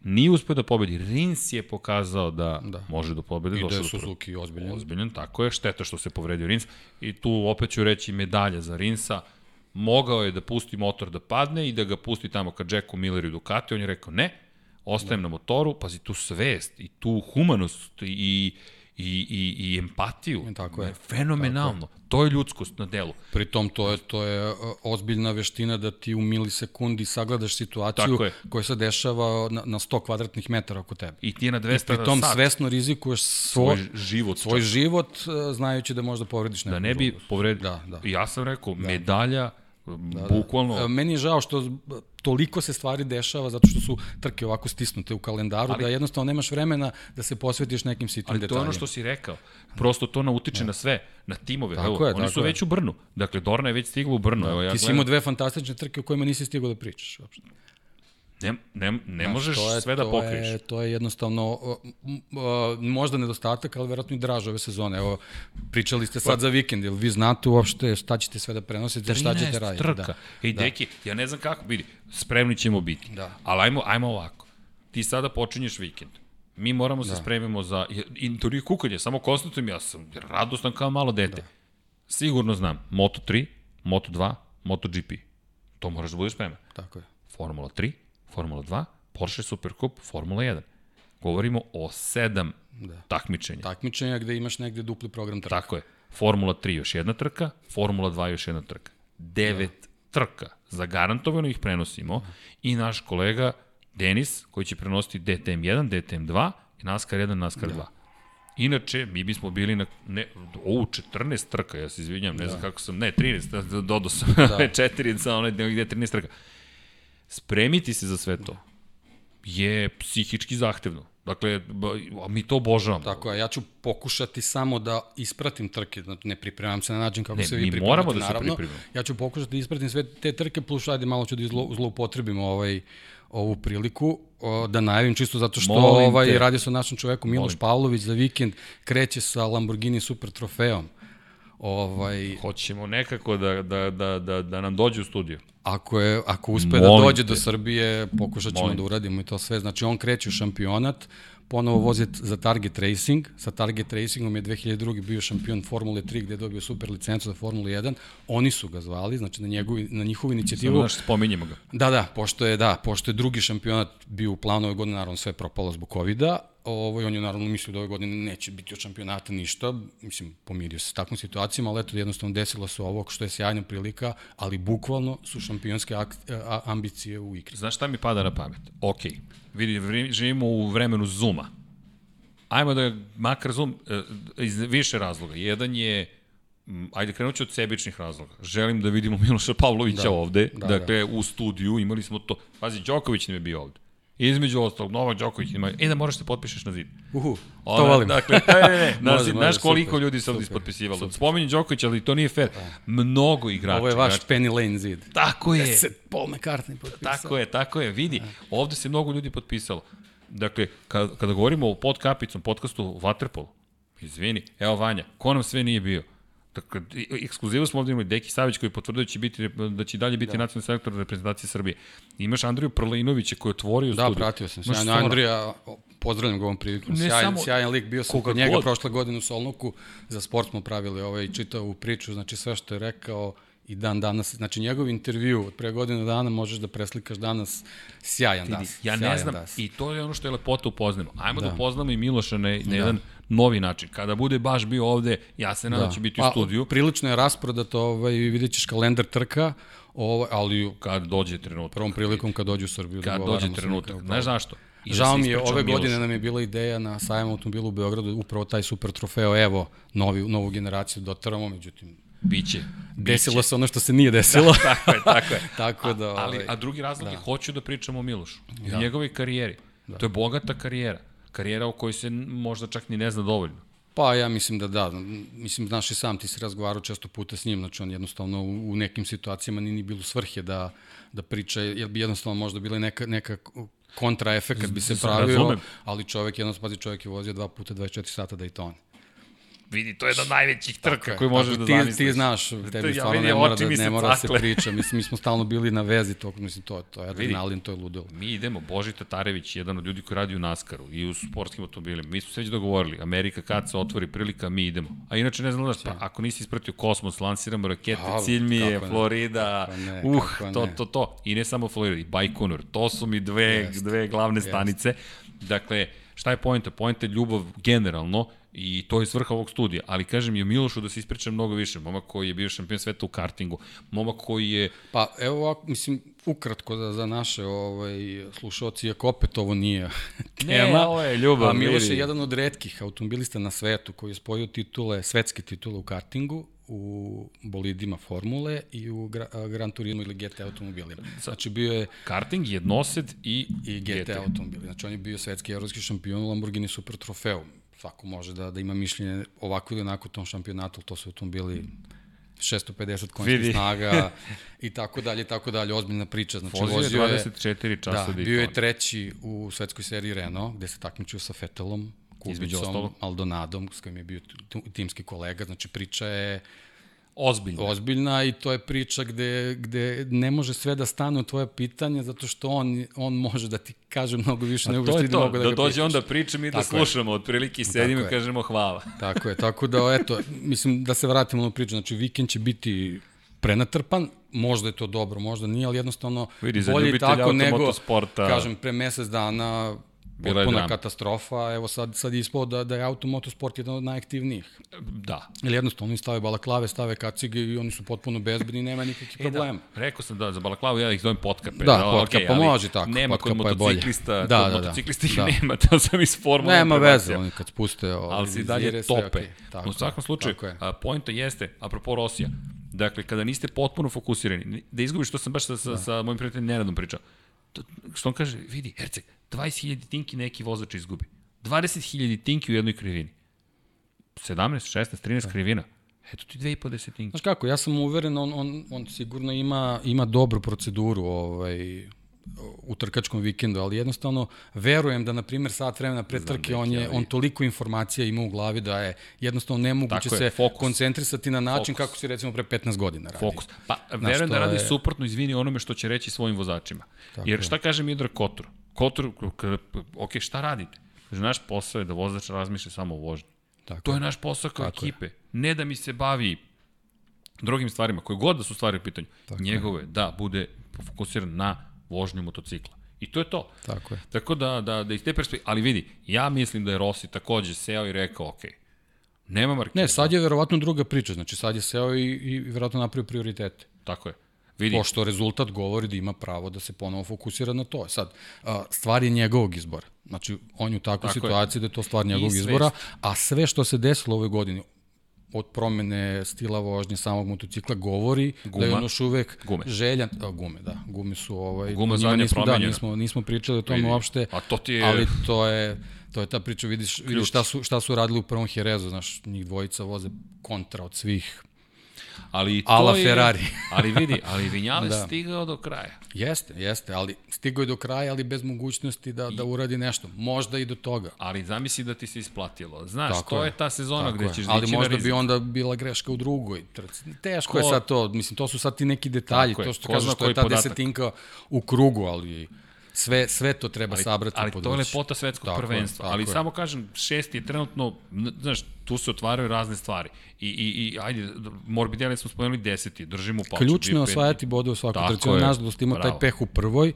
nije uspeo da pobedi. Rins je pokazao da, da. može da pobedi. I da je Suzuki ozbiljen. Ozbiljen, tako je. Šteta što se povredio Rins. I tu opet ću reći medalja za Rinsa mogao je da pusti motor da padne i da ga pusti tamo ka Jacku Milleru i Ducati, on je rekao ne, ostajem da. na motoru, pazi tu svest i tu humanost i, i, i, i empatiju. I tako je. Fenomenalno. Tako. To je ljudskost na delu. Pritom to je, to je ozbiljna veština da ti u milisekundi sagledaš situaciju koja se dešava na, na 100 kvadratnih metara oko tebe. I ti je na 200 I pritom sat. svesno rizikuješ svo, svoj život. Svoj život znajući da možda povrediš nekog Da ne bi povredio. Da, da. Ja sam rekao, da. medalja Da, da. Bukvalno. Da. Meni je žao što toliko se stvari dešava zato što su trke ovako stisnute u kalendaru ali, da jednostavno nemaš vremena da se posvetiš nekim sitnim detaljima. Ali to je ono što si rekao. Prosto to nautiče da. na sve, na timove. Tako Evo, je, oni su je. već u Brnu. Dakle, Dorna je već stigla u Brnu. Da. Evo, ja Ti si imao dve fantastične trke o kojima nisi stigao da pričaš. Uopšte. Ne, ne, ne Znaš, možeš je, sve da pokriješ. Je, to je jednostavno uh, uh, možda nedostatak, ali verovatno i draž ove sezone. Evo, pričali ste sad pa, za vikend, ili vi znate uopšte šta ćete sve da prenosite, šta ćete raditi. trka. Da. Ej, da. deki, ja ne znam kako, vidi, spremni ćemo biti. Da. Ali ajmo, ajmo ovako. Ti sada počinješ vikend. Mi moramo da. se spremimo za... I to nije kukanje, samo konstatujem, ja sam radostan kao malo dete. Da. Sigurno znam, Moto3, Moto2, MotoGP. To moraš da budeš spreman. Tako je. Formula 3, Formula 2, Porsche Supercup, Formula 1. Govorimo o sedam da. takmičenja. Takmičenja gde imaš negde dupli program trka. Tako je. Formula 3 još jedna trka, Formula 2 još jedna trka. Devet da. trka. Zagarantovano ih prenosimo da. i naš kolega Denis, koji će prenositi DTM1, DTM2 i NASCAR 1, NASCAR da. 2. Inače, mi bismo bili na, ne, o, 14 trka, ja se izvinjam, ne da. znam kako sam, ne, 13, dodao sam, da. 4 sa onaj gde 13 trka spremiti se za sve to je psihički zahtevno. Dakle, mi to obožavamo. Tako je, ja ću pokušati samo da ispratim trke, znači ne pripremam se na način kako ne, se vi pripremate, moramo da naravno. se pripremamo. Ja ću pokušati da ispratim sve te trke, plus ajde malo ću da zlo, zloupotrebimo ovaj, ovu priliku o, da najavim čisto zato što Molim ovaj te. radi sa našim čovekom Miloš Molim. Pavlović za vikend kreće sa Lamborghini Super trofeom. Ovaj hoćemo nekako da da da da da nam dođe u studiju. Ako, je, ako uspe da Molim da dođe te. do Srbije, pokušat ćemo Molim. da uradimo i to sve. Znači, on kreće u šampionat, ponovo vozi za Target Racing. Sa Target Racingom je 2002. bio šampion Formule 3 gde je dobio super licencu za Formulu 1. Oni su ga zvali, znači na, njegovi, na njihovu inicijativu. Samo naš spominjemo ga. Da, da, pošto je, da, pošto je drugi šampionat bio u planu ove godine, naravno sve propalo zbog COVID-a, Ovo, on je naravno mislio da ove godine neće biti od šampionata ništa, mislim, pomirio se s takvom situacijom, ali eto, jednostavno desilo se ovo što je sjajna prilika, ali bukvalno su šampionske ambicije u igri. Znaš šta mi pada na pamet? Ok, vidi, živimo u vremenu Zuma. Ajmo da makar Zoom e, iz više razloga. Jedan je ajde krenut ću od sebičnih razloga. Želim da vidimo Miloša Pavlovića da, ovde, da, dakle da. u studiju, imali smo to, pazi, Đoković nam je bio ovde. Između ostalog, Novak Đoković ima, e da moraš da se potpišeš na zid. Uhu, Ona, to volim. Dakle, ne, ne, ne, na zid, znaš koliko super, ljudi se ovdje ispotpisivalo. Spominje Đoković, ali to nije fair. Da. Mnogo igrača. Ovo je vaš igrača. Penny Lane zid. Tako je. Deset Paul McCartney potpisao. Tako je, tako je, vidi. Da. Ovde se mnogo ljudi potpisalo. Dakle, kada, kada govorimo o podkapicom, podcastu Waterpolo, izvini, evo Vanja, ko nam sve nije bio? Dakle, ekskluzivu smo ovdje imali Deki Savić koji potvrdio da će, biti, da će dalje biti da. nacionalni selektor reprezentacije Srbije. Imaš Andriju Prlinovića koji je otvorio da, studiju. Da, pratio sam. Sjajno Andrija, pozdravljam ga ovom prilikom. Sjajan, samo, sjajan lik, bio sam kod njega god. prošle godine u Solnuku, za sport smo pravili ovaj, čitavu priču, znači sve što je rekao, i dan danas, znači njegov intervju od pre godinu dana možeš da preslikaš danas sjajan das. Ja ne znam, das. i to je ono što je lepota upoznamo. Ajmo da, da upoznamo i Miloša na, na da. jedan novi način. Kada bude baš bio ovde, ja se nadam da, da će biti u pa, studiju. Prilično je rasprodato, ovaj, vidjet ćeš kalendar trka, ovaj, ali kad dođe trenutak. Prvom prilikom kad dođe u Srbiju. Kad dođe trenutak. Znaš zašto? I Žao da mi je, ove Miloš. godine nam je bila ideja na sajmu automobilu u Beogradu, upravo taj super trofeo, evo, novi, novu generaciju dotaramo, međutim, Biće. Desilo se ono što se nije desilo. Da, tako je, tako je. tako da, a, ali, ovaj, a drugi razlog da. je, hoću da pričamo o Milošu. Da. o njegovoj karijeri. Da. To je bogata karijera. Karijera o kojoj se možda čak ni ne zna dovoljno. Pa ja mislim da da. Mislim, znaš i sam, ti si razgovarao često puta s njim, znači on jednostavno u, u nekim situacijama nije ni bilo svrhe da, da priča, jer bi jednostavno možda bila neka, neka kontraefekt bi se pravio, ali čovek, jednostavno, pazi, čovek je vozio dva puta 24 sata da i to on vidi, to je jedna od najvećih trka koju možeš da ti, zamisliš. Ti znaš, tebi ja, stvarno ne mora, da, ne mora se priča. Mislim, mi smo stalno bili na vezi tog, mislim, to, to je adrenalin, to je ludilo. Mi idemo, Boži Tatarević, jedan od ljudi koji radi u Naskaru i u sportskim automobilima. Mi smo se već dogovorili, Amerika kad se otvori prilika, mi idemo. A inače, ne znam da, pa ako nisi ispratio kosmos, lansiramo rakete, A, cilj mi je Florida, ne, uh, to, to, to. I ne samo Florida, i Baikonur. To su mi dve, Jest. dve glavne Jest. stanice. Dakle, šta je pojenta? Pojenta je ljubav generalno I to je svrha ovog studija. Ali kažem je Milošu da se ispričam mnogo više. Momak koji je bio šampion sveta u kartingu. Momak koji je... Pa evo ovako, mislim, ukratko za, za naše ovaj, slušalci, iako opet ovo nije tema. Ne, ovo je ljubav. A Miloš je jedan od redkih automobilista na svetu koji je spojio titule, svetske titule u kartingu, u bolidima formule i u gra, Gran Turismo ili GT automobilima. Znači bio je... Karting, jednosed i, i GT, GT automobili. Znači on je bio svetski evropski šampion u Lamborghini Super Trofeu svako može da, da ima mišljenje ovako ili onako u tom šampionatu, to su bili 650 konjskih snaga i tako dalje, i tako dalje, ozbiljna priča. Znači, vozio, vozio je 24 časa da, bio je treći u svetskoj seriji Renault, gde se takmičio sa Fetelom, Kubicom, Aldonadom, s kojim je bio timski kolega, znači priča je ozbiljna. Ozbiljna i to je priča gde, gde ne može sve da stane u tvoje pitanje zato što on, on može da ti kaže mnogo više nego što ti to, mogu da, da ga dođe onda pričam i da tako slušamo, otprilike sedimo i kažemo hvala. Tako je, tako da eto, mislim da se vratimo na priču, znači vikend će biti prenatrpan, možda je to dobro, možda nije, ali jednostavno Vidi, bolje tako nego, kažem, pre mesec dana Bila potpuna katastrofa, evo sad, sad je ispao da, da je automotosport jedan od najaktivnijih. Da. Ili jednostavno oni stave balaklave, stave kacige i oni su potpuno bezbedni, nema nikakvih problema. E, da. Rekao sam da za balaklavu ja ih zovem potkape. Da, da potkapa okay, može tako. Nema kod motociklista, da, kod da, da, motociklista ih da. nema, to sam iz formula. Nema veze, oni kad spuste ovaj, ali si dalje tope. Okay. Tako, U svakom slučaju, je. a, pojenta jeste, apropo Rosija, dakle, kada niste potpuno fokusirani, da izgubiš, to sam baš sa, sa, da. sa mojim prijateljem Nenadom pričao, što on kaže, vidi, Herceg, 20.000 tinki neki vozač izgubi. 20.000 tinki u jednoj krivini. 17, 16, 13 da. krivina. Eto ti dve i po desetinke. Znaš kako, ja sam uveren, on, on, on sigurno ima, ima dobru proceduru ovaj, u trkačkom vikendu, ali jednostavno verujem da, na primjer, sat vremena pre trke, on, je, on toliko informacija ima u glavi da je jednostavno nemoguće se fokus. koncentrisati na način fokus. kako se recimo pre 15 godina radi. Fokus. Pa, verujem da radi je... suprotno, izvini onome što će reći svojim vozačima. Tako Jer šta kaže Midra Kotor? Kotor, ok, šta radite? Naš posao je da vozač razmišlja samo o vožnji. Tako to je naš posao kao Tako ekipe. Je. Ne da mi se bavi drugim stvarima, koje god da su stvari u pitanju. Tako Njegove, je. da, bude fokusiran na vožnju motocikla. I to je to. Tako je. Tako da, da, da iz te perspektive, ali vidi, ja mislim da je Rossi takođe seo i rekao, ok, nema Markeza. Ne, sad je verovatno druga priča, znači sad je seo i, i verovatno napravio prioritete. Tako je. Vidi. Pošto rezultat govori da ima pravo da se ponovo fokusira na to. Sad, stvar je njegovog izbora. Znači, on je u takvoj Tako situaciji je. da je to stvar njegovog izbora, a sve što se desilo ove godine, od promene stila vožnje samog motocikla govori Guma. da je on još uvek gume. željan a, gume da gume su ovaj gume za nismo da nismo nismo pričali o tome Vidi. uopšte a to ti je ali to je to je ta priča vidiš Ključ. vidiš šta su šta su radili u prvom Herezu znaš njih dvojica voze kontra od svih Ali to Ala je, Ferrari. ali vidi, ali Vinjales da. stigao do kraja. Jeste, jeste, ali stigao je do kraja, ali bez mogućnosti da, I, da uradi nešto. Možda i do toga. Ali zamisli da ti se isplatilo. Znaš, Tako to je. je ta sezona Tako gde ćeš Ali možda bi onda bila greška u drugoj trci. Teško Ko, je sad to, mislim, to su sad ti neki detalji, to što kažeš, to je ta podatak. desetinka u krugu, ali sve, sve to treba ali, sabrati ali to je lepota svetskog tako prvenstva. Je, ali je. samo kažem, šesti je trenutno, znaš, tu se otvaraju razne stvari. I, i, i ajde, Morbidelli smo spomenuli deseti, držimo u Ključno je osvajati bode u svakoj trci. Nažalost ima taj peh u prvoj,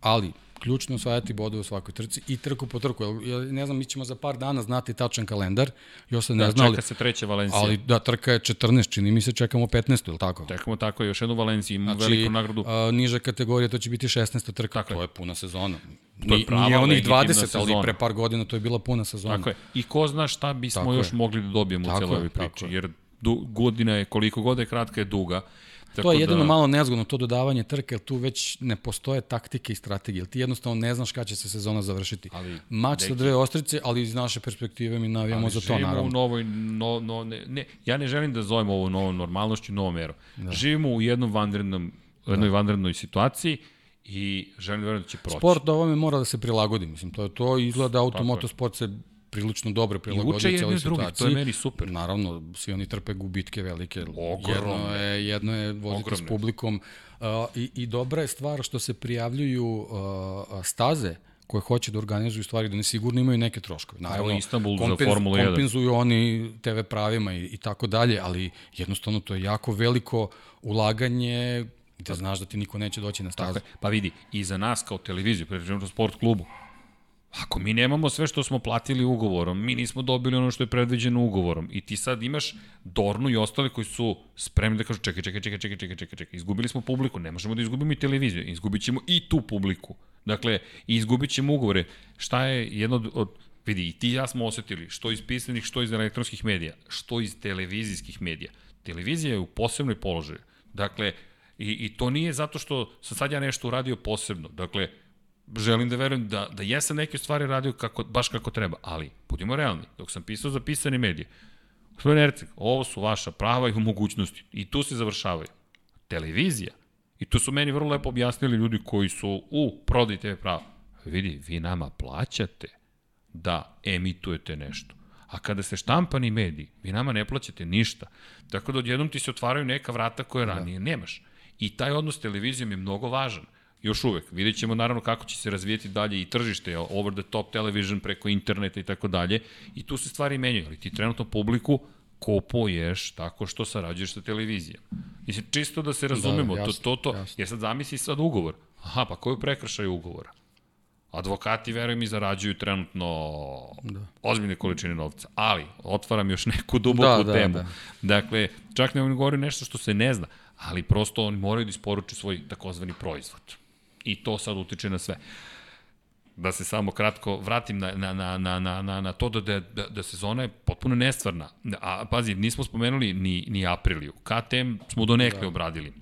ali ključno osvajati bodove u svakoj trci i trku po trku. Ja ne znam, mi ćemo za par dana znati tačan kalendar. Još se ne da, znali. Čeka se treća Valencija. Ali da, trka je 14, čini mi se čekamo 15, ili tako? Čekamo tako, još jednu Valenciju, imamo znači, veliku nagradu. A, niža kategorija, to će biti 16. trka. Tako to je puna sezona. To je prava Nije onih 20, sezona. ali pre par godina to je bila puna sezona. Tako je. I ko zna šta bismo tako još je. mogli da dobijemo u celoj ovoj priči. Jer du, godina je, koliko god je kratka je duga. Tako to je jedino da... malo nezgodno, to dodavanje trke, jer tu već ne postoje taktike i strategije, jer ti jednostavno ne znaš kada će se sezona završiti. Ali, Mač sa dve ostrice, ali iz naše perspektive mi navijamo za to, naravno. u novoj, no, no, ne, ne, ja ne želim da zovem ovo novom normalnošću, novom erom. Da. Živimo u jednom vanrednom, u jednoj da. vanrednoj situaciji, i želim da verujem da će proći. Sport ovome mora da se prilagodi, mislim, to je to, izgleda automotosport se prilično dobro prilagodio cijeloj situaciji. to je meni super. Naravno, svi oni trpe gubitke velike. Ogromne. Jedno je, jedno je voziti Ogromne. s publikom. Uh, i, I dobra je stvar što se prijavljuju uh, staze koje hoće da organizuju stvari, da ne sigurno imaju neke troškove. Naravno, Istanbul kompenz, za Formula 1. Kompenzuju oni TV pravima i, i tako dalje, ali jednostavno to je jako veliko ulaganje da znaš da ti niko neće doći na stazu. Pa vidi, i za nas kao televiziju, pričamo sport klubu, Ako mi nemamo sve što smo platili ugovorom, mi nismo dobili ono što je predviđeno ugovorom i ti sad imaš Dornu i ostale koji su spremni da kažu čekaj, čekaj, čekaj, čekaj, čekaj, čekaj, čekaj, izgubili smo publiku, ne možemo da izgubimo i televiziju, izgubit ćemo i tu publiku. Dakle, izgubit ćemo ugovore. Šta je jedno od, od vidi, i ti ja smo osetili, što iz pisanih, što iz elektronskih medija, što iz televizijskih medija. Televizija je u posebnoj položaju. Dakle, i, i to nije zato što sam sad ja nešto uradio posebno. Dakle, želim da verujem da, da jesam neke stvari radio kako, baš kako treba, ali budimo realni, dok sam pisao za pisane medije, gospodin Erceg, ovo su vaša prava i mogućnosti i tu se završavaju. Televizija, i tu su meni vrlo lepo objasnili ljudi koji su u prodaj TV prava. Vidi, vi nama plaćate da emitujete nešto. A kada ste štampani mediji, vi nama ne plaćate ništa. Tako da odjednom ti se otvaraju neka vrata koje da. ranije da. nemaš. I taj odnos s televizijom je mnogo važan još uvek. Vidjet ćemo naravno kako će se razvijeti dalje i tržište, over the top television preko interneta i tako dalje. I tu se stvari menjaju, ali ti trenutno publiku kopuješ tako što sarađuješ sa televizijom. Mislim, čisto da se da, razumemo, da, jasno, to, to, to, jasno. jer sad zamisli sad ugovor. Aha, pa koju prekršaju ugovora? Advokati, verujem, i zarađuju trenutno da. ozbiljne količine novca. Ali, otvaram još neku duboku da, da, temu. Da, da. Dakle, čak ne govorim nešto što se ne zna, ali prosto oni moraju da isporuče svoj takozvani proizvod i to sad utiče na sve. Da se samo kratko vratim na, na, na, na, na, na, na to da, da, da, da sezona je potpuno nestvarna. A pazi, nismo spomenuli ni, ni Apriliju. KTM smo do nekle da. obradili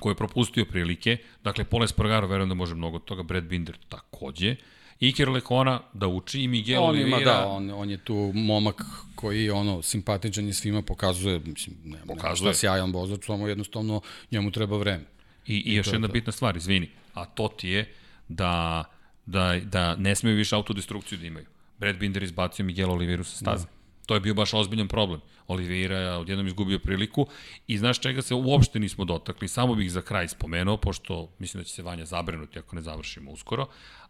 ko je propustio prilike. Dakle, Pole Spargaro, verujem da može mnogo toga, Brad Binder takođe. Iker Lekona da uči i Miguel on Oliveira. Ima, da, on, on je tu momak koji je ono simpatičan i svima pokazuje, mislim, ne, pokazuje. nema šta sjajan vozač, samo jednostavno njemu treba vreme. I, i, I još jedna to. bitna stvar, izvini, a to ti je da, da, da ne smeju više autodestrukciju da imaju. Brad Binder izbacio Miguel Oliveira sa staze. Da. To je bio baš ozbiljan problem. Oliveira je odjednom izgubio priliku i znaš čega se uopšte nismo dotakli. Samo bih za kraj spomenuo, pošto mislim da će se Vanja zabrenuti ako ne završimo uskoro,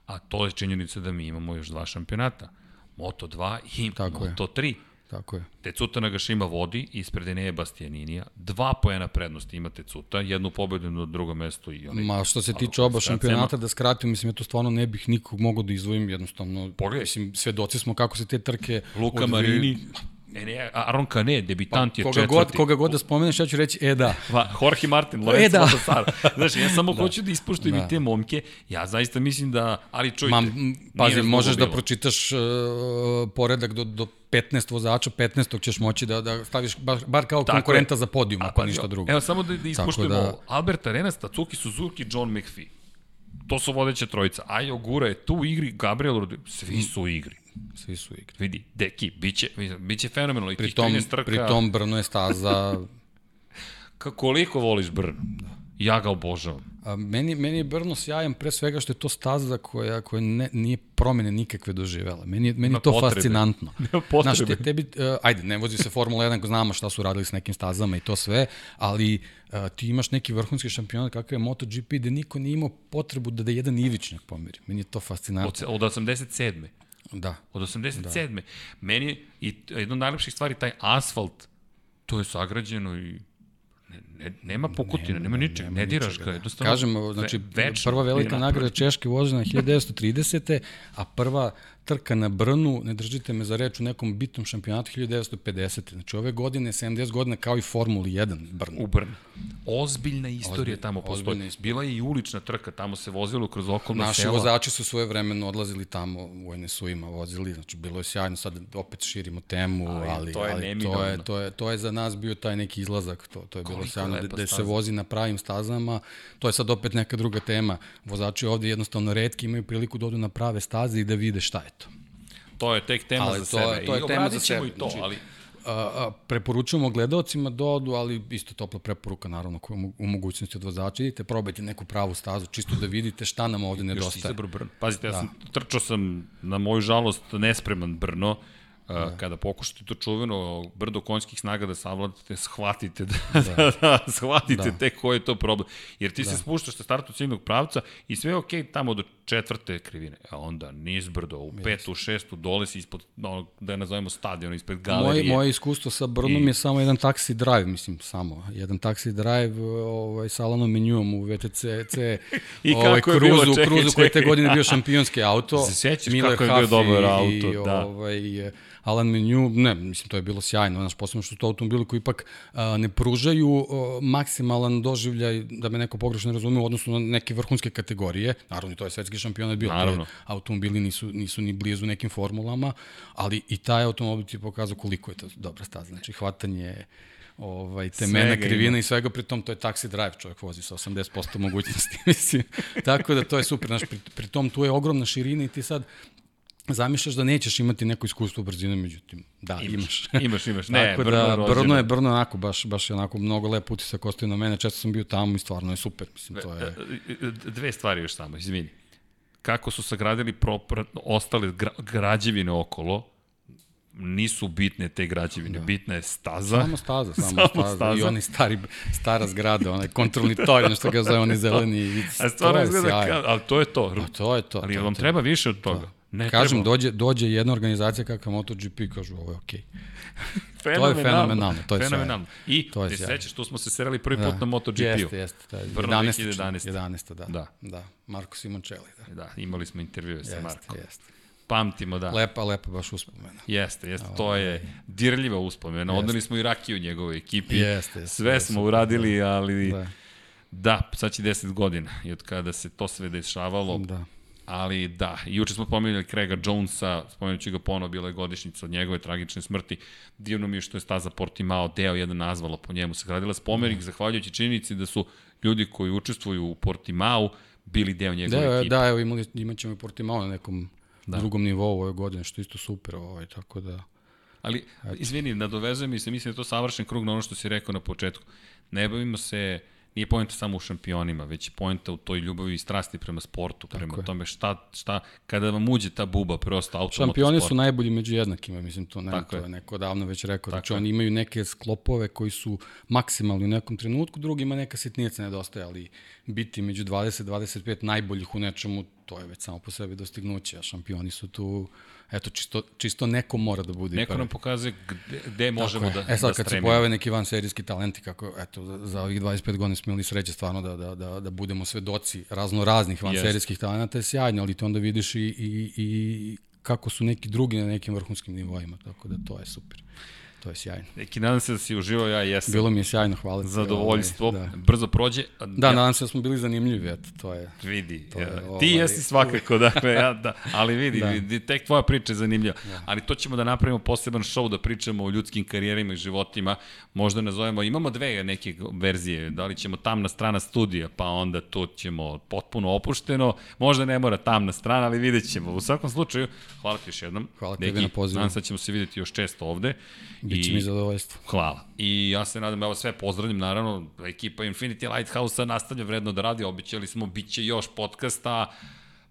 a to je činjenica da mi imamo još dva šampionata. Moto 2 i Tako Moto je. 3. Tako je. Tecuta Nagashima vodi ispred Eneje Bastianinija. Dva poena prednosti ima Tecuta, jednu pobedu na drugo mesto i onaj... Ma što se tiče oba šampionata, da skratim, mislim, ja to stvarno ne bih nikog mogao da izvojim, jednostavno, Pogledaj. mislim, svedoci smo kako se te trke... Luka odvijaju... Marini, Ne, ne, Aron Kane, debitant pa, je koga četvrti. God, koga god da spomeneš, ja ću reći, e da. Va, Jorge Martin, Lorenzo e, da. Baltasar. Znaš, ja samo da. hoću da ispuštujem da. i te momke. Ja zaista mislim da, ali čujte. Ma, pazi, možeš da pročitaš uh, poredak do, do 15 vozača, 15. ćeš moći da, da staviš bar, bar kao Tako konkurenta je. za podijum, ako pa, ništa drugo. Evo, samo da, da ispuštujemo da... Albert Arenas, Tatsuki Suzuki, John McPhee. To su vodeće trojica. Ajo Gura je tu u igri, Gabriel svi su u igri. Svi su igri. Vidi, deki, biće, biće fenomenalno. Pri tom, trka... pri tom Brno je staza... Ka, koliko voliš Brno? Da. Ja ga obožavam. A, meni, meni je Brno sjajan pre svega što je to staza koja, koja ne, nije promene nikakve doživela. Meni je, meni je to potrebe. fascinantno. Nema potrebe. Znaš, te, tebi, uh, ajde, ne vozi se Formula 1, znamo šta su radili s nekim stazama i to sve, ali uh, ti imaš neki vrhunski šampionat kakav je MotoGP gde niko nije imao potrebu da da jedan ivičnjak pomeri. Meni je to fascinantno. Od, od 87. Da. Od 87. Da. Meni i jedna od najlepših stvari, taj asfalt, to je sagrađeno i ne, Ne, nema pukutina, nema, nema ničeg, nema ne diraš ga, da. jednostavno. Kažem, znači, večno, prva velika nagrada Češke vožena 1930. a prva trka na Brnu, ne držite me za reč, u nekom bitnom šampionatu 1950. Znači ove godine, 70 godina kao i Formuli 1 Brn. U Brn. Ozbiljna istorija Ozbilj, tamo postoji. Istorija. Bila je i ulična trka, tamo se vozilo kroz okolna Naši sela. Naši vozači su svoje vremeno odlazili tamo, vojne su ima vozili, znači bilo je sjajno, sad opet širimo temu, ali, ali, to, je ali to, je, to, je, to je za nas bio taj neki izlazak, to, to je bilo sjajno, da, da se vozi na pravim stazama, to je sad opet neka druga tema. Vozači ovde jednostavno redki imaju priliku da odu na prave staze i da vide šta je to. To je tek tema ali za to, sebe. To je I tema za sebe. I to, znači, ali... A, a, preporučujemo gledalcima da odu, ali isto topla preporuka naravno koja u mogućnosti od vozača. Idite, probajte neku pravu stazu, čisto da vidite šta nam ovde nedostaje. Još Brno. Pazite, ja da. sam, trčao sam, na moju žalost, nespreman Brno, Da. Kada pokušate to čuveno brdo konjskih snaga da savladate, shvatite da, da. da, da shvatite da. tek koji je to problem. Jer ti da. se spuštaš sa startu ciljnog pravca i sve je okej okay, tamo do četvrte krivine. A onda niz brdo, u yes. petu, šestu, dole si ispod, no, da je nazovemo stadion, ispred galerije. Moje, moje iskustvo sa Brnom I... je samo jedan taksi drive, mislim, samo. Jedan taksi drive ovaj, sa Alanom Menjuom u VTC C, I ovaj, kako kruzu, bilo, čekaj, kruzu koji je te godine bio šampionski auto. Se sjećaš Miller kako je bio dobar auto, i, da. Ovaj, Alan Menu, ne, mislim, to je bilo sjajno, znaš, posebno što su to automobili koji ipak a, ne pružaju a, maksimalan doživljaj, da me neko pogrešno razume, u odnosu na neke vrhunske kategorije, naravno, to je svetski šampionat bio, naravno. to je, automobili nisu, nisu ni blizu nekim formulama, ali i taj automobil ti je pokazao koliko je to dobra staza, znači, hvatanje, ovaj, temena, krivina ima. i svega, pritom to je taxi drive, čovjek vozi sa 80% mogućnosti, mislim. Tako da to je super, znaš, pri, pritom tu je ogromna širina i ti sad zamišljaš da nećeš imati neko iskustvo brzine, međutim, da, imaš. Imaš, imaš. Ne, Tako Brno, da, Brno je, Brno onako, baš, baš je onako mnogo lep utisak ostaje na mene, često sam bio tamo i stvarno je super, mislim, to je... Dve stvari još samo, izvini. Kako su sagradili propr, ostale gra, građevine okolo, nisu bitne te građevine, da. bitna je staza. Samo staza, samo, samo staza. staza. I oni stari, stara zgrada, onaj kontrolni tor, nešto ga zove, oni zeleni. A stvarno izgleda, ali to je to. A to je to. Ali to, vam treba više od toga. Da. Ne Kažem, treba. dođe, dođe jedna organizacija kakva MotoGP, kažu ovo je okej. Okay. to je fenomenalno. To je fenomenalno. I to je ti sećaš, tu smo se serali prvi da. put na MotoGP-u. Jeste, jeste. 11. 2011. 11. Da. da. Da. Marko Simoncelli. Da. da, imali smo intervjue sa Markom. Jeste. Pamtimo, da. Lepa, lepa baš uspomena. Jeste, jeste, to je ovaj, dirljiva uspomena. Odneli smo i rakiju njegovoj ekipi. Jeste, jeste. Sve jeste, smo uradili, da. ali... Da. Da, sad će 10 godina i od kada se to sve dešavalo, da Ali da, juče smo pomenuli Craiga Jonesa, spomenući ga ponovo, bila je godišnjica od njegove tragične smrti. Divno mi je što je staza Portimao deo jedan nazvalo po njemu. Sagradila spomenik, mm. zahvaljujući činjenici da su ljudi koji učestvuju u Portimao bili deo njegove da, ekipe. Da, evo imali, imat ćemo Portimao na nekom da. drugom nivou ove godine, što isto super, ovaj, tako da... Ali, izvini, nadovezujem i se, mislim da je to savršen krug na ono što si rekao na početku. Ne bavimo se nije poenta samo u šampionima, već je poenta u toj ljubavi i strasti prema sportu, Tako prema je. tome šta, šta, kada vam uđe ta buba, prosto automotosport. Šampioni su najbolji među jednakima, mislim, to, ne, to je neko davno već rekao. Tako znači, je. oni imaju neke sklopove koji su maksimalni u nekom trenutku, drugima neka sitnica nedostaje, ali biti među 20-25 najboljih u nečemu, to je već samo po sebi dostignuće, a šampioni su tu eto, čisto, čisto neko mora da bude. Neko nam pokazuje gde, gde možemo da, e sad, da kad se pojave neki van serijski talenti, kako, eto, za, za ovih 25 godina smo imali sreće stvarno da, da, da, da budemo svedoci razno raznih van serijskih talenta, je sjajno, ali ti onda vidiš i, i, i kako su neki drugi na nekim vrhunskim nivoima, tako da to je super. To je sjajno. Neki, nadam se da si uživao, ja jesam. Bilo mi je sjajno, hvala ti. Zadovoljstvo, ovaj, da. brzo prođe. Da, ja, nadam se da smo bili zanimljivi, eto, to je. Vidi, to je, ja, ovaj, ti jesi svakako, dakle, ja, da, ali vidi, da. vidi, tek tvoja priča je zanimljiva. Da. Ali to ćemo da napravimo poseban show, da pričamo o ljudskim karijerima i životima, možda nazovemo, imamo dve neke verzije, da li ćemo tamna strana studija, pa onda to ćemo potpuno opušteno, možda ne mora tamna strana, ali vidjet ćemo. U svakom slučaju, hvala ti još jednom. Hvala tebi na pozivu. Nadam se da ćemo se videti još često ovde. Biće mi zadovoljstvo. Hvala. I ja se nadam, evo sve pozdravljam, naravno, ekipa Infinity Lighthouse-a nastavlja vredno da radi, običali smo, bit će još podcasta,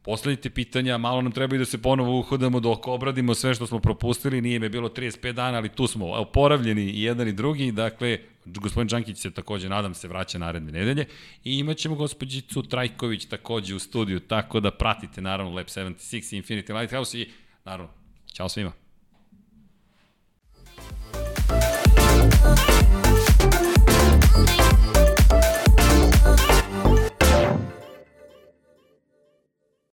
Posledite pitanja, malo nam treba i da se ponovo uhodamo dok obradimo sve što smo propustili, nije me bilo 35 dana, ali tu smo oporavljeni i jedan i drugi, dakle, gospodin Đankić se takođe, nadam se, vraća naredne nedelje i imat ćemo gospođicu Trajković takođe u studiju, tako da pratite naravno Lab 76 i Infinity Lighthouse i naravno, čao svima. Bye.